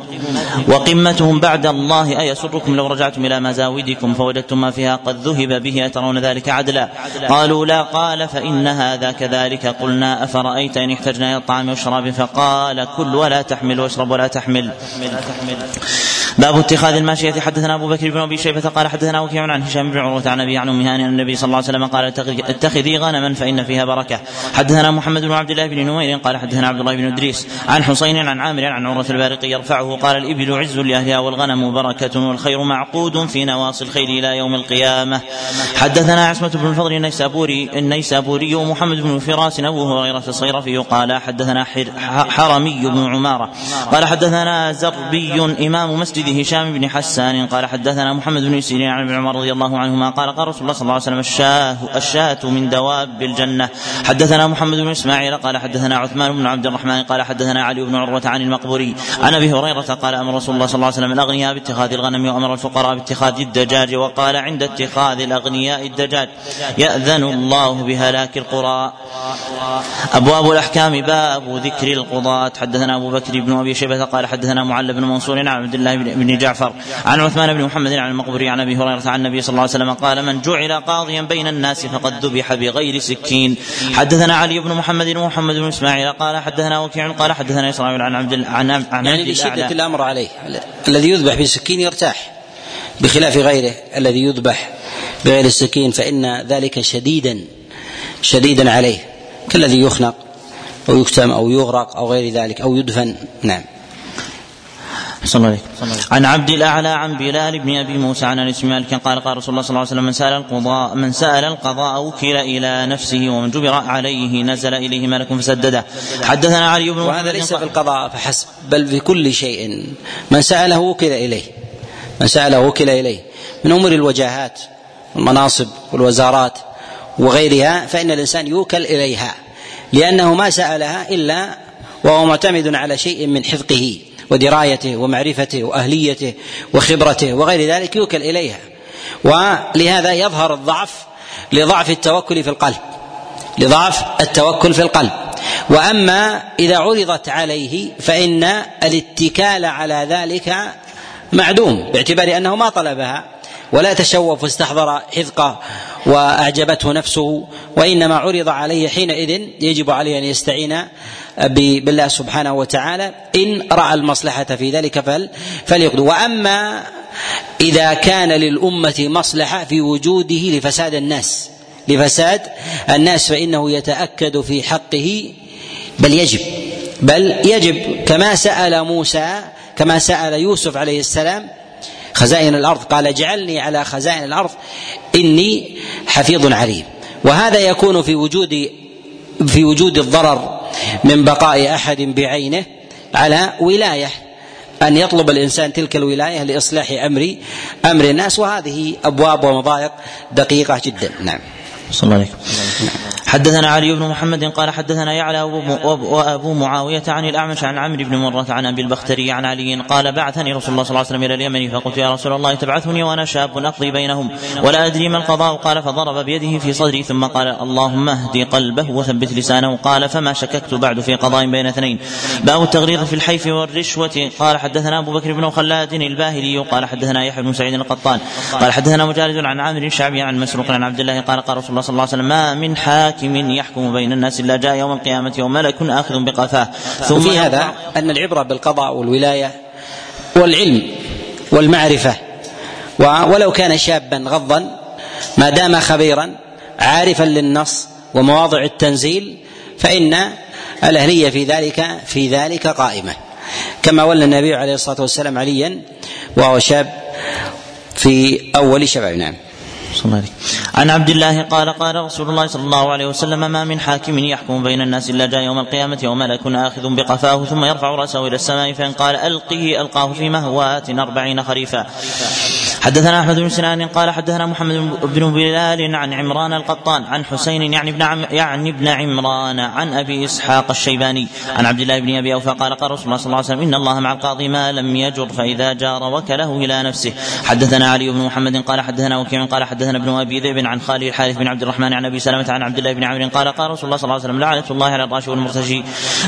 وقمتهم بعد الله أيسركم لو رجعتم إلى مزاودكم فوجدتم ما فيها قد ذهب به أترون ذلك عدلا. قالوا لا قال فإن هذا كذلك. قلنا أفرأيت إن احتجنا إلى الطعام والشراب؟ فقال كل ولا تحمل واشرب ولا تحمل. باب اتخاذ الماشية. حدثنا أبو بكر بن أبي شيبة قال حدثنا وكيع عن هشام بن عروة عن أبي عن أمها أن النبي صلى الله عليه وسلم قال اتخذي غنما فإن فيها بركة. حدثنا محمد بن عبد الله بن نمير قال حدثنا عبد الله بن إدريس عن حسين عن عامر عن عروة البارقي يرفعه قال الإبل عز لأهلها والغنم بركة والخير معقود في نواصي الخير إلى يوم القيامة. حدثنا عصمة بن الفضل النيسابوري النيسابوري ومحمد بن فراس أبو هريرة الصيرفي قال حدثنا حرمي بن عمارة. قال حدثنا زربي إمام مسجد هشام بن حسان قال حدثنا محمد بن سيرين عن ابن عمر رضي الله عنهما قال قال رسول الله صلى الله عليه وسلم الشاه الشاة من دواب الجنة. حدثنا محمد بن إسماعيل قال حدثنا عثمان بن عبد الرحمن قال حدثنا علي بن عروة عن المقبوري. عن أبي هريرة قال أمر رسول الله صلى الله عليه وسلم الأغنياء باتخاذ الغنم وأمر الفقراء باتخاذ الدجاج وقال عند اتخاذ الأغنياء الدجاج يأذن الله بهلاك القرى. أبواب الأحكام باب ذكر القضاة. حدثنا أبو بكر بن أبي شيبة قال حدثنا معل بن منصور عن عبد الله بن جعفر عن عثمان بن محمد عن المقبري عن أبي هريرة عن النبي صلى الله عليه وسلم قال من جعل قاضيا بين الناس فقد ذبح بغير سكين. حدثنا علي بن محمد ومحمد بن إسماعيل قال حدثنا وكيع قال حدثنا إسرائيل عن عبد عن عن يعني لشدة الأمر عليه الذي يذبح بسكين يرتاح. بخلاف غيره الذي يذبح بغير السكين فإن ذلك شديدا شديدا عليه. كالذي يخنق أو يكتم أو يغرق أو غير ذلك أو يدفن. نعم. صلى الله عليه عن عبد الأعلى عن بلال بن أبي موسى عن أنس مالك قال قال رسول الله صلى الله عليه وسلم من سأل القضاء من سأل القضاء وكل إلى نفسه ومن جبر عليه نزل إليه ملك فسدده. حدثنا علي بن وهذا ليس في القضاء فحسب بل في كل شيء. من سأله وكل إليه. من سأله وكل إليه. من أمور الوجاهات والمناصب والوزارات وغيرها فإن الإنسان يوكل إليها لأنه ما سألها إلا وهو معتمد على شيء من حفظه. ودرايته ومعرفته وأهليته وخبرته وغير ذلك يوكل إليها. ولهذا يظهر الضعف لضعف التوكل في القلب. لضعف التوكل في القلب. وأما إذا عرضت عليه فإن الاتكال على ذلك معدوم باعتبار أنه ما طلبها ولا تشوف واستحضر حذقه وأعجبته نفسه وإنما عرض عليه حينئذ يجب عليه أن يستعين بالله سبحانه وتعالى إن رأى المصلحة في ذلك فل فليقضوا وأما إذا كان للأمة مصلحة في وجوده لفساد الناس لفساد الناس فإنه يتأكد في حقه بل يجب بل يجب. كما سأل موسى كما سأل يوسف عليه السلام خزائن الأرض قال اجعلني على خزائن الأرض إني حفيظ عليم. وهذا يكون في وجود في وجود الضرر من بقاء أحد بعينه على ولاية. أن يطلب الإنسان تلك الولاية لإصلاح أمر أمر الناس. وهذه أبواب ومضايق دقيقة جدا. نعم. صلى الله حدثنا علي بن محمد قال حدثنا يعلى وأبو معاوية عن الأعمش عن عمرو بن مرة عن أبي البختري عن علي قال بعثني رسول الله صلى الله عليه وسلم إلى اليمن فقلت يا رسول الله تبعثني وأنا شاب اقضي بينهم ولا أدري ما القضاء قال فضرب بيده في صدري ثم قال اللهم اهد قلبه وثبت لسانه قال فما شككت بعد في قضاء بين اثنين باب التغريض في الحيف والرشوة قال حدثنا أبو بكر بن خلاد الباهلي قال حدثنا يحيى بن سعيد القطان قال حدثنا مجالد عن عامر الشعبي عن مسروق عن عبد الله قال قال رسول الله صلى الله عليه وسلم ما من حاكم يحكم بين الناس الا جاء يوم القيامة وملك آخذ بقفاه. ثم في هذا أن العبرة بالقضاء والولاية والعلم والمعرفة ولو كان شابا غضا ما دام خبيرا عارفا للنص ومواضع التنزيل فإن الأهلية في ذلك في ذلك قائمة. كما ولى النبي عليه الصلاة والسلام عليا وهو شاب في أول شباب نعم. عن عبد الله قال قال رسول الله صلى الله عليه وسلم ما من حاكم يحكم بين الناس إلا جاء يوم القيامة وملك آخذ بقفاه ثم يرفع رأسه إلى السماء فإن قال ألقه ألقاه في مهوات أربعين خريفا. حدثنا أحمد بن سنان قال حدثنا محمد بن بلال عن عمران القطان عن حسين يعني ابن عم يعني ابن عمران عن أبي إسحاق الشيباني عن عبد الله بن أبي أوفى قال قال رسول الله صلى الله عليه وسلم إن الله مع القاضي ما لم يجر فإذا جار وكله إلى نفسه. حدثنا علي بن محمد قال حدثنا وكيع قال حدثنا ابن أبي ذئب عن خالد الحارث بن عبد الرحمن عن أبي سلمة عن عبد الله بن عمرو قال قال رسول الله صلى الله عليه وسلم لعنة الله على الراشي والمرتشي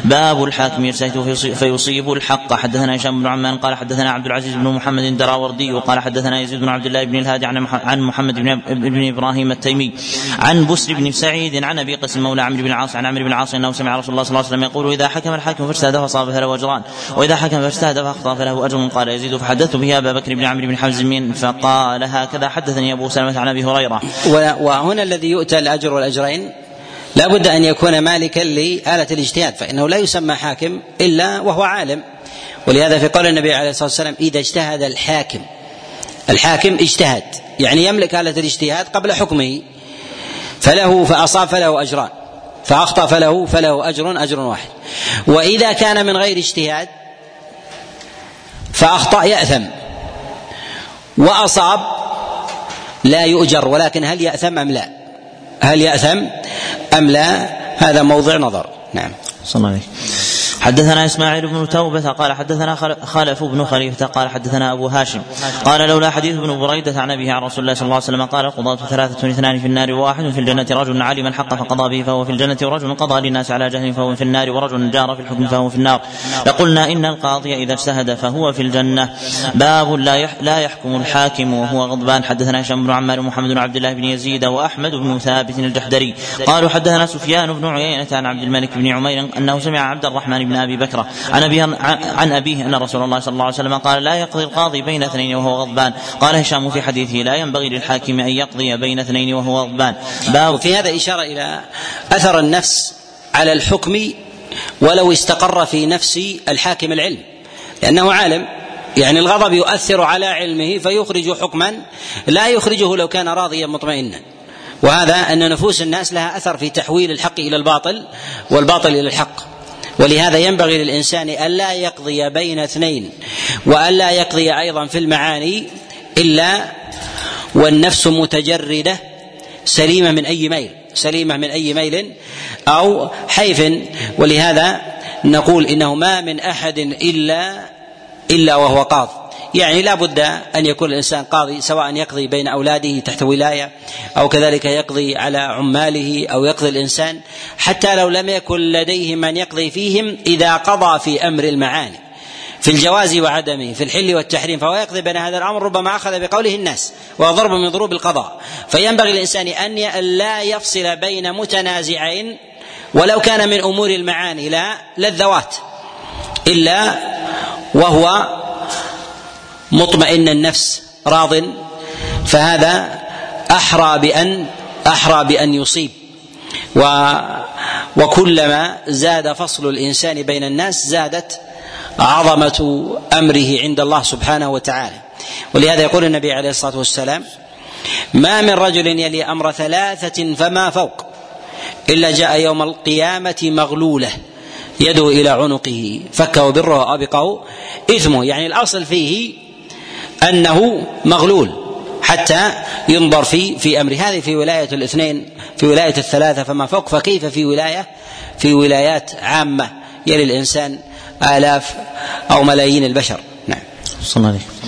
باب الحاكم يرسيت فيصيب الحق. حدثنا هشام بن عمان قال حدثنا عبد العزيز بن محمد الدراوردي وقال حدثنا يزيد بن عبد الله بن الهادي عن عن محمد بن ابن إبراهيم التيمي عن بسر بن سعيد عن أبي قسم مولى عمرو بن العاص عن عمرو بن العاص إنه سمع رسول الله صلى الله عليه وسلم يقول إذا حكم الحاكم فاجتهد فصاب فله أجران وإذا حكم فاجتهد فأخطأ فله اجر قال يزيد فحدثت به أبا بكر بن عمرو بن حزم فقال هكذا حدثني أبو سلمة عن أبي هريرة. وهنا الذي يؤتى الأجر والأجرين لا بد أن يكون مالكا لآلة الاجتهاد فإنه لا يسمى حاكم إلا وهو عالم. ولهذا في قول النبي عليه الصلاة والسلام إذا اجتهد الحاكم الحاكم اجتهد. يعني يملك آلة الاجتهاد قبل حكمه. فله فأصاب فله أجران. فأخطأ فله فله أجر أجر واحد. وإذا كان من غير اجتهاد فأخطأ يأثم. وأصاب لا يؤجر. ولكن هل يأثم أم لا؟ هل يأثم أم لا؟ هذا موضع نظر. نعم. صلى الله عليه حدثنا إسماعيل بن توبة قال حدثنا خلف بن خليفة قال حدثنا أبو هاشم قال لولا حديث ابن بريدة عن أبيه عن رسول الله صلى الله عليه وسلم قال القضاة ثلاثة اثنان في النار وواحد في الجنة رجل علم الحق فقضى به فهو في الجنة ورجل قضى للناس على جهل فهو في النار ورجل جار في الحكم فهو في النار. لقلنا إن القاضي إذا اجتهد فهو في الجنة. باب لا لا يحكم الحاكم وهو غضبان. حدثنا هشام بن عمار ومحمد بن عبد الله بن يزيد وأحمد بن ثابت الجحدري. قالوا حدثنا سفيان بن عيينة عن عبد الملك بن عمير أنه سمع عبد الرحمن بن أبي بكر. عن ابي عن أبيه أن رسول الله صلى الله عليه وسلم قال لا يقضي القاضي بين اثنين وهو غضبان. قال هشام في حديثه لا ينبغي للحاكم أن يقضي بين اثنين وهو غضبان. باب في هذا إشارة إلى أثر النفس على الحكم ولو استقر في نفس الحاكم العلم. لأنه عالم يعني الغضب يؤثر على علمه فيخرج حكما لا يخرجه لو كان راضيا مطمئنا. وهذا أن نفوس الناس لها أثر في تحويل الحق إلى الباطل والباطل إلى الحق. ولهذا ينبغي للإنسان ألا يقضي بين اثنين وألا يقضي أيضا في المعاني إلا والنفس متجردة سليمة من أي ميل سليمة من أي ميل أو حيف. ولهذا نقول إنه ما من أحد إلا إلا وهو قاض. يعني لا بد أن يكون الإنسان قاضي سواء يقضي بين أولاده تحت ولاية أو كذلك يقضي على عماله أو يقضي الإنسان حتى لو لم يكن لديه من يقضي فيهم إذا قضى في أمر المعاني في الجواز وعدمه في الحل والتحريم فهو يقضي بين هذا الأمر ربما أخذ بقوله الناس وهو ضرب من ضروب القضاء. فينبغي للإنسان أن لا يفصل بين متنازعين ولو كان من أمور المعاني لا للذوات إلا وهو مطمئن النفس راض فهذا أحرى بأن أحرى بأن يصيب. و وكلما زاد فصل الإنسان بين الناس زادت عظمة أمره عند الله سبحانه وتعالى. ولهذا يقول النبي عليه الصلاة والسلام ما من رجل يلي أمر ثلاثة فما فوق إلا جاء يوم القيامة مغلولة يده إلى عنقه فكه بره وأبقه إثمه. يعني الأصل فيه أنه مغلول حتى ينظر في في أمر هذه في ولاية الاثنين في ولاية الثلاثة فما فوق فكيف في ولاية؟ في ولايات عامة. يلي الإنسان آلاف أو ملايين البشر. نعم. صلى الله عليه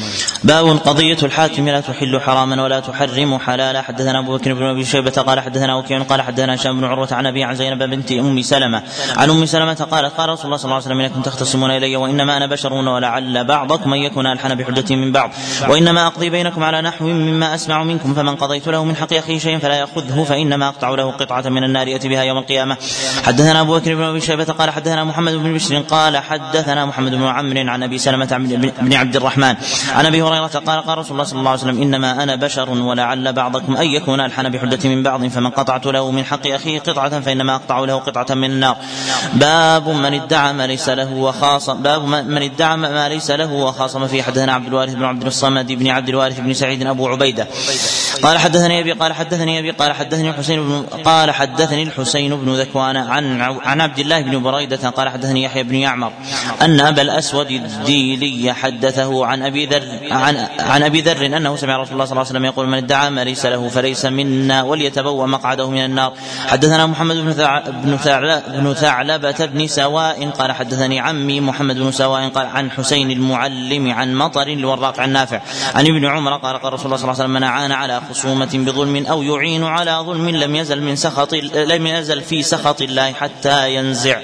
باب قضية الحاكم لا تحل حراما ولا تحرم حلالا. حدثنا أبو بكر بن أبي شيبة قال حدثنا وكيع قال حدثنا هشام بن عروة عن أبي عن زينب بنت أم سلمة. عن أم سلمة قالت قال رسول الله صلى الله عليه وسلم إنكم تختصمون إلي وإنما أنا بشر ولعل بعضكم أن يكون ألحن بحجة من بعض. وإنما أقضي بينكم على نحو مما أسمع منكم. فمن قضيت له من حق أخيه شيئا فلا يأخذه فإنما أقطع له قطعة من النار يأتي بها يوم القيامة. حدثنا أبو بكر بن أبي شيبة قال حدثنا محمد بن بشر قال حدثنا محمد بن عمرو عن أبي سلمة بن عبد الرحمن. عن أبي هريرة قال قال رسول الله صلى الله عليه وسلم إنما أنا بشر ولعل بعضكم أن يكون ألحن بحجة من بعض فمن قطعت له من حق أخيه قطعة فإنما أقطع له قطعة من النار باب من ادعى ما ليس له وخاصم باب من ادعى ما ليس له وخاصم فيه حدثنا عبد الوارث بن عبد الصمد بن عبد الوارث بن سعيد أبو عبيدة. قال حدثني أبي قال حدثني أبي قال حدثني الحسين بن قال حدثني الحسين بن ذكوان عن عن عبد الله بن بريدة قال حدثني يحيى بن يعمر أن أبا الأسود الديلي حدثه عن أبي ذر عن عن أبي ذر أنه سمع رسول الله صلى الله عليه وسلم يقول من ادعى ما ليس له فليس منا وليتبوأ مقعده من النار. حدثنا محمد بن بن بن ثعلبة بن سواء قال حدثني عمي محمد بن سواء قال عن حسين المعلم عن مطر الوراق عن نافع عن ابن عمر قال قال رسول الله صلى الله عليه وسلم من اعان على خصومة بظلم أو يعين على ظلم لم يزل من سخط لم يزل في سخط الله حتى ينزع.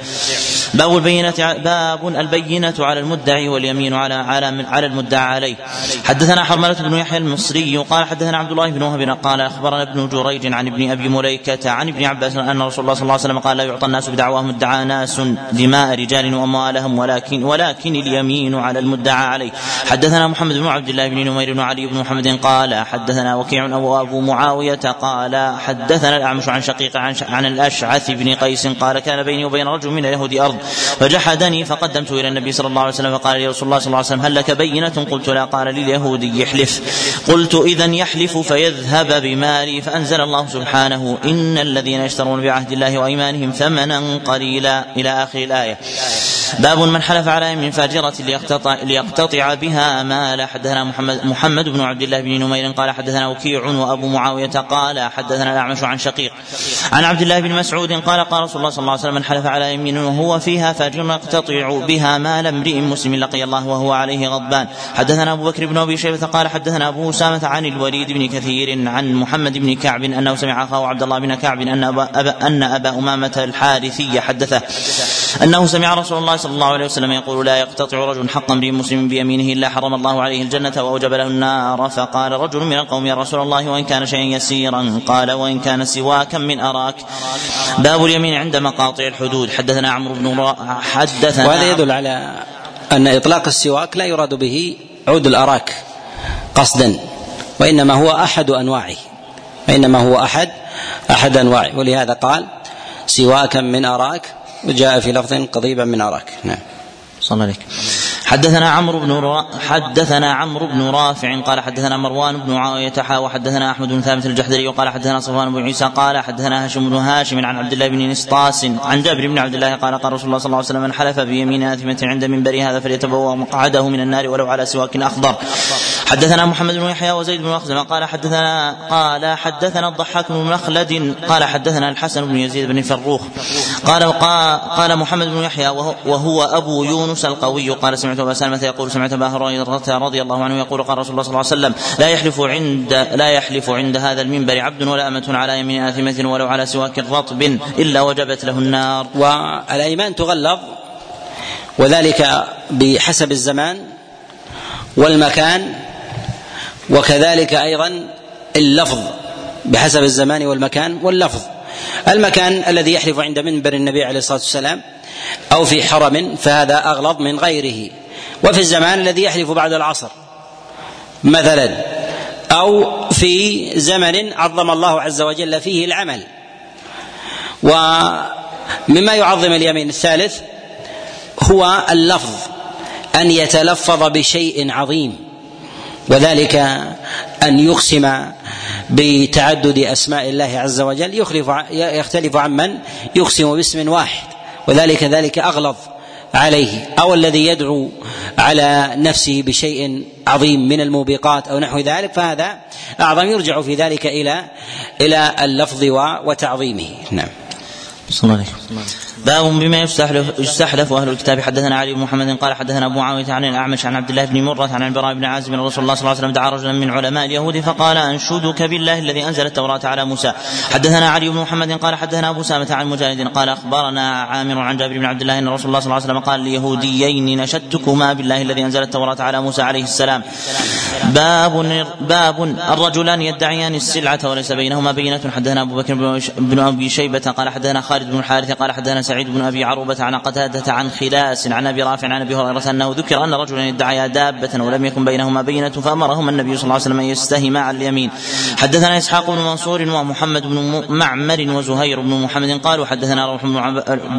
باب البينة باب البينة على المدعي واليمين على على على المدعى. عليه. حدثنا حرملة بن يحيى المصري قال حدثنا عبد الله بن وهب قال أخبرنا ابن جريج عن ابن أبي مليكة عن ابن عباس أن رسول الله صلى الله عليه وسلم قال لا يعطى الناس بدعواهم ادعى ناس دماء رجال وأموالهم ولكن ولكن اليمين على المدعى عليه. حدثنا محمد بن عبد الله بن نمير وعلي بن محمد قال حدثنا وكيع أو أبو معاوية قال حدثنا الأعمش عن شقيق عن, عن الأشعث بن قيس قال كان بيني وبين رجل من اليهود أرض فجحدني فقدمت إلى النبي صلى الله عليه وسلم فقال لي رسول الله صلى الله عليه وسلم هل لك بينة؟ قلت لا قال لليهودي احلف قلت إذا يحلف فيذهب بمالي فأنزل الله سبحانه إن الذين يشترون بعهد الله وأيمانهم ثمنا قليلا. إلى آخر الآية. باب من حلف على يمين فاجرة ليقتطع, ليقتطع بها مال. حدثنا محمد محمد بن عبد الله بن نمير قال حدثنا وكيع وأبو معاوية قال حدثنا الأعمش عن شقيق. عن عبد الله بن مسعود قال قال رسول الله صلى الله عليه وسلم من حلف على يمين وهو فيها فاجر يقتطع بها مال امرئ مسلم لقي الله وهو عليه غضبان. حدثنا أبو بكر بن أبي شيبة قال حدثنا أبو أسامة عن الوليد بن كثير عن محمد بن كعب أنه سمع أخاه عبد الله بن كعب أن أبا, أبا أن أبا أمامة الحارثي حدثه. أنه سمع رسول الله صلى الله عليه وسلم يقول لا يقتطع رجل حقا امرئ مسلم بيمينه إلا حرم الله عليه الجنة وأوجب له النار. فقال رجل من القوم يا رسول الله وإن كان شيئا يسيرا؟ قال وإن كان سواكا من أراك؟ باب اليمين عند مقاطع الحدود. حدثنا عمرو بن حدثنا وهذا يدل على أن إطلاق السواك لا يراد به عود الأراك قصدا وإنما هو أحد أنواعه. وإنما هو أحد أحد أنواعه. ولهذا قال سواكا من أراك وجاء في لفظ قضيبا من أراك. نعم. صلى عليك حدثنا عمرو بن. حدثنا عمرو بن رافع قال حدثنا مروان بن معاوية حا وحدثنا أحمد بن ثابت الجحدري وقال حدثنا صفوان بن عيسى قال حدثنا هاشم بن هاشم عن عبد الله بن نسطاس عن جابر بن عبد الله قال قال رسول الله صلى الله عليه وسلم من حلف بيمين آثمة عند منبر هذا فليتبوأ مقعده من النار ولو على سواك أخضر حدثنا محمد بن يحيى وزيد بن مخزم قال حدثنا قال حدثنا الضحاك بن مخلد قال حدثنا الحسن بن يزيد بن فروخ قال قال محمد بن يحيى وهو, وهو أبو يونس القوي قال سمعت أبا سلمة يقول سمعت أبا هريرة رضي الله عنه يقول قال رسول الله صلى الله عليه وسلم لا يحلف عند لا يحلف عند هذا المنبر عبد ولا أمة على يمين آثمة ولو على سواك رطب إلا وجبت له النار. والأيمان تغلظ وذلك بحسب الزمان والمكان وكذلك أيضا اللفظ بحسب الزمان والمكان واللفظ. المكان الذي يحلف عند منبر النبي عليه الصلاة والسلام أو في حرم فهذا أغلظ من غيره. وفي الزمان الذي يحلف بعد العصر. مثلا أو في زمن عظم الله عز وجل فيه العمل. ومما يعظم اليمين الثالث هو اللفظ أن يتلفظ بشيء عظيم وذلك أن يقسم بتعدد أسماء الله عز وجل يخلف يختلف عمن يقسم باسم واحد وذلك ذلك أغلظ. عليه أو الذي يدعو على نفسه بشيء عظيم من الموبقات أو نحو ذلك فهذا أعظم يرجع في ذلك إلى إلى اللفظ وتعظيمه. نعم. باب بما يستحلف يستحلف أهل الكتاب. حدثنا علي بن محمد قال حدثنا أبو معاويه عن الأعمش عن عبد الله بن مرة عن البراء بن عازب أن رسول الله صلى الله عليه وسلم دعا رجلا من علماء اليهود فقال أنشدك بالله الذي أنزل التوراة على موسى. حدثنا علي بن محمد قال حدثنا أبو سامة عن مجاهد قال أخبرنا عامر عن جابر بن عبد الله أن رسول الله صلى الله عليه وسلم قال ليهوديين نشدتكما بالله الذي أنزل التوراة على موسى عليه السلام. باب باب الرجلان يدعيان السلعة وليس بينهما بينة. حدثنا أبو بكر بن أبي شيبة قال حدثنا خالد بن الحارث قال حدثنا سعيد بن أبي عروبة عن قتادة عن خلاس عن أبي رافع عن أبي هريرة أنه ذكر أن رجلا ادعيا دابة ولم يكن بينهما بينة فأمرهما النبي صلى الله عليه وسلم أن يستهما على اليمين. حدثنا إسحاق بن منصور ومحمد بن معمر وزهير بن محمد قالوا حدثنا روح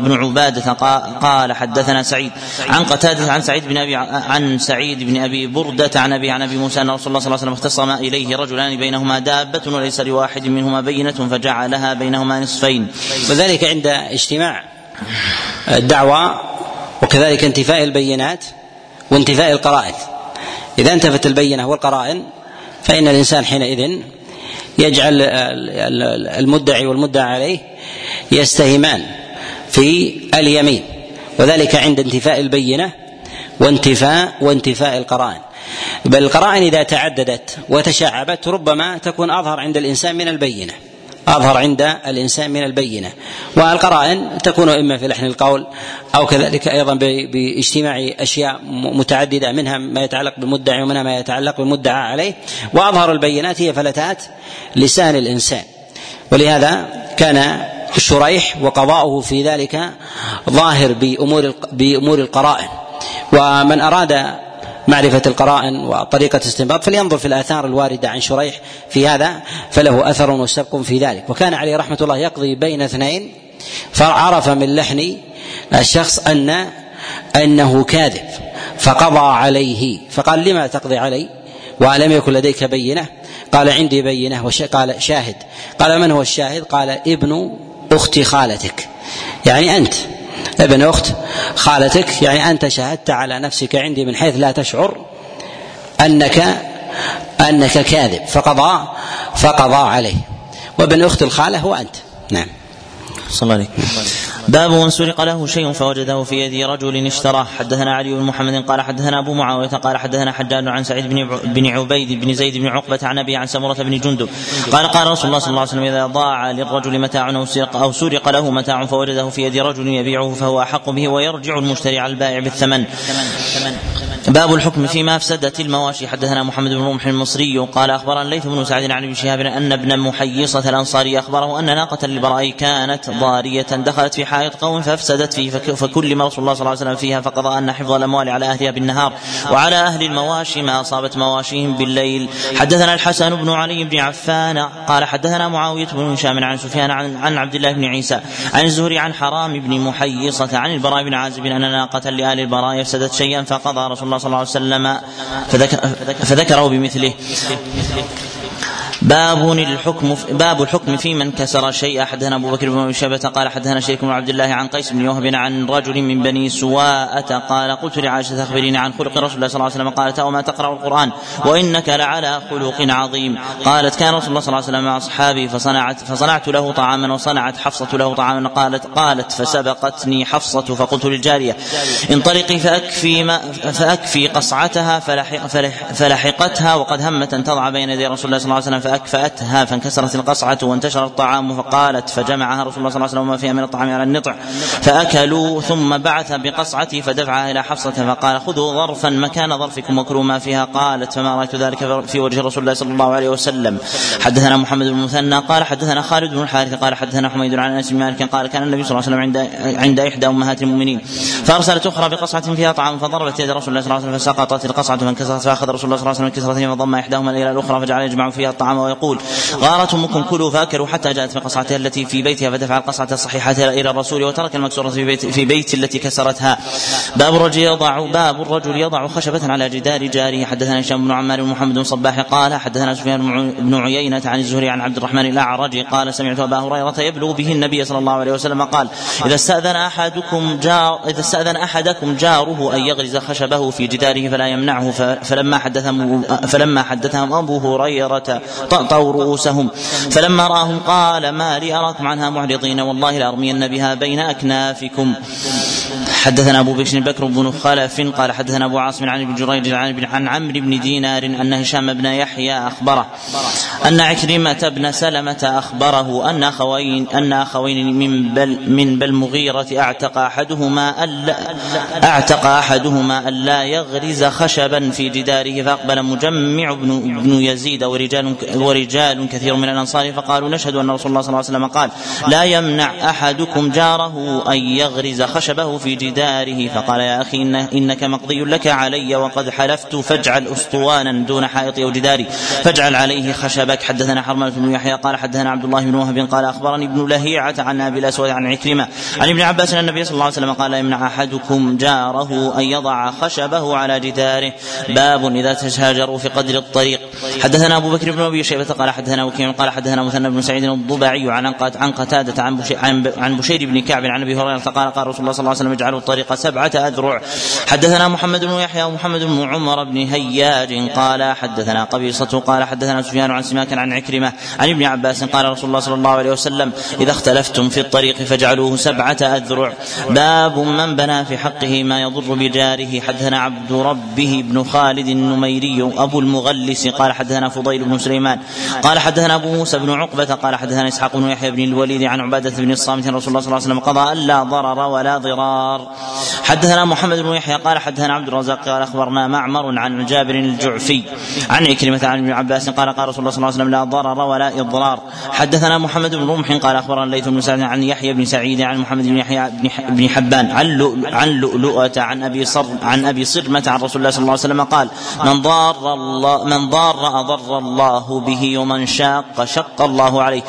بن عبادة قال حدثنا سعيد عن قتادة عن سعيد بن أبي عن سعيد بن أبي بردة عن أبي عن أبي موسى أن رسول الله صلى الله عليه وسلم اختصم إليه رجلان بينهما دابة وليس لواحد منهما بينة فجعلها بينهما نصفين. وذلك عند اجتماع الدعوى وكذلك انتفاء البينات وانتفاء القرائن. إذا انتفت البينة والقرائن فإن الإنسان حينئذ يجعل المدعي والمدعى عليه يستهمان في اليمين وذلك عند انتفاء البينة وانتفاء وانتفاء القرائن. بل القرائن إذا تعددت وتشعبت ربما تكون أظهر عند الإنسان من البينة. أظهر عند الإنسان من البينة. والقرائن تكون إما في لحن القول أو كذلك أيضا باجتماع أشياء متعددة منها ما يتعلق بالمدعي ومنها ما يتعلق بالمدعى عليه. وأظهر البينات هي فلتات لسان الإنسان. ولهذا كان شريح وقضاؤه في ذلك ظاهر بأمور بأمور القرائن. ومن أراد معرفة القرائن وطريقة الاستنباط فلينظر في الآثار الواردة عن شريح في هذا فله أثر وسبق في ذلك. وكان عليه رحمة الله يقضي بين اثنين فعرف من لحن الشخص أن أنه كاذب فقضى عليه فقال لما تقضي علي؟ ولم يكن لديك بينة؟ قال عندي بينة وش قال شاهد. قال من هو الشاهد؟ قال ابن أخت خالتك. يعني أنت. ابن أخت خالتك يعني أنت شهدت على نفسك عندي من حيث لا تشعر أنك أنك كاذب فقضى فقضى عليه. وابن أخت الخالة هو أنت. نعم. صلى الله عليه باب من سرق له شيء فوجده في يد رجل اشتراه. حدثنا علي بن محمد قال حدثنا أبو معاوية قال حدثنا حجاج عن سعيد بن عبيد بن زيد بن عقبة عن أبي عن سمرة بن جندب. قال قال رسول الله صلى الله عليه وسلم إذا ضاع للرجل متاع أو سرق أو سرق له متاع فوجده في يد رجل يبيعه فهو أحق به ويرجع المشتري على البائع بالثمن. باب الحكم فيما افسدت المواشي. حدثنا محمد بن رمح المصري قال أخبرنا الليث بن سعد عن ابن شهاب أن ابن محيصة الأنصاري أخبره أن ناقة للبراء كانت ضارية دخلت في حائط قوم فافسدت فيه فكلم رسول الله صلى الله عليه وسلم فيها فقضى أن حفظ الأموال على أهلها بالنهار وعلى أهل المواشي ما أصابت مواشيهم بالليل. حدثنا الحسن بن علي بن عفان قال حدثنا معاوية بن هشام عن سفيان عن, عن عبد الله بن عيسى عن الزهري عن حرام بن محيصة عن البراء بن عازب أن ناقة لآل البراء افسدت شيئا فقضى رسول الله صلى الله عليه وسلم فذكر فذكره بمثله. باب الحكم باب الحكم في من كسر شيء. حدثنا أبو بكر بن شيبه قال حدثنا شريك بن عبد الله عن قيس بن وهب عن رجل من بني سواءة قال قلت لعائشة أخبريني عن خلق رسول الله صلى الله عليه وسلم. قالت أو ما تقرأ القرآن وإنك لعلى خلق عظيم. قالت كان رسول الله صلى الله عليه وسلم مع أصحابي فصنعت فصنعت له طعاما وصنعت حفصة له طعاما. قالت قالت فسبقتني حفصة فقلت للجارية انطلقي فأكفي ما فأكفي قصعتها فلحق فلحقتها وقد همت أن تضع بين يدي رسول الله صلى الله عليه وسلم فأكفأتها فانكسرت القصعة وانتشر الطعام فقالت فجمعها رسول الله صلى الله عليه وسلم وما فيها من الطعام على النطع فأكلوا ثم بعث بقصعته فدفعها إلى حفصة فقال خذوا ظرفا مكان ظرفكم وكلوا ما فيها قالت فما رأيت ذلك في وجه رسول الله صلى الله عليه وسلم. حدثنا محمد بن المثنى قال حدثنا خالد بن الحارث قال حدثنا حميد عن أنس بن مالك قال كان النبي صلى الله عليه وسلم عند عند إحدى أمهات المؤمنين فأرسلت أخرى بقصعة فيها طعام فضربت يد رسول الله صلى الله عليه وسلم فسقطت القصعة فانكسرت فأخذ رسول الله صلى الله عليه وسلم كسرتين فضم إحداهما إلى الأخرى فجعل يجمع فيها الطعام ويقول غارت امكم كلوا فأكلوا حتى جاءت في قصعتها التي في بيتها فدفع القصعة الصحيحة إلى الرسول وترك المكسورة في بيت في بيت التي كسرتها. باب الرجل يضع باب الرجل يضع خشبة على جدار جاره. حدثنا هشام بن عمار ومحمد بن صباح قال حدثنا سفيان بن عيينة عن الزهري عن عبد الرحمن الأعرج قال سمعت أبا هريرة يبلغ به النبي صلى الله عليه وسلم قال إذا استأذن أحدكم جار إذا استأذن أحدكم جاره أن يغرز خشبه في جداره فلا يمنعه فلما حدثهم فلما حدثهم أبو هريرة طأطوا رؤوسهم. فلما رآهم قال ما لي أراكم عنها معرضين والله لأرمين بها بين أكنافكم. حدثنا أبو بكر بكر بن خلف قال حدثنا أبو عاصم عن ابن جريج عن عمرو بن دينار أن هشام بن يحيى أخبره أن عكرمة بن سلمة أخبره أن اخوين أن أخوين من بل من بل مغيرة أعتق أحدهما الا أعتق أحدهما الا يغرز خشبا في جداره فأقبل مجمع بن ابن يزيد ورجال ورجال كثير من الأنصار فقالوا نشهد أن رسول الله صلى الله عليه وسلم قال لا يمنع أحدكم جاره أن يغرز خشبه في جداره. فقال يا أخي إن إنك مقضي لك علي وقد حلفت فاجعل أسطوانا دون حائطي أو جداري فاجعل عليه خشبك. حدثنا حرملة بن يحيى قال حدثنا عبد الله بن وهب قال أخبرني ابن لهيعة عن أبي الأسود عن عكرمة عن ابن عباس أن النبي صلى الله عليه وسلم قال يمنع أحدكم جاره أن يضع خشبه على جداره. باب إذا تشاجروا في قدر الطريق. حدثنا أبو بكر بن أبي شيبة قال حدثنا وكيع قال حدثنا مثنى بن سعيد الضبعي عن عن قتادة عن بشير بن كعب عن أبي هريرة قال قال رسول الله صلى الله عليه وسلم اجعلوا الطريق سبعة أذرع. حدثنا محمد بن يحيى ومحمد بن عمر بن هياج قال حدثنا قبيصة قال حدثنا سفيان عن سماك عن عكرمة عن ابن عباس قال رسول الله صلى الله عليه وسلم إذا اختلفتم في الطريق فاجعلوه سبعة أذرع. باب من بنى في حقه ما يضر بجاره. حدثنا عبد ربه بن خالد النميري أبو المغلس قال حدثنا فضيل بن سليمان قال حدثنا أبو موسى بن عقبة قال حدثنا إسحاق بن يحيى بن الوليد عن عبادة بن الصامت رسول الله صلى الله عليه وسلم قضى ألا ضرر ولا ضرار. حدثنا محمد بن يحيى قال حدثنا عبد الرزاق قال أخبرنا معمر عن جابر الجعفي عن عكرمة عن ابن عباس قال قال رسول الله صلى الله عليه وسلم لا ضرر ولا إضرار. حدثنا محمد بن رمح قال أخبرنا الليث بن سعد عن يحيى بن سعيد عن محمد بن يحيى بن حبان عن عن لؤلؤة عن أبي صر عن أبي صرمة عن رسول الله صلى الله عليه وسلم قال من ضار الله من ضار أضر الله به ومن شاق شق الله عليه.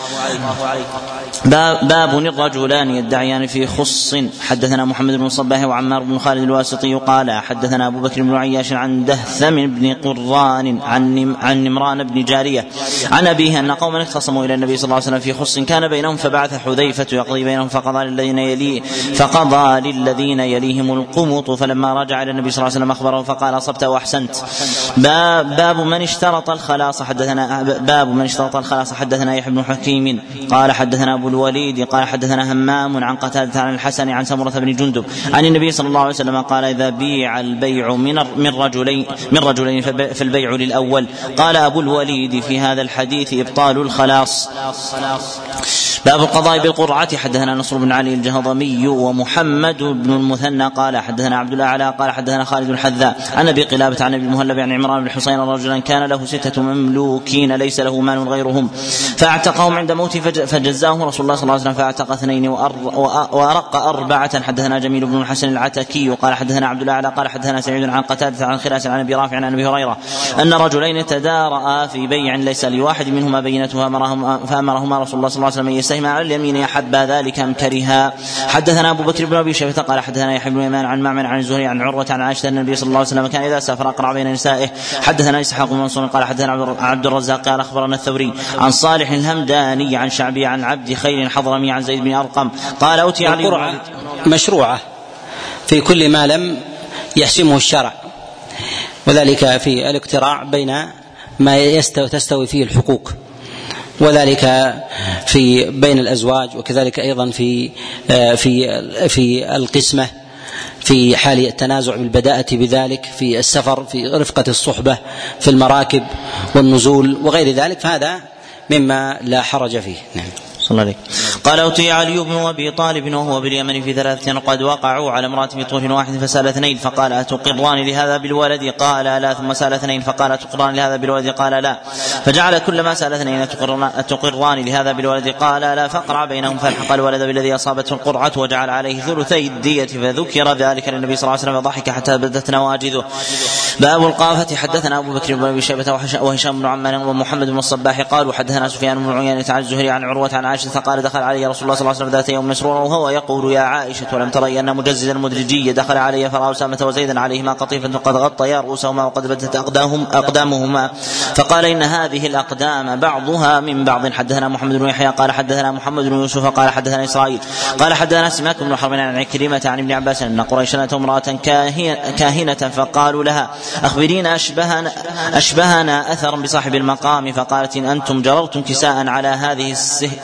باب الرجلان يدعيان في خص. حدثنا محمد بن صباح وعمار بن خالد الواسطي قال حدثنا أبو بكر بن عياش عن دهثم بن قران عن عن نمران بن جارية. عن أبيه أن قوما اختصموا إلى النبي صلى الله عليه وسلم في خص. كان بينهم فبعث حذيفة يقضي بينهم فقضى للذين يليه فقضى للذين يليهم القمط. فلما رجع إلى النبي صلى الله عليه وسلم أخبره فقال أصبت وأحسنت. باب, باب من اشترط الخلاص. حدثنا باب من اشترط الخلاص. حدثنا يحيى بن حكيم قال حدثنا أبو الوليد قال حدثنا همام عن قتادة عن الحسن عن سمرة بن جندب عن النبي صلى الله عليه وسلم قال إذا بيع البيع من من رجلين من رجلين فالبيع للأول. قال أبو الوليد في هذا الحديث إبطال الخلاص. باب القضاء بالقرعة. حدثنا نصر بن علي الجهضمي ومحمد بن المثنى قال حدثنا عبد الأعلى قال حدثنا خالد الحذاء عن أبي قلابة عن أبي المهلب عن عمران بن حسين رجلا كان له ستة مملوكين ليس له مال غيرهم. فاعتقهم عند موته فجزاهم رسول الله صلى الله عليه وسلم فاعتق اثنين وأرق أربعة. حدثنا جميل بن الحسن العتكي قال حدثنا عبد الأعلى قال حدثنا سعيد عن قتادة عن خلاس عن أبي رافع عن أبي هريرة أن رجلين تدارأ في بيع ليس لواحد منهما بينته فأمرهما رسول الله صلى الله عليه وسلم ان يستهما على اليمين أحب ذلك أم كرها. حدثنا أبو بكر بن أبي شيبة قال حدثنا يحيى بن يمان عن معمر عن الزهري عن عروة عن عائشة أن النبي صلى الله عليه وسلم كان إذا سافر أقرع بين نسائه. حدثنا إسحاق بن منصور قال حدثنا عبد الرزاق قال أخبرنا الثوري عن صالح الهمداني عن شعبي عن عبد خير حضرمي عن زيد بن أرقم قال أوتي علي مشروعة في كل ما لم يحسمه الشرع وذلك في الاقتراع بين ما يستوي تستوي فيه الحقوق. وذلك في بين الأزواج وكذلك أيضا في في في القسمة في حال التنازع بالبداءة بذلك في السفر في رفقة الصحبة في المراكب والنزول وغير ذلك فهذا مما لا حرج فيه. نعم. صلى الله قال أتي علي بن أبي طالب وهو باليمن في ثلاثة قد وقعوا على امرأة طرف واحد فسأل اثنين فقال أتقران لهذا بالولد؟ قال لا ثم سأل اثنين فقال أتقران لهذا بالولد؟ قال لا. فجعل كل ما سأل اثنين أتقران لهذا بالولد؟ قال لا فقرع بينهم فالحق الولد بالذي أصابته القرعة وجعل عليه ثلثي الدية فذكر ذلك للنبي صلى الله عليه وسلم فضحك حتى بدت نواجذه. باب القافة. حدثنا أبو بكر بن أبي شيبة وهشام بن عمان ومحمد بن الصباح قال وحدثنا سفيان بن عيينة عن الزهري عن عروة عن عائشة قال دخل علي رسول الله صلى الله عليه وسلم ذات يوم مسرورا وهو يقول يا عائشة ولم تري أن مجزز المدرجي دخل علي فرأى أسامة وزيدا عليهما قطيفة قد غطيا رؤوسهما وقد بدت أقدامهم أقدامهما. فقال إن هذه الأقدام بعضها من بعض. حدثنا محمد بن يحيى قال حدثنا محمد بن يوسف قال حدثنا إسرائيل قال حدثنا سماك بن حرب عن عكرمة عن ابن عباس أن قريشا أتوا امرأة كاهنة فقالوا لها أخبرينا أشبهنا أشبهنا أثرا بصاحب المقام. فقالت إن أنتم جررتم كساء على هذه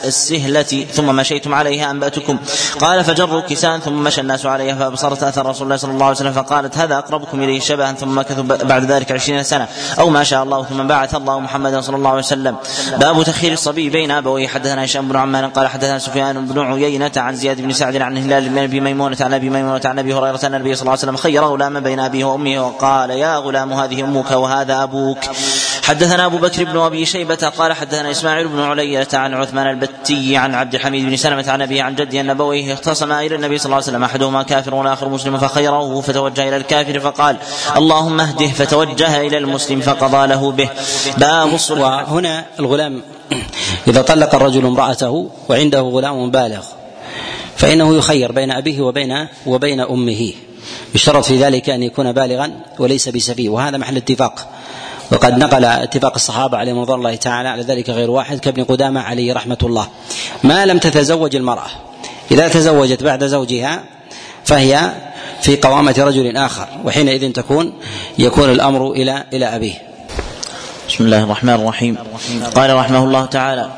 السهلة ثم مشيتم عليها أنبأتكم. قال فجروا كساء ثم مشى الناس عليها فأبصرت أثر رسول الله صلى الله عليه وسلم فقالت هذا أقربكم إليه شبها ثم مكثوا بعد ذلك عشرين سنة أو ما شاء الله ثم بعث الله محمدا صلى الله عليه وسلم. باب تخير الصبي بين أبويه. حدثنا هشام بن عمان قال حدثنا سفيان بن عيينة عن زياد بن سعد عن هلال بن أبي ميمونة عن أبي ميمونة عن أبي هريرة أن النبي صلى الله عليه وسلم خير غلاما بين أبيه وأمه وقال يا غلام هذه أمك وهذا أبوك. حدثنا أبو بكر بن أبي شيبة قال حدثنا إسماعيل بن علية عن عثمان البتي عن عبد الحميد بن سلمة عن أبيه عن جده أن أبويه اختصما إلى النبي صلى الله عليه وسلم أحدهما كافر والآخر مسلم فخيره فتوجه إلى الكافر فقال اللهم اهده فتوجه إلى المسلم فقضى له به. باب وهنا الغلام إذا طلق الرجل امرأته وعنده غلام بالغ فإنه يخير بين أبيه وبين وبين أمه. يشترط في ذلك أن يكون بالغا وليس بسفيه. وهذا محل اتفاق. وقد نقل اتفاق الصحابة عليهم رضوان الله تعالى على ذلك غير واحد كابن قدامة عليه رحمة الله. ما لم تتزوج المرأة. إذا تزوجت بعد زوجها فهي في قوامة رجل آخر وحينئذ تكون يكون الأمر إلى إلى أبيه. بسم الله الرحمن الرحيم. قال رحمه الله تعالى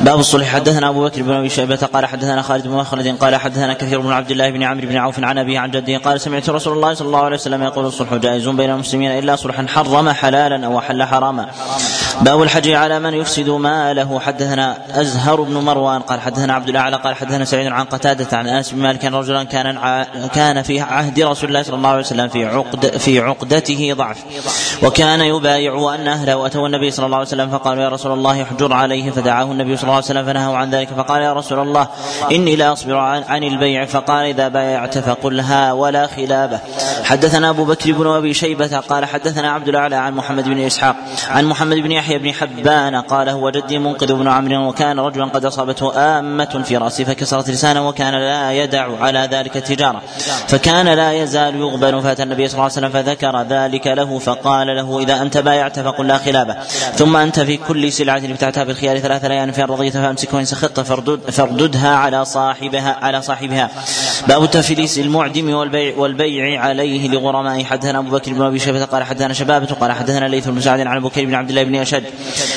باب الصلح. حدثنا أبو بكر بن أبي شيبة قال حدثنا خالد بن مخلد قال حدثنا كثير بن عبد الله بن عمرو بن عوف عن أبيه عن جده قال سمعت رسول الله صلى الله عليه وسلم يقول الصلح جائز بين المسلمين إلا صلحا حرم حلالا أو حل حراما. باب الحج على من يفسد ماله. حدثنا أزهر بن مروان قال حدثنا عبد الأعلى قال حدثنا سعيد عن قتادة عن أنس بن مالك رجلا كان كان في عهد رسول الله صلى الله عليه وسلم في عقد في عقدته ضعف. وكان يبايع ان اهله اتوا النبي صلى الله عليه وسلم فقالوا يا رسول الله احجر عليه فدعاه النبي صلى الله عليه وسلم فنهوا عن ذلك فقال يا رسول الله إني لا أصبر عن, البيع فقال إذا بايعت فقل ها ولا خلابه حدثنا أبو بكر بن أبي شيبة قال حدثنا عبد الأعلى عن محمد بن إسحاق عن محمد بن يحيى بن حبان قال هو جدي منقذ بن عمرو وكان رجلا قد أصابته آمة في رأسه فكسرت لسانه وكان لا يدع على ذلك التجارة فكان لا يزال يغبن. فأتى النبي صلى الله عليه وسلم فذكر ذلك له فقال له إذا أنت بايعت فقل لا خلابه ثم أنت في كل سلعة ابتعتها بالخيار ثلاث ليال فان رضيت فامسك وإن سخطت فردد فرددها على صاحبها على صاحبها. باب تفليس المعدم والبيع والبيع عليه لغرمائه حدثنا أبو بكر بن أبي شيبة قال حدثنا شبابة قال حدثنا ليث بن سعد عن بكير بن عبد الله بن أشد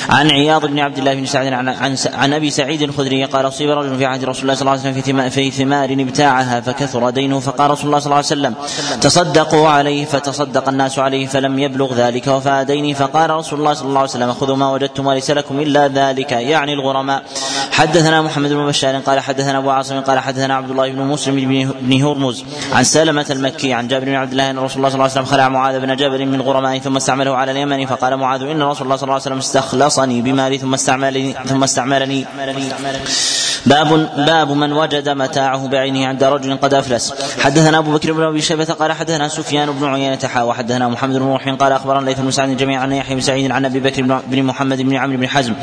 عن عياض بن عبد الله بن سعد عن عن, عن أبي سعيد الخدري قال أصيب رجل في عهد رسول الله صلى الله عليه وسلم في ثمار, ابتاعها فكثر دينه فقال رسول الله صلى الله عليه وسلم تصدقوا عليه فتصدق الناس عليه فلم يبلغ ذلك وفاء ديني فقال رسول الله صلى الله عليه وسلم خذوا ما وجدتم وليس لكم إلا ذلك يعني الغرماء. حدثنا محمد بن بشار قال حدثنا أبو عاصم قال حدثنا عبد الله بن مسلم بن هرمز عن سلمة المكي عن جابر بن عبد الله أن رسول الله صلى الله عليه وسلم خلع معاذ بن جبل من غرمائه ثم استعمله على اليمن فقال معاذ إن رسول الله صلى الله عليه وسلم استخلصني بمالي ثم استعملني ثم استعملني. باب باب من وجد متاعه بعينه عند رجل قد أفلس. حدثنا أبو بكر بن أبي شيبة قال حدثنا سفيان بن عيينة حا وحدثنا محمد بن روح قال أخبرنا ليث بن سعد جميعا عن يحيى بن سعيد عن أبي بكر بن محمد بن عمرو بن حزم.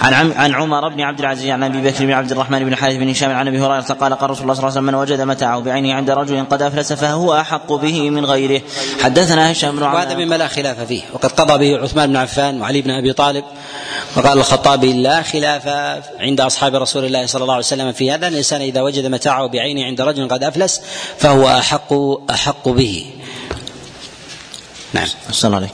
عن عم عن عمر بن عبد العزيز عن أبي بكر بن عبد الرحمن بن حارث بن هشام عن أبي هريرة قال قال رسول الله صلى الله عليه وسلم من وجد متاعه بعينه عند رجل قد أفلس فهو أحق به من غيره. حدثنا هشام بن وهذا مما لا خلاف فيه. وقد قضى به عثمان بن عفان وعلي بن أبي طالب وقال الخطابي لا خلاف عند أصحاب رسول الله صلى الله عليه وسلم في هذا الإنسان إذا وجد متاعه بعينه عند رجل قد أفلس فهو أحق أحق به. نعم. صلى عليه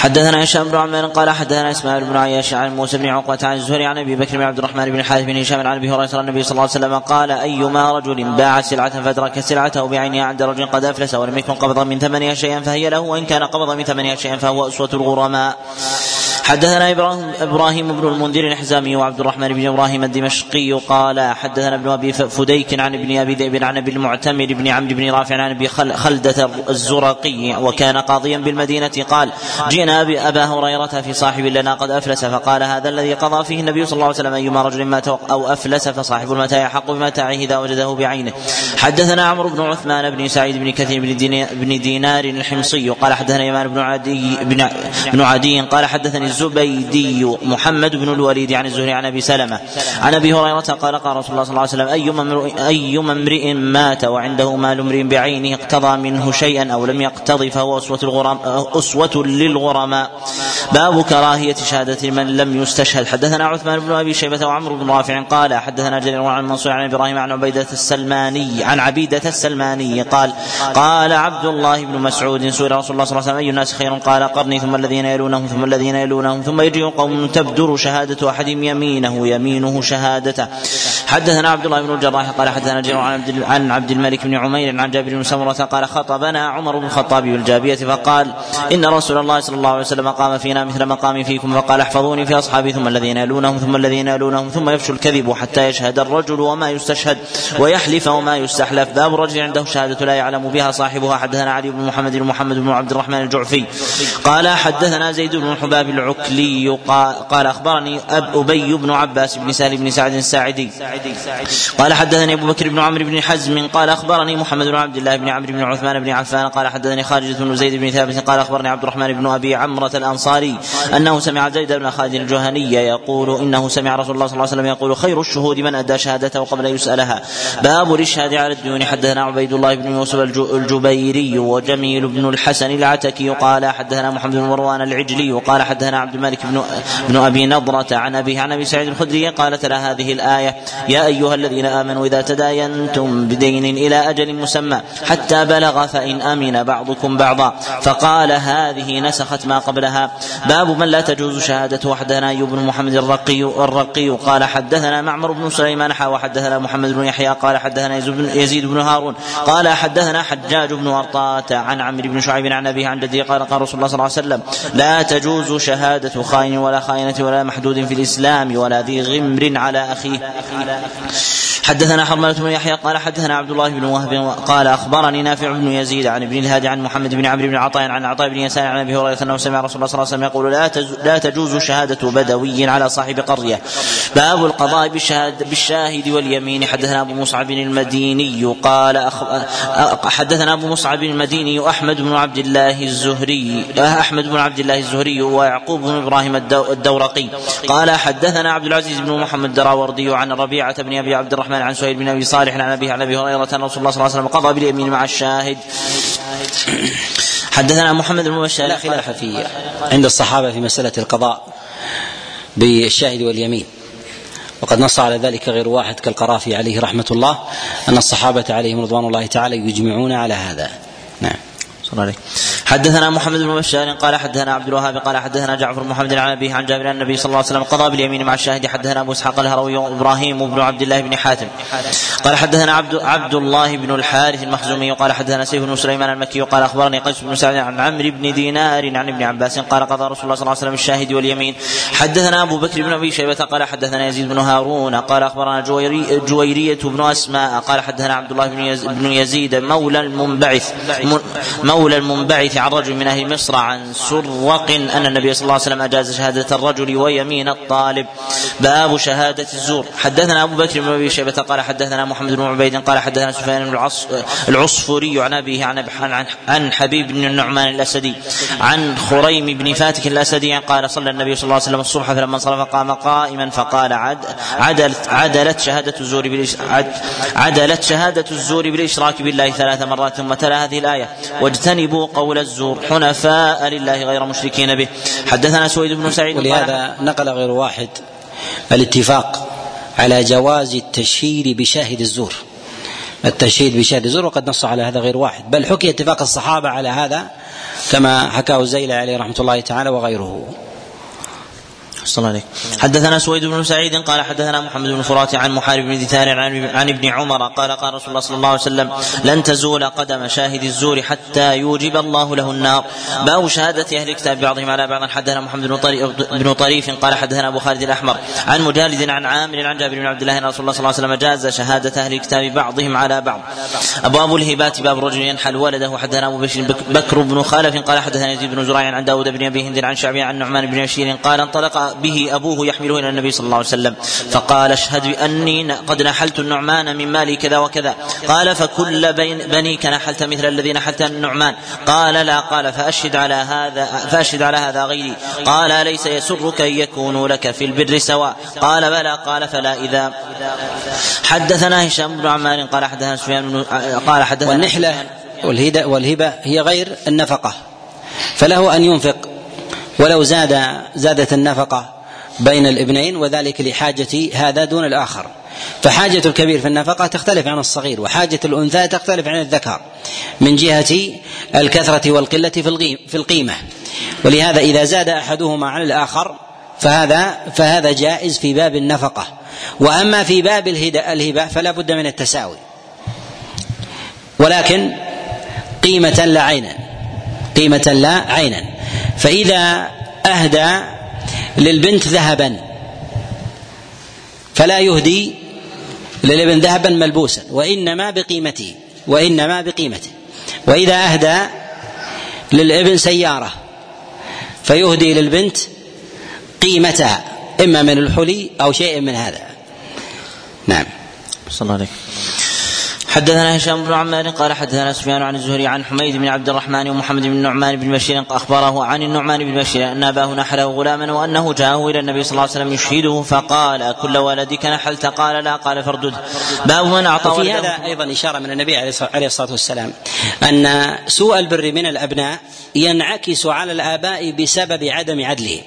حدثنا هشام بن عمار قال حدثنا إسماعيل بن عياش عن موسى بن عقبة عن الزهري عن أبي بكر بن عبد الرحمن بن الحارث بن هشام عن أبي هريرة النبي صلى الله عليه وسلم قال أيما رجل باع سلعة فأدرك سلعته بعينها عند رجل قد أفلس ولم يكن قبضا من ثمنها شيئا فهي له وإن كان قبضا من ثمنها شيئا فهو أسوة الغرماء حدثنا إبراهيم إبراهيم بن المنذر الحزامي وعبد الرحمن بن إبراهيم الدمشقي قال حدثنا ابن أبي فديك عن ابن أبي ذئب عن ابي المعتمر بن عمرو بن رافع عن أبي خلدة الزرقي وكان قاضيا بالمدينة قال جئنا أبا هريرة في صاحب لنا قد أفلس فقال هذا الذي قضى فيه النبي صلى الله عليه وسلم أيما رجل مات أو أفلس فصاحب المتاع احق بمتاعه إذا وجده بعينه. حدثنا عمرو بن عثمان بن سعيد بن كثير بن دينار الحمصي. قال حدثنا يمان بن عدي بن عدي قال حدثني الزبيدي محمد بن الوليد عن الزهري عن أبي سلمة. عن أبي هريرة قال قال رسول الله صلى الله عليه وسلم أيما أيما امرئ مات وعنده مال امرئ بعينه اقتضى منه شيئا أو لم يقتضي فهو أسوة الغرام أسوة للغرماء باب كراهية شهادة من لم يستشهد. حدثنا عثمان بن أبي شيبة وعمرو بن رافع قال حدثنا جرير عن منصور عن إبراهيم عن عبيدة السلماني عن عبيدة السلماني قال قال عبد الله بن مسعود سئل رسول الله صلى الله عليه وسلم أي الناس خير؟ قال قرني ثم الذين يلونهم ثم الذين يلونهم ثم يجيء قوم تبدر شهادة أحدهم يمينه يمينه شهادته. حدثنا عبد الله بن الجراح قال حدثنا جرير عن عبد عن عبد الملك بن عمير عن جابر بن سمرة قال خطبنا عمر بن الخطاب بالجابية فقال إن رسول الله صلى الله عليه وسلم قام فينا مثل مقامي فيكم فقال احفظوني في أصحابي ثم الذين يلونهم ثم الذين يلونهم ثم يفشو الكذب حتى يشهد الرجل وما يستشهد ويحلف وما يستحلف. باب الرجل عنده شهادة لا يعلم بها صاحبها. حدثنا علي بن محمد بن محمد بن عبد الرحمن الجعفي. قال حدثنا زيد بن حباب العكلي قال أخبرني أب أبي بن عباس بن سهل بن سعد الساعدي. قال حدثني أبو بكر بن عمرو بن حزم قال أخبرني محمد بن عبد الله بن عمرو بن عثمان بن عفان قال حدثني خالد بن زيد بن ثابت قال أخبرني عبد الرحمن بن أبي عمرة الأنصاري أنه سمع زيد بن خالد الجهني يقول إنه سمع رسول الله صلى الله عليه وسلم يقول خير الشهود من أدى شهادته قبل أن يسألها. باب الإشهاد على الديون. حدثنا عبيد الله بن يوسف الجبيري وجميل بن الحسن العتكي قال حدثنا محمد بن مروان العجلي وقال حدثنا عبد الملك بن بن أبي نضرة عن أبيه عن أبي سعيد الخدري قال تلا هذه الآية. يا أيها الذين آمنوا إذا تداينتم بدين إلى أجل مسمى حتى بلغ فإن أمن بعضكم بعضا. فقال هذه نسخت ما قبلها. باب من لا تجوز شهادته حدثنا ايوب بن محمد الرقي الرقي. قال حدثنا معمر بن سليمان حا وحدثنا محمد بن يحيى. قال حدثنا يزيد بن هارون. قال حدثنا حجاج بن ورطاة عن عمرو بن شعيب عن أبيه عن جده. قال قال رسول الله صلى الله عليه وسلم لا تجوز شهادة خائن ولا خائنة ولا محدود في الإسلام ولا ذي غمر على أخيه. حدثنا حرملة بن يحيى قال حدثنا عبد الله بن وهب قال أخبرني نافع بن يزيد عن ابن الهادي عن محمد بن عمرو بن عطاء عن عطاء بن يسار عن أبي هريرة أنه سمع رسول الله صلى الله عليه وسلم يقول لا لا تجوز شهادة بدوي على صاحب قرية باب القضاء بالشاهد واليمين حدثنا أبو مصعب المديني قال. حدثنا أبو مصعب المديني أحمد بن عبد الله الزهري أحمد بن عبد الله الزهري ويعقوب بن إبراهيم الدورقي قال حدثنا عبد العزيز بن محمد الدراوردي عن ربيعة بن أبي عبد الرحمن عن سهيل بن أبي صالح عن ابي عن أبي هريرة أن رسول الله صلى الله عليه وسلم قضى باليمين مع الشاهد. حدثنا محمد بن بشار لا خلاف في عند الصحابة في مسألة القضاء بالشاهد واليمين. وقد نص على ذلك غير واحد كالقرافي عليه رحمة الله أن الصحابة عليهم رضوان الله تعالى يجمعون على هذا. نعم. صلى عليك حدثنا محمد بن بشار قال حدثنا عبد الوهاب قال حدثنا جعفر محمد عن ابيه عن جابر النبي صلى الله عليه وسلم قضى باليمين مع الشاهد. حدثنا أبو إسحاق الهروي وإبراهيم بن عبد الله بن حاتم. قال حدثنا عبد عبد الله بن الحارث المخزومي قال حدثنا سيف بن سليمان المكي قال أخبرني قيس بن سعد عن عمرو بن دينار عن ابن عباس قال قضى رسول الله صلى الله عليه وسلم الشاهد واليمين. حدثنا أبو بكر بن أبي شيبة قال حدثنا يزيد بن هارون قال أخبرنا جويري جويرية بن أسماء قال حدثنا عبد الله بن يزيد مولى المنبعث مولى المنبعث عن رجل من أهل مصر عن سرق أن النبي صلى الله عليه وسلم أجاز شهادة الرجل ويمين الطالب. باب شهادة الزور. حدثنا أبو بكر بن أبي شيبة قال حدثنا محمد بن عبيد قال حدثنا سفيان بن العصفوري عن أبيه عن عن عن حبيب بن النعمان الأسدي. عن خريم بن فاتك الأسدي قال صلى النبي صلى الله عليه وسلم الصبح فلما انصرف قام قائما فقال عد عدلت عدلت شهادة الزور عدلت شهادة الزور بالإشراك بالله ثلاث مرات ثم تلا هذه الآية. واجتنبوا قول الزور حنفاء لله غير مشركين به. حدثنا سويد بن سعيد ولهذا نقل غير واحد الاتفاق على جواز التشهير بشاهد الزور. التشهيد بشاهد الزور وقد نص على هذا غير واحد. بل حكي اتفاق الصحابة على هذا كما حكاه الزيلة عليه رحمة الله تعالى وغيره. صلى عليه حدثنا سويد بن سعيد قال حدثنا محمد بن فرات عن محارب بن دثار عن, عن ابن عمر قال قال رسول الله صلى الله عليه وسلم لن تزول قدم شاهد الزور حتى يوجب الله له النار. باب شهادة أهل الكتاب بعضهم على بعض. حدثنا محمد بن طريف, بن طريف قال حدثنا أبو خالد الأحمر عن مجالد عن عامر عن جابر بن عبد الله أن رسول الله صلى الله عليه وسلم جاز شهادة أهل الكتاب بعضهم على بعض. أبواب الهبات باب رجل ينحل ولده. حدثنا أبو بشر بكر بن خالف قال حدثنا يزيد بن زريع عن داود بن أبي هند عن شعبي عن نعمان بن بشير قال انطلق به أبوه يحمله إلى النبي صلى الله عليه وسلم. فقال اشهد بأني قد نحلت النعمان من مالي كذا وكذا. قال فكل بين بنيك نحلت مثل الذي نحلت النعمان. قال لا قال فأشهد على هذا فأشهد على هذا غيري. قال أليس يسرك أن يكونوا لك في البر سواء؟ قال بلى. قال فلا إذا حدثنا هشام بن عمار قال حدثنا سفيان بن قال حدثنا والنحلة والهبة هي غير النفقة. فله أن ينفق. ولو زاد زادت النفقة بين الابنين وذلك لحاجة هذا دون الآخر. فحاجة الكبير في النفقة تختلف عن الصغير وحاجة الأنثى تختلف عن الذكر من جهة الكثرة والقلة في القيمة. ولهذا إذا زاد أحدهما على الآخر فهذا فهذا جائز في باب النفقة. وأما في باب الهبة فلا بد من التساوي. ولكن قيمة لا عينا قيمة لا عينا. فإذا أهدى للبنت ذهبا فلا يهدي للابن ذهبا ملبوسا وإنما بقيمته وإنما بقيمته. وإذا أهدى للابن سيارة فيهدي للبنت قيمتها إما من الحلي أو شيء من هذا. نعم. صلى الله عليه حدثنا هشام بن عمار قال حدثنا سفيان عن الزهري عن حميد بن عبد الرحمن ومحمد بن النعمان بن بشير أخبره عن النعمان بن بشير أن أباه نحله غلاما وأنه جاءه إلى النبي صلى الله عليه وسلم يشهده فقال كل ولدك نحلت؟ قال لا قال فاردده باب من أعطى وفي هذا أيضا إشارة من النبي عليه الصلاة والسلام أن سوء البر من الأبناء ينعكس على الآباء بسبب عدم عدله.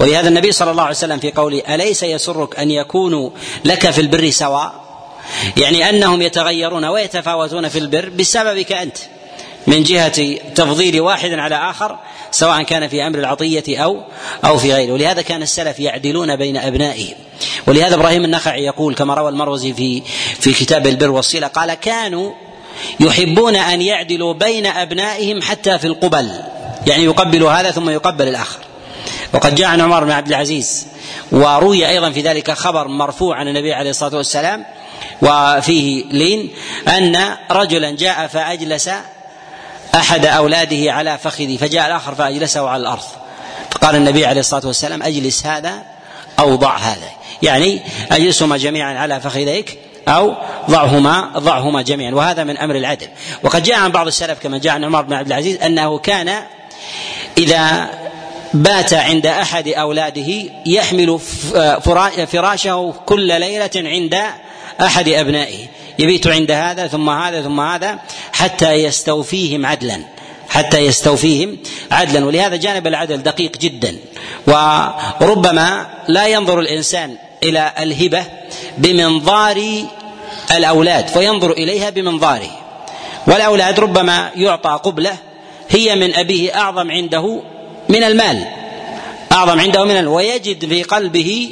ولهذا النبي صلى الله عليه وسلم في قوله أليس يسرك أن يكونوا لك في البر سواء؟ يعني أنهم يتغيرون ويتفاوتون في البر بسببك أنت من جهة تفضيل واحد على آخر سواء كان في أمر العطية أو أو في غيره. ولهذا كان السلف يعدلون بين أبنائهم. ولهذا إبراهيم النخعي يقول كما روى المروزي في في كتاب البر والصلة قال كانوا يحبون أن يعدلوا بين أبنائهم حتى في القبل. يعني يقبل هذا ثم يقبل الآخر. وقد جاء عن عمر بن عبد العزيز وروي أيضا في ذلك خبر مرفوع عن النبي عليه الصلاة والسلام وفيه لين أن رجلا جاء فأجلس أحد أولاده على فخذه فجاء الآخر فأجلسه على الأرض. فقال النبي عليه الصلاة والسلام أجلس هذا أو ضع هذا. يعني أجلسهما جميعا على فخذيك أو ضعهما ضعهما جميعا. وهذا من أمر العدل. وقد جاء عن بعض السلف كما جاء عن عمر بن عبد العزيز أنه كان إذا بات عند أحد أولاده يحمل فراشة كل ليلة عند أحد أبنائه. يبيت عند هذا ثم هذا ثم هذا حتى يستوفيهم عدلا. حتى يستوفيهم عدلا. ولهذا جانب العدل دقيق جدا. وربما لا ينظر الإنسان إلى الهبة بمنظار الأولاد فينظر إليها بمنظاره. والأولاد ربما يعطى قبلة هي من أبيه أعظم عنده من المال أعظم عنده من المال. ويجد في قلبه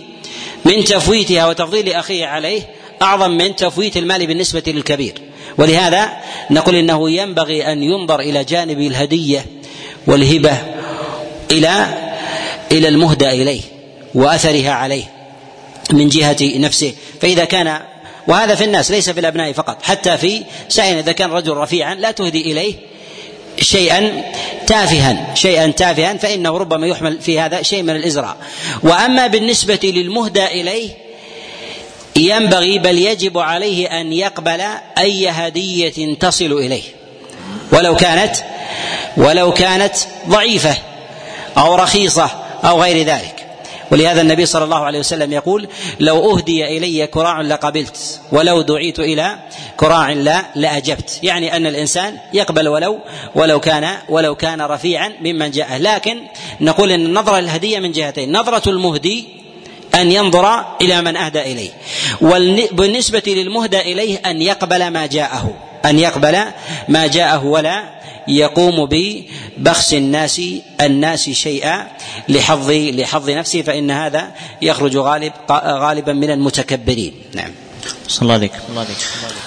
من تفويتها وتفضيل أخيه عليه أعظم من تفويت المال بالنسبة للكبير. ولهذا نقول إنه ينبغي أن ينظر إلى جانب الهدية والهبة إلى إلى المهدى إليه وأثرها عليه من جهة نفسه. فإذا كان وهذا في الناس ليس في الأبناء فقط حتى في سائل إذا كان رجل رفيعا لا تهدي إليه شيئا تافها شيئا تافها فإنه ربما يحمل في هذا شيء من الإزراء. وأما بالنسبة للمهدى إليه ينبغي بل يجب عليه أن يقبل أي هدية تصل إليه. ولو كانت ولو كانت ضعيفة أو رخيصة أو غير ذلك. ولهذا النبي صلى الله عليه وسلم يقول لو أهدي إلي كراع لقبلت ولو دعيت إلى كراع لا لأجبت. يعني أن الإنسان يقبل ولو ولو كان ولو كان رفيعا ممن جاءه. لكن نقول إن النظره الهدية من جهتين. نظرة المهدي أن ينظر إلى من أهدى إليه. وبالنسبة للمهدى إليه أن يقبل ما جاءه. أن يقبل ما جاءه ولا يقوم ببخس الناس الناس شيئا لحظ لحظ نفسه فإن هذا يخرج غالب غالبا من المتكبرين. نعم. صلى الله عليك.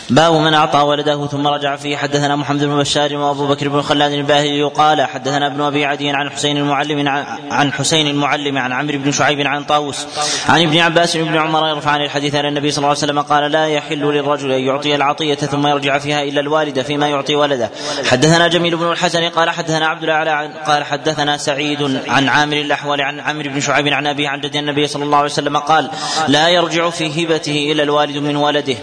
باب من اعطى ولده ثم رجع فيه. حدثنا محمد بن بشار وابو بكر بن خلاد الباهلي قال حدثنا ابن أبي عدي عن حسين المعلم عن حسين المعلم عن عمرو بن شعيب عن طاووس. عن ابن عباس بن عمر يرفعان الحديث عن النبي صلى الله عليه وسلم قال لا يحل للرجل أن يعطي العطية ثم يرجع فيها إلا الوالد فيما يعطي ولده. حدثنا جميل بن الحسن قال حدثنا عبد الأعلى قال حدثنا سعيد عن عامر الأحول عن عمرو بن شعيب عن أبيه عن جد النبي صلى الله عليه وسلم قال لا يرجع في هبته إلا الوالد من ولده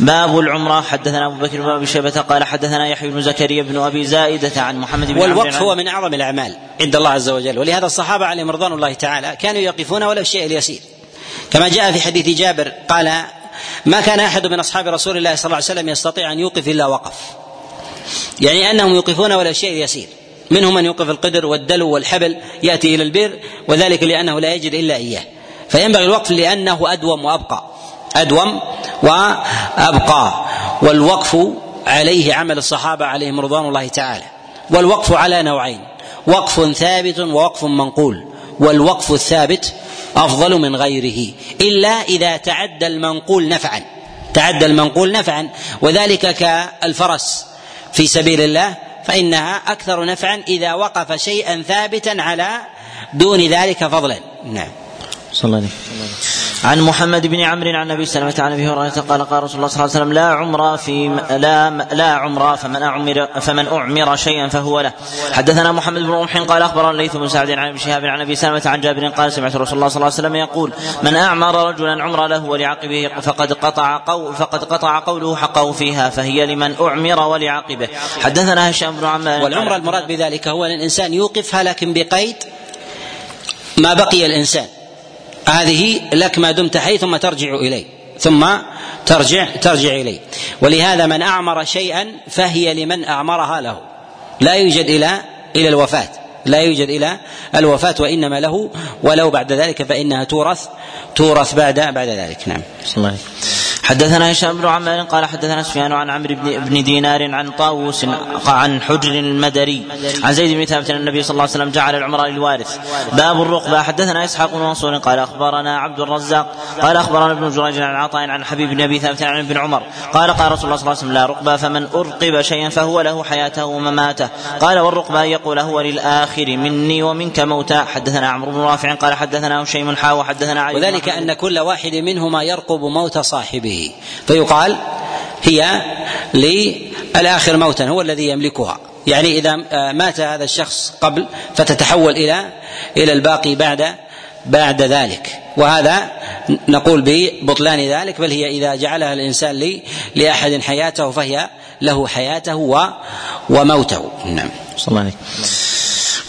باب العمرة. حدثنا أبو بكر بن أبي شيبة قال حدثنا يحيى بن زكريا بن أبي زائدة عن محمد بن والوقف هو من أعظم الأعمال عند الله عز وجل. ولهذا الصحابة عليهم رضوان الله تعالى كانوا يقفون ولو الشيء اليسير. كما جاء في حديث جابر قال ما كان أحد من أصحاب رسول الله صلى الله عليه وسلم يستطيع أن يوقف إلا وقف. يعني أنهم يوقفون ولا الشيء اليسير منهم من يوقف القدر والدلو والحبل يأتي إلى البر وذلك لأنه لا يجد إلا إياه. فينبغي الوقف لأنه أدوم وأبقى. أدوم وأبقى. والوقف عليه عمل الصحابة عليهم رضوان الله تعالى. والوقف على نوعين. وقف ثابت ووقف منقول. والوقف الثابت أفضل من غيره. إلا إذا تعدى المنقول نفعا. تعدى المنقول نفعا. وذلك كالفرس في سبيل الله. فإنها أكثر نفعا إذا وقف شيئا ثابتا على دون ذلك فضلا. نعم. صلى الله عليه عن محمد بن عمرو عن أبي سلمة عن أبي هريرة قال قال رسول الله صلى الله عليه وسلم لا عمر في لا لا عمر فمن أعمر فمن أعمر شيئا فهو له. حدثنا محمد بن رمح قال أخبرنا الليث بن سعد عن أبي شهاب عن أبي سلمة عن جابر قال سمعت رسول الله صلى الله عليه وسلم يقول من أعمر رجلا عمر له ولعقبه فقد قطع قو فقد قطع قوله حقه فيها فهي لمن أعمر ولعقبه حدثنا هشام بن عمار والعمره المراد بذلك هو أن الإنسان يوقفها لكن بقيد ما بقي الإنسان. هذه لك ما دمت حي ثم ترجع اليه ثم ترجع ترجع اليه ولهذا من أعمر شيئا فهي لمن أعمرها له. لا يوجد إلى إلى الوفاة. لا يوجد إلى الوفاة وإنما له. ولو بعد ذلك فإنها تورث تورث بعد بعد ذلك. نعم. عليه حدثنا هشام بن عمار قال حدثنا سفيان عن عمرو بن, بن دينار عن طاووس عن حجر المدري عن زيد بن ثابت النبي صلى الله عليه وسلم جعل العمر للوارث. باب الرقبة. حدثنا إسحاق بن منصور قال أخبرنا عبد الرزاق قال أخبرنا ابن جريج عن عطاء عن حبيب بن أبي ثابت عن ابن عمر قال قال رسول الله صلى الله عليه وسلم لا رقبة فمن أرقب شيئا فهو له حياته ومماته. قال والرقبة يقول هو للآخر مني ومنك موتى. حدثنا عمرو بن رافع قال حدثنا هشيم حا وحدثنا علي وذلك أن كل واحد منهما يرقب موت صاحبه. فيقال هي للآخر موتا هو الذي يملكها. يعني إذا مات هذا الشخص قبل فتتحول إلى إلى الباقي بعد بعد ذلك. وهذا نقول ببطلان ذلك بل هي إذا جعلها الإنسان لي لأحد حياته فهي له حياته وموته. نعم. صلى الله عليه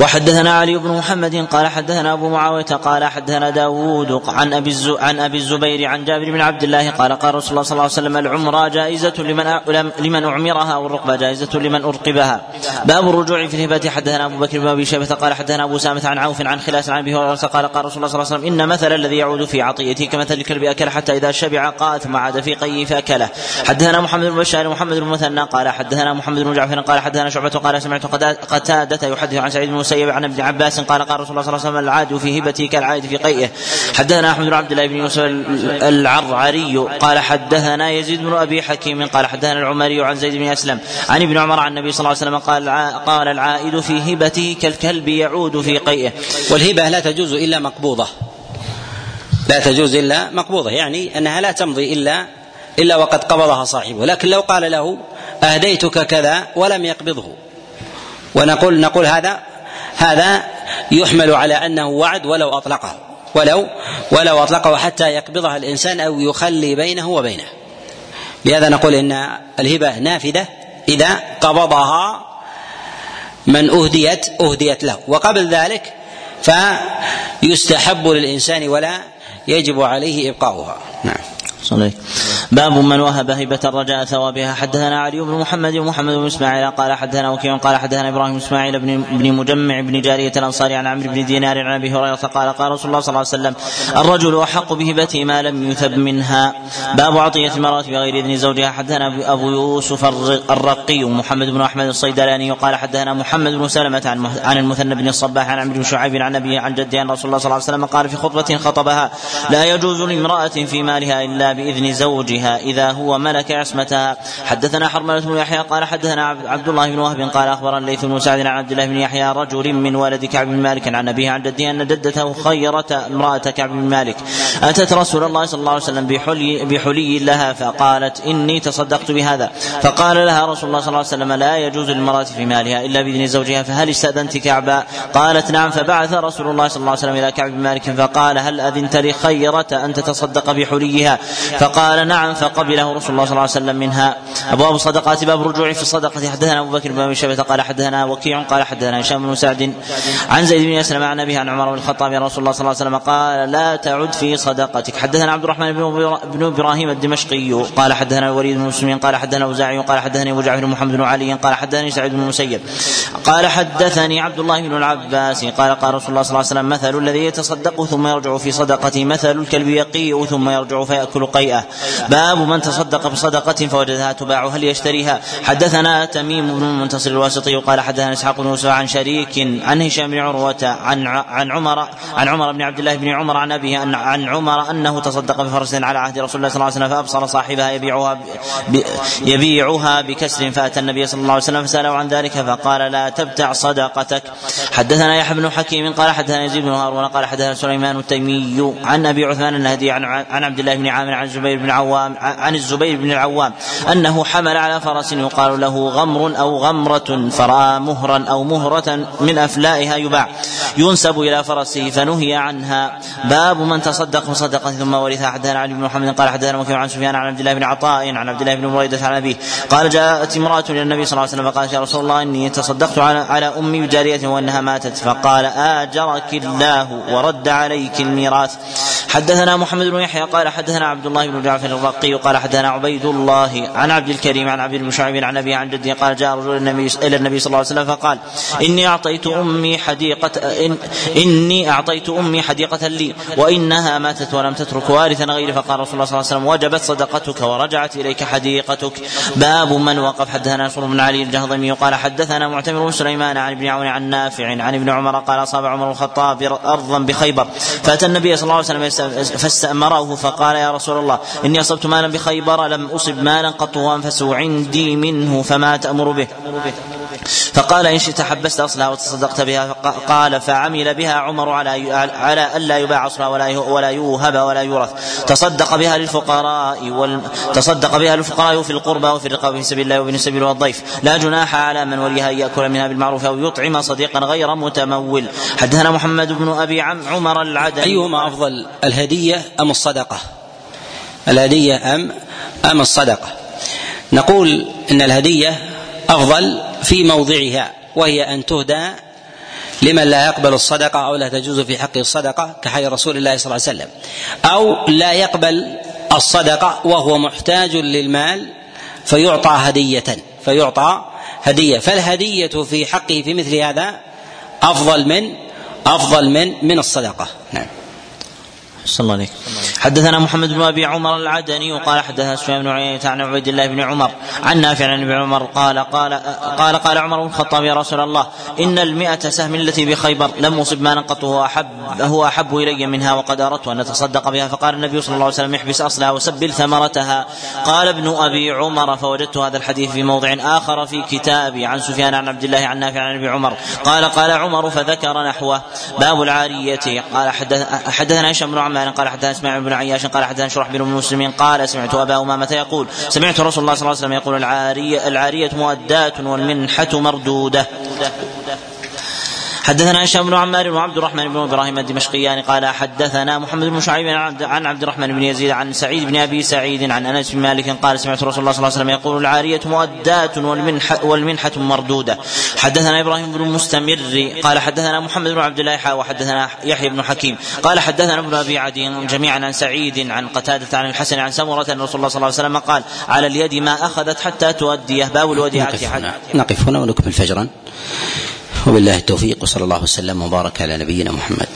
وحدثنا علي بن محمد قال حدثنا أبو معاوية قال حدثنا داوود عن أبي عن أبي الزبير عن جابر بن عبد الله قال قال رسول الله صلى الله عليه وسلم العمرة جائزة لمن لمن أعمرها والرقبة جائزة لمن أرقبها. باب الرجوع في الهبة. حدثنا أبو بكر بن أبي شيبة قال حدثنا أبو سامة عن عوف عن خلاس عن أبي هريرة قال قال رسول الله صلى الله عليه وسلم إن مثل الذي يعود في عطيته كمثل الكلب أكل حتى إذا شبع قال ثم عاد في قيه فأكله. حدثنا محمد بن بشار محمد بن مثنى قال حدثنا محمد بن جعفر قال حدثنا شعبة قال سمعت قتادة يحدث عن سعيد بن المسيب عن ابن عباس قال قال رسول الله صلى الله عليه وسلم العاد في هبته كالعاد في قيئه حدثنا أحمد بن عبد الله بن يوسف العرعري قال حدثنا يزيد بن أبي حكيم قال حدثنا العمري عن زيد بن أسلم عن ابن عمر عن النبي صلى الله عليه وسلم قال قال العائد في هبته كالكلب يعود في قيئه والهبة لا تجوز إلا مقبوضة. لا تجوز إلا مقبوضة. يعني أنها لا تمضي الا إلا وقد قبضها صاحبه. لكن لو قال له أهديتك كذا ولم يقبضه. ونقول نقول هذا هذا يحمل على أنه وعد ولو أطلقه. ولو ولو أطلقه حتى يقبضها الإنسان أو يخلي بينه وبينه. لهذا نقول إن الهبة نافذة إذا قبضها من اهديت أهديت له. وقبل ذلك فيستحب للإنسان ولا يجب عليه إبقاؤها. نعم. صليك. باب من وهب هبة الرجاء ثوابها. حدثنا علي بن محمد ومحمد بن إسماعيل قال حدثنا وكيع قال حدثنا إبراهيم إسماعيل بن بن مجمع بن جارية الأنصاري عن عمرو بن دينار عن أبي هريرة قال قال رسول الله صلى الله عليه وسلم الرجل أحق بهبته ما لم يثب منها. باب عطية المرأة بغير إذن زوجها. حدثنا أبو يوسف الرقي محمد بن أحمد الصيدلاني قال حدثنا محمد بن سلمة عن عن المثنى بن الصباح عن عمرو بن شعيب عن ابي عن جده عن رسول الله صلى الله عليه وسلم قال في خطبة خطبها لا يجوز لامرأة في مالها إلا بإذن زوجها. إذا هو ملك عصمتها حدثنا حرملة بن يحيى قال حدثنا عبد الله بن وهب قال أخبرنا الليث بن سعد عن عبد الله بن يحيى رجل من ولد كعب بن مالك عن أبيه عن جده أن جدته خيرت امرأة كعب بن مالك. أتت رسول الله صلى الله عليه وسلم بحلي بحلي لها فقالت إني تصدقت بهذا. فقال لها رسول الله صلى الله عليه وسلم لا يجوز للمرأة في مالها إلا بإذن زوجها فهل استأذنت كعبا؟ قالت نعم فبعث رسول الله صلى الله عليه وسلم إلى كعب بن مالك فقال هل أذنت لخيرة أن تتصدق بحليها؟ فقال نعم فقبله رسول الله صلى الله عليه وسلم منها. أبواب الصدقات باب الرجوع في الصدقة. حدثنا أبو بكر بن أبي قال حدثنا وكيع قال حدثنا هشام بن سعد عن زيد بن أسلم عن أبيه عن عمر بن الخطاب. رسول الله صلى الله عليه وسلم قال لا تعد في صدقتك. حدثنا عبد الرحمن بن إبراهيم الدمشقي قال حدثنا الوليد بن مسلم قال حدثنا اوزاعي قال حدثني أبو جعفر محمد بن علي قال حدثني سعيد بن المسيب قال حدثني عبد الله بن العباس قال قال رسول الله صلى الله عليه وسلم مثل الذي يتصدق ثم يرجع في صدقته مثل الكلب يقيء ثم يرجع فيأكل قيئه. باب من تصدق بصدقة فوجدها تباع هل يشتريها. حدثنا تميم بن المنتصر الواسطي قال حدثنا إسحاق بن يوسف عن شريك عن هشام بن عروة عن عن عمر عن عمر بن عبد الله بن عمر عن أبيه عن, عن عمر أنه تصدق بفرس على عهد رسول الله صلى الله عليه وسلم فأبصر صاحبها يبيعها يبيعها بكسر فأتى النبي صلى الله عليه وسلم فسأله عن ذلك فقال لا تبتع صدقتك. حدثنا يحيى بن حكيم قال حدثنا يزيد بن هارون قال حدثنا سليمان التيمي عن أبي عثمان النهدي عن عبد الله بن عامر عن الزبير بن عوام عن الزبير بن العوام أنه حمل على فرس يقال له غمر أو غمرة فرأى مهرا أو مهرة من أفلائها يباع. ينسب إلى فرسه فنهي عنها. باب من تصدق بصدقه ثم ورثها حدثنا علي بن محمد قال حدثنا وكيع عن سفيان عن عبد الله بن عطاء عن عبد الله بن بريدة عن أبيه. قال جاءت امرأة إلى النبي صلى الله عليه وسلم فقالت يا رسول الله إني تصدقت على على أمي بجارية وأنها ماتت. فقال آجرك الله ورد عليك الميراث. حدثنا محمد بن يحيى قال حدثنا عبد الله بن جعفر الرقي قال حدثنا عبيد الله عن عبد الكريم عن عبد شعيب عن أبي عن جدي قال جاء رجل النبي إلى النبي صلى الله عليه وسلم فقال إني أعطيت أمي حديقه إن إني أعطيت أمي حديقة لي وإنها ماتت ولم تترك وارثا غيري. فقال رسول الله صلى الله عليه وسلم وجبت صدقتك ورجعت إليك حديقتك. باب من وقف. حدثنا نصر بن علي الجهضمي قال حدثنا معتمر بن سليمان عن ابن عون عن نافع عن ابن عمر قال أصاب عمر الخطاب أرضا بخيبر. فأتى النبي صلى الله عليه وسلم فاستأمره فقال يا رسول الله إني أصبت مالا بخيبر لم أصب مالا قط وأنفسه عندي منه فما تأمر به. فقال إن شئت حبست أصلها وتصدقت بها. قال فعمل بها عمر على على ألا يباع أصلها ولا ولا يوهب ولا يورث. تصدق بها للفقراء وال... تصدق بها للفقراء وفي القربى وفي الرقاب في سبيل الله وابن السبيل والضيف. لا جناح على من وليها أن يأكل منها بالمعروف أو يطعم صديقا غير متمول. حدثنا محمد بن أبي عمر العدني أيهما أفضل الهدية أم الصدقة؟ الهدية ام أم الصدقة. نقول إن الهدية أفضل في موضعها وهي أن تهدى لمن لا يقبل الصدقة أو لا تجوز في حقه الصدقة كحي رسول الله صلى الله عليه وسلم. أو لا يقبل الصدقة وهو محتاج للمال فيعطى هدية فيعطى هدية. فالهدية في حقه في مثل هذا أفضل من أفضل من من الصدقة. نعم. صلى الله عليك. حدثنا محمد بن أبي عمر العدني وقال حدثنا سفيان بن عيينة عن عبيد الله بن عمر عن نافع عن ابن عمر قال قال قال قال عمر بن الخطاب يا رسول الله إن المئة سهم التي بخيبر لم أصب مالا قط هو أحب هو أحب إلي منها وقد أردت أن أتصدق بها فقال النبي صلى الله عليه وسلم احبس أصلها وسبل ثمرتها قال ابن أبي عمر فوجدت هذا الحديث في موضع آخر في كتابي عن سفيان عن عبد الله عن نافع عن ابي عمر قال قال عمر فذكر نحوه باب العارية قال حدثنا هشام بن عمان قال حدثنا إسماعيل بن عياش قال حدثنا شرحبيل بن مسلم قال سمعت أبا أمامة يقول سمعت رسول الله صلى الله عليه وسلم يقول العاريه العارية مؤدات والمنحة مردودة. حدثنا هشام بن عمار وعبد الرحمن بن إبراهيم الدمشقيان قال حدثنا محمد بن شعيب عن عبد الرحمن بن يزيد عن سعيد بن أبي سعيد عن أنس بن مالك قال سمعت رسول الله صلى الله عليه وسلم يقول العارية مؤداة والمنحة, والمنحة مردودة. حدثنا إبراهيم بن مستمر قال حدثنا محمد بن عبد الله وحدثنا يحيى بن حكيم قال حدثنا ابن أبي عدي جميعا عن سعيد عن قتادة عن الحسن عن سمرة أن رسول الله صلى الله عليه وسلم قال على اليد ما أخذت حتى تؤديه باب الوديعة. نقف هنا ونكمل فجرا. وبالله التوفيق وصلى الله وسلم وبارك على نبينا محمد.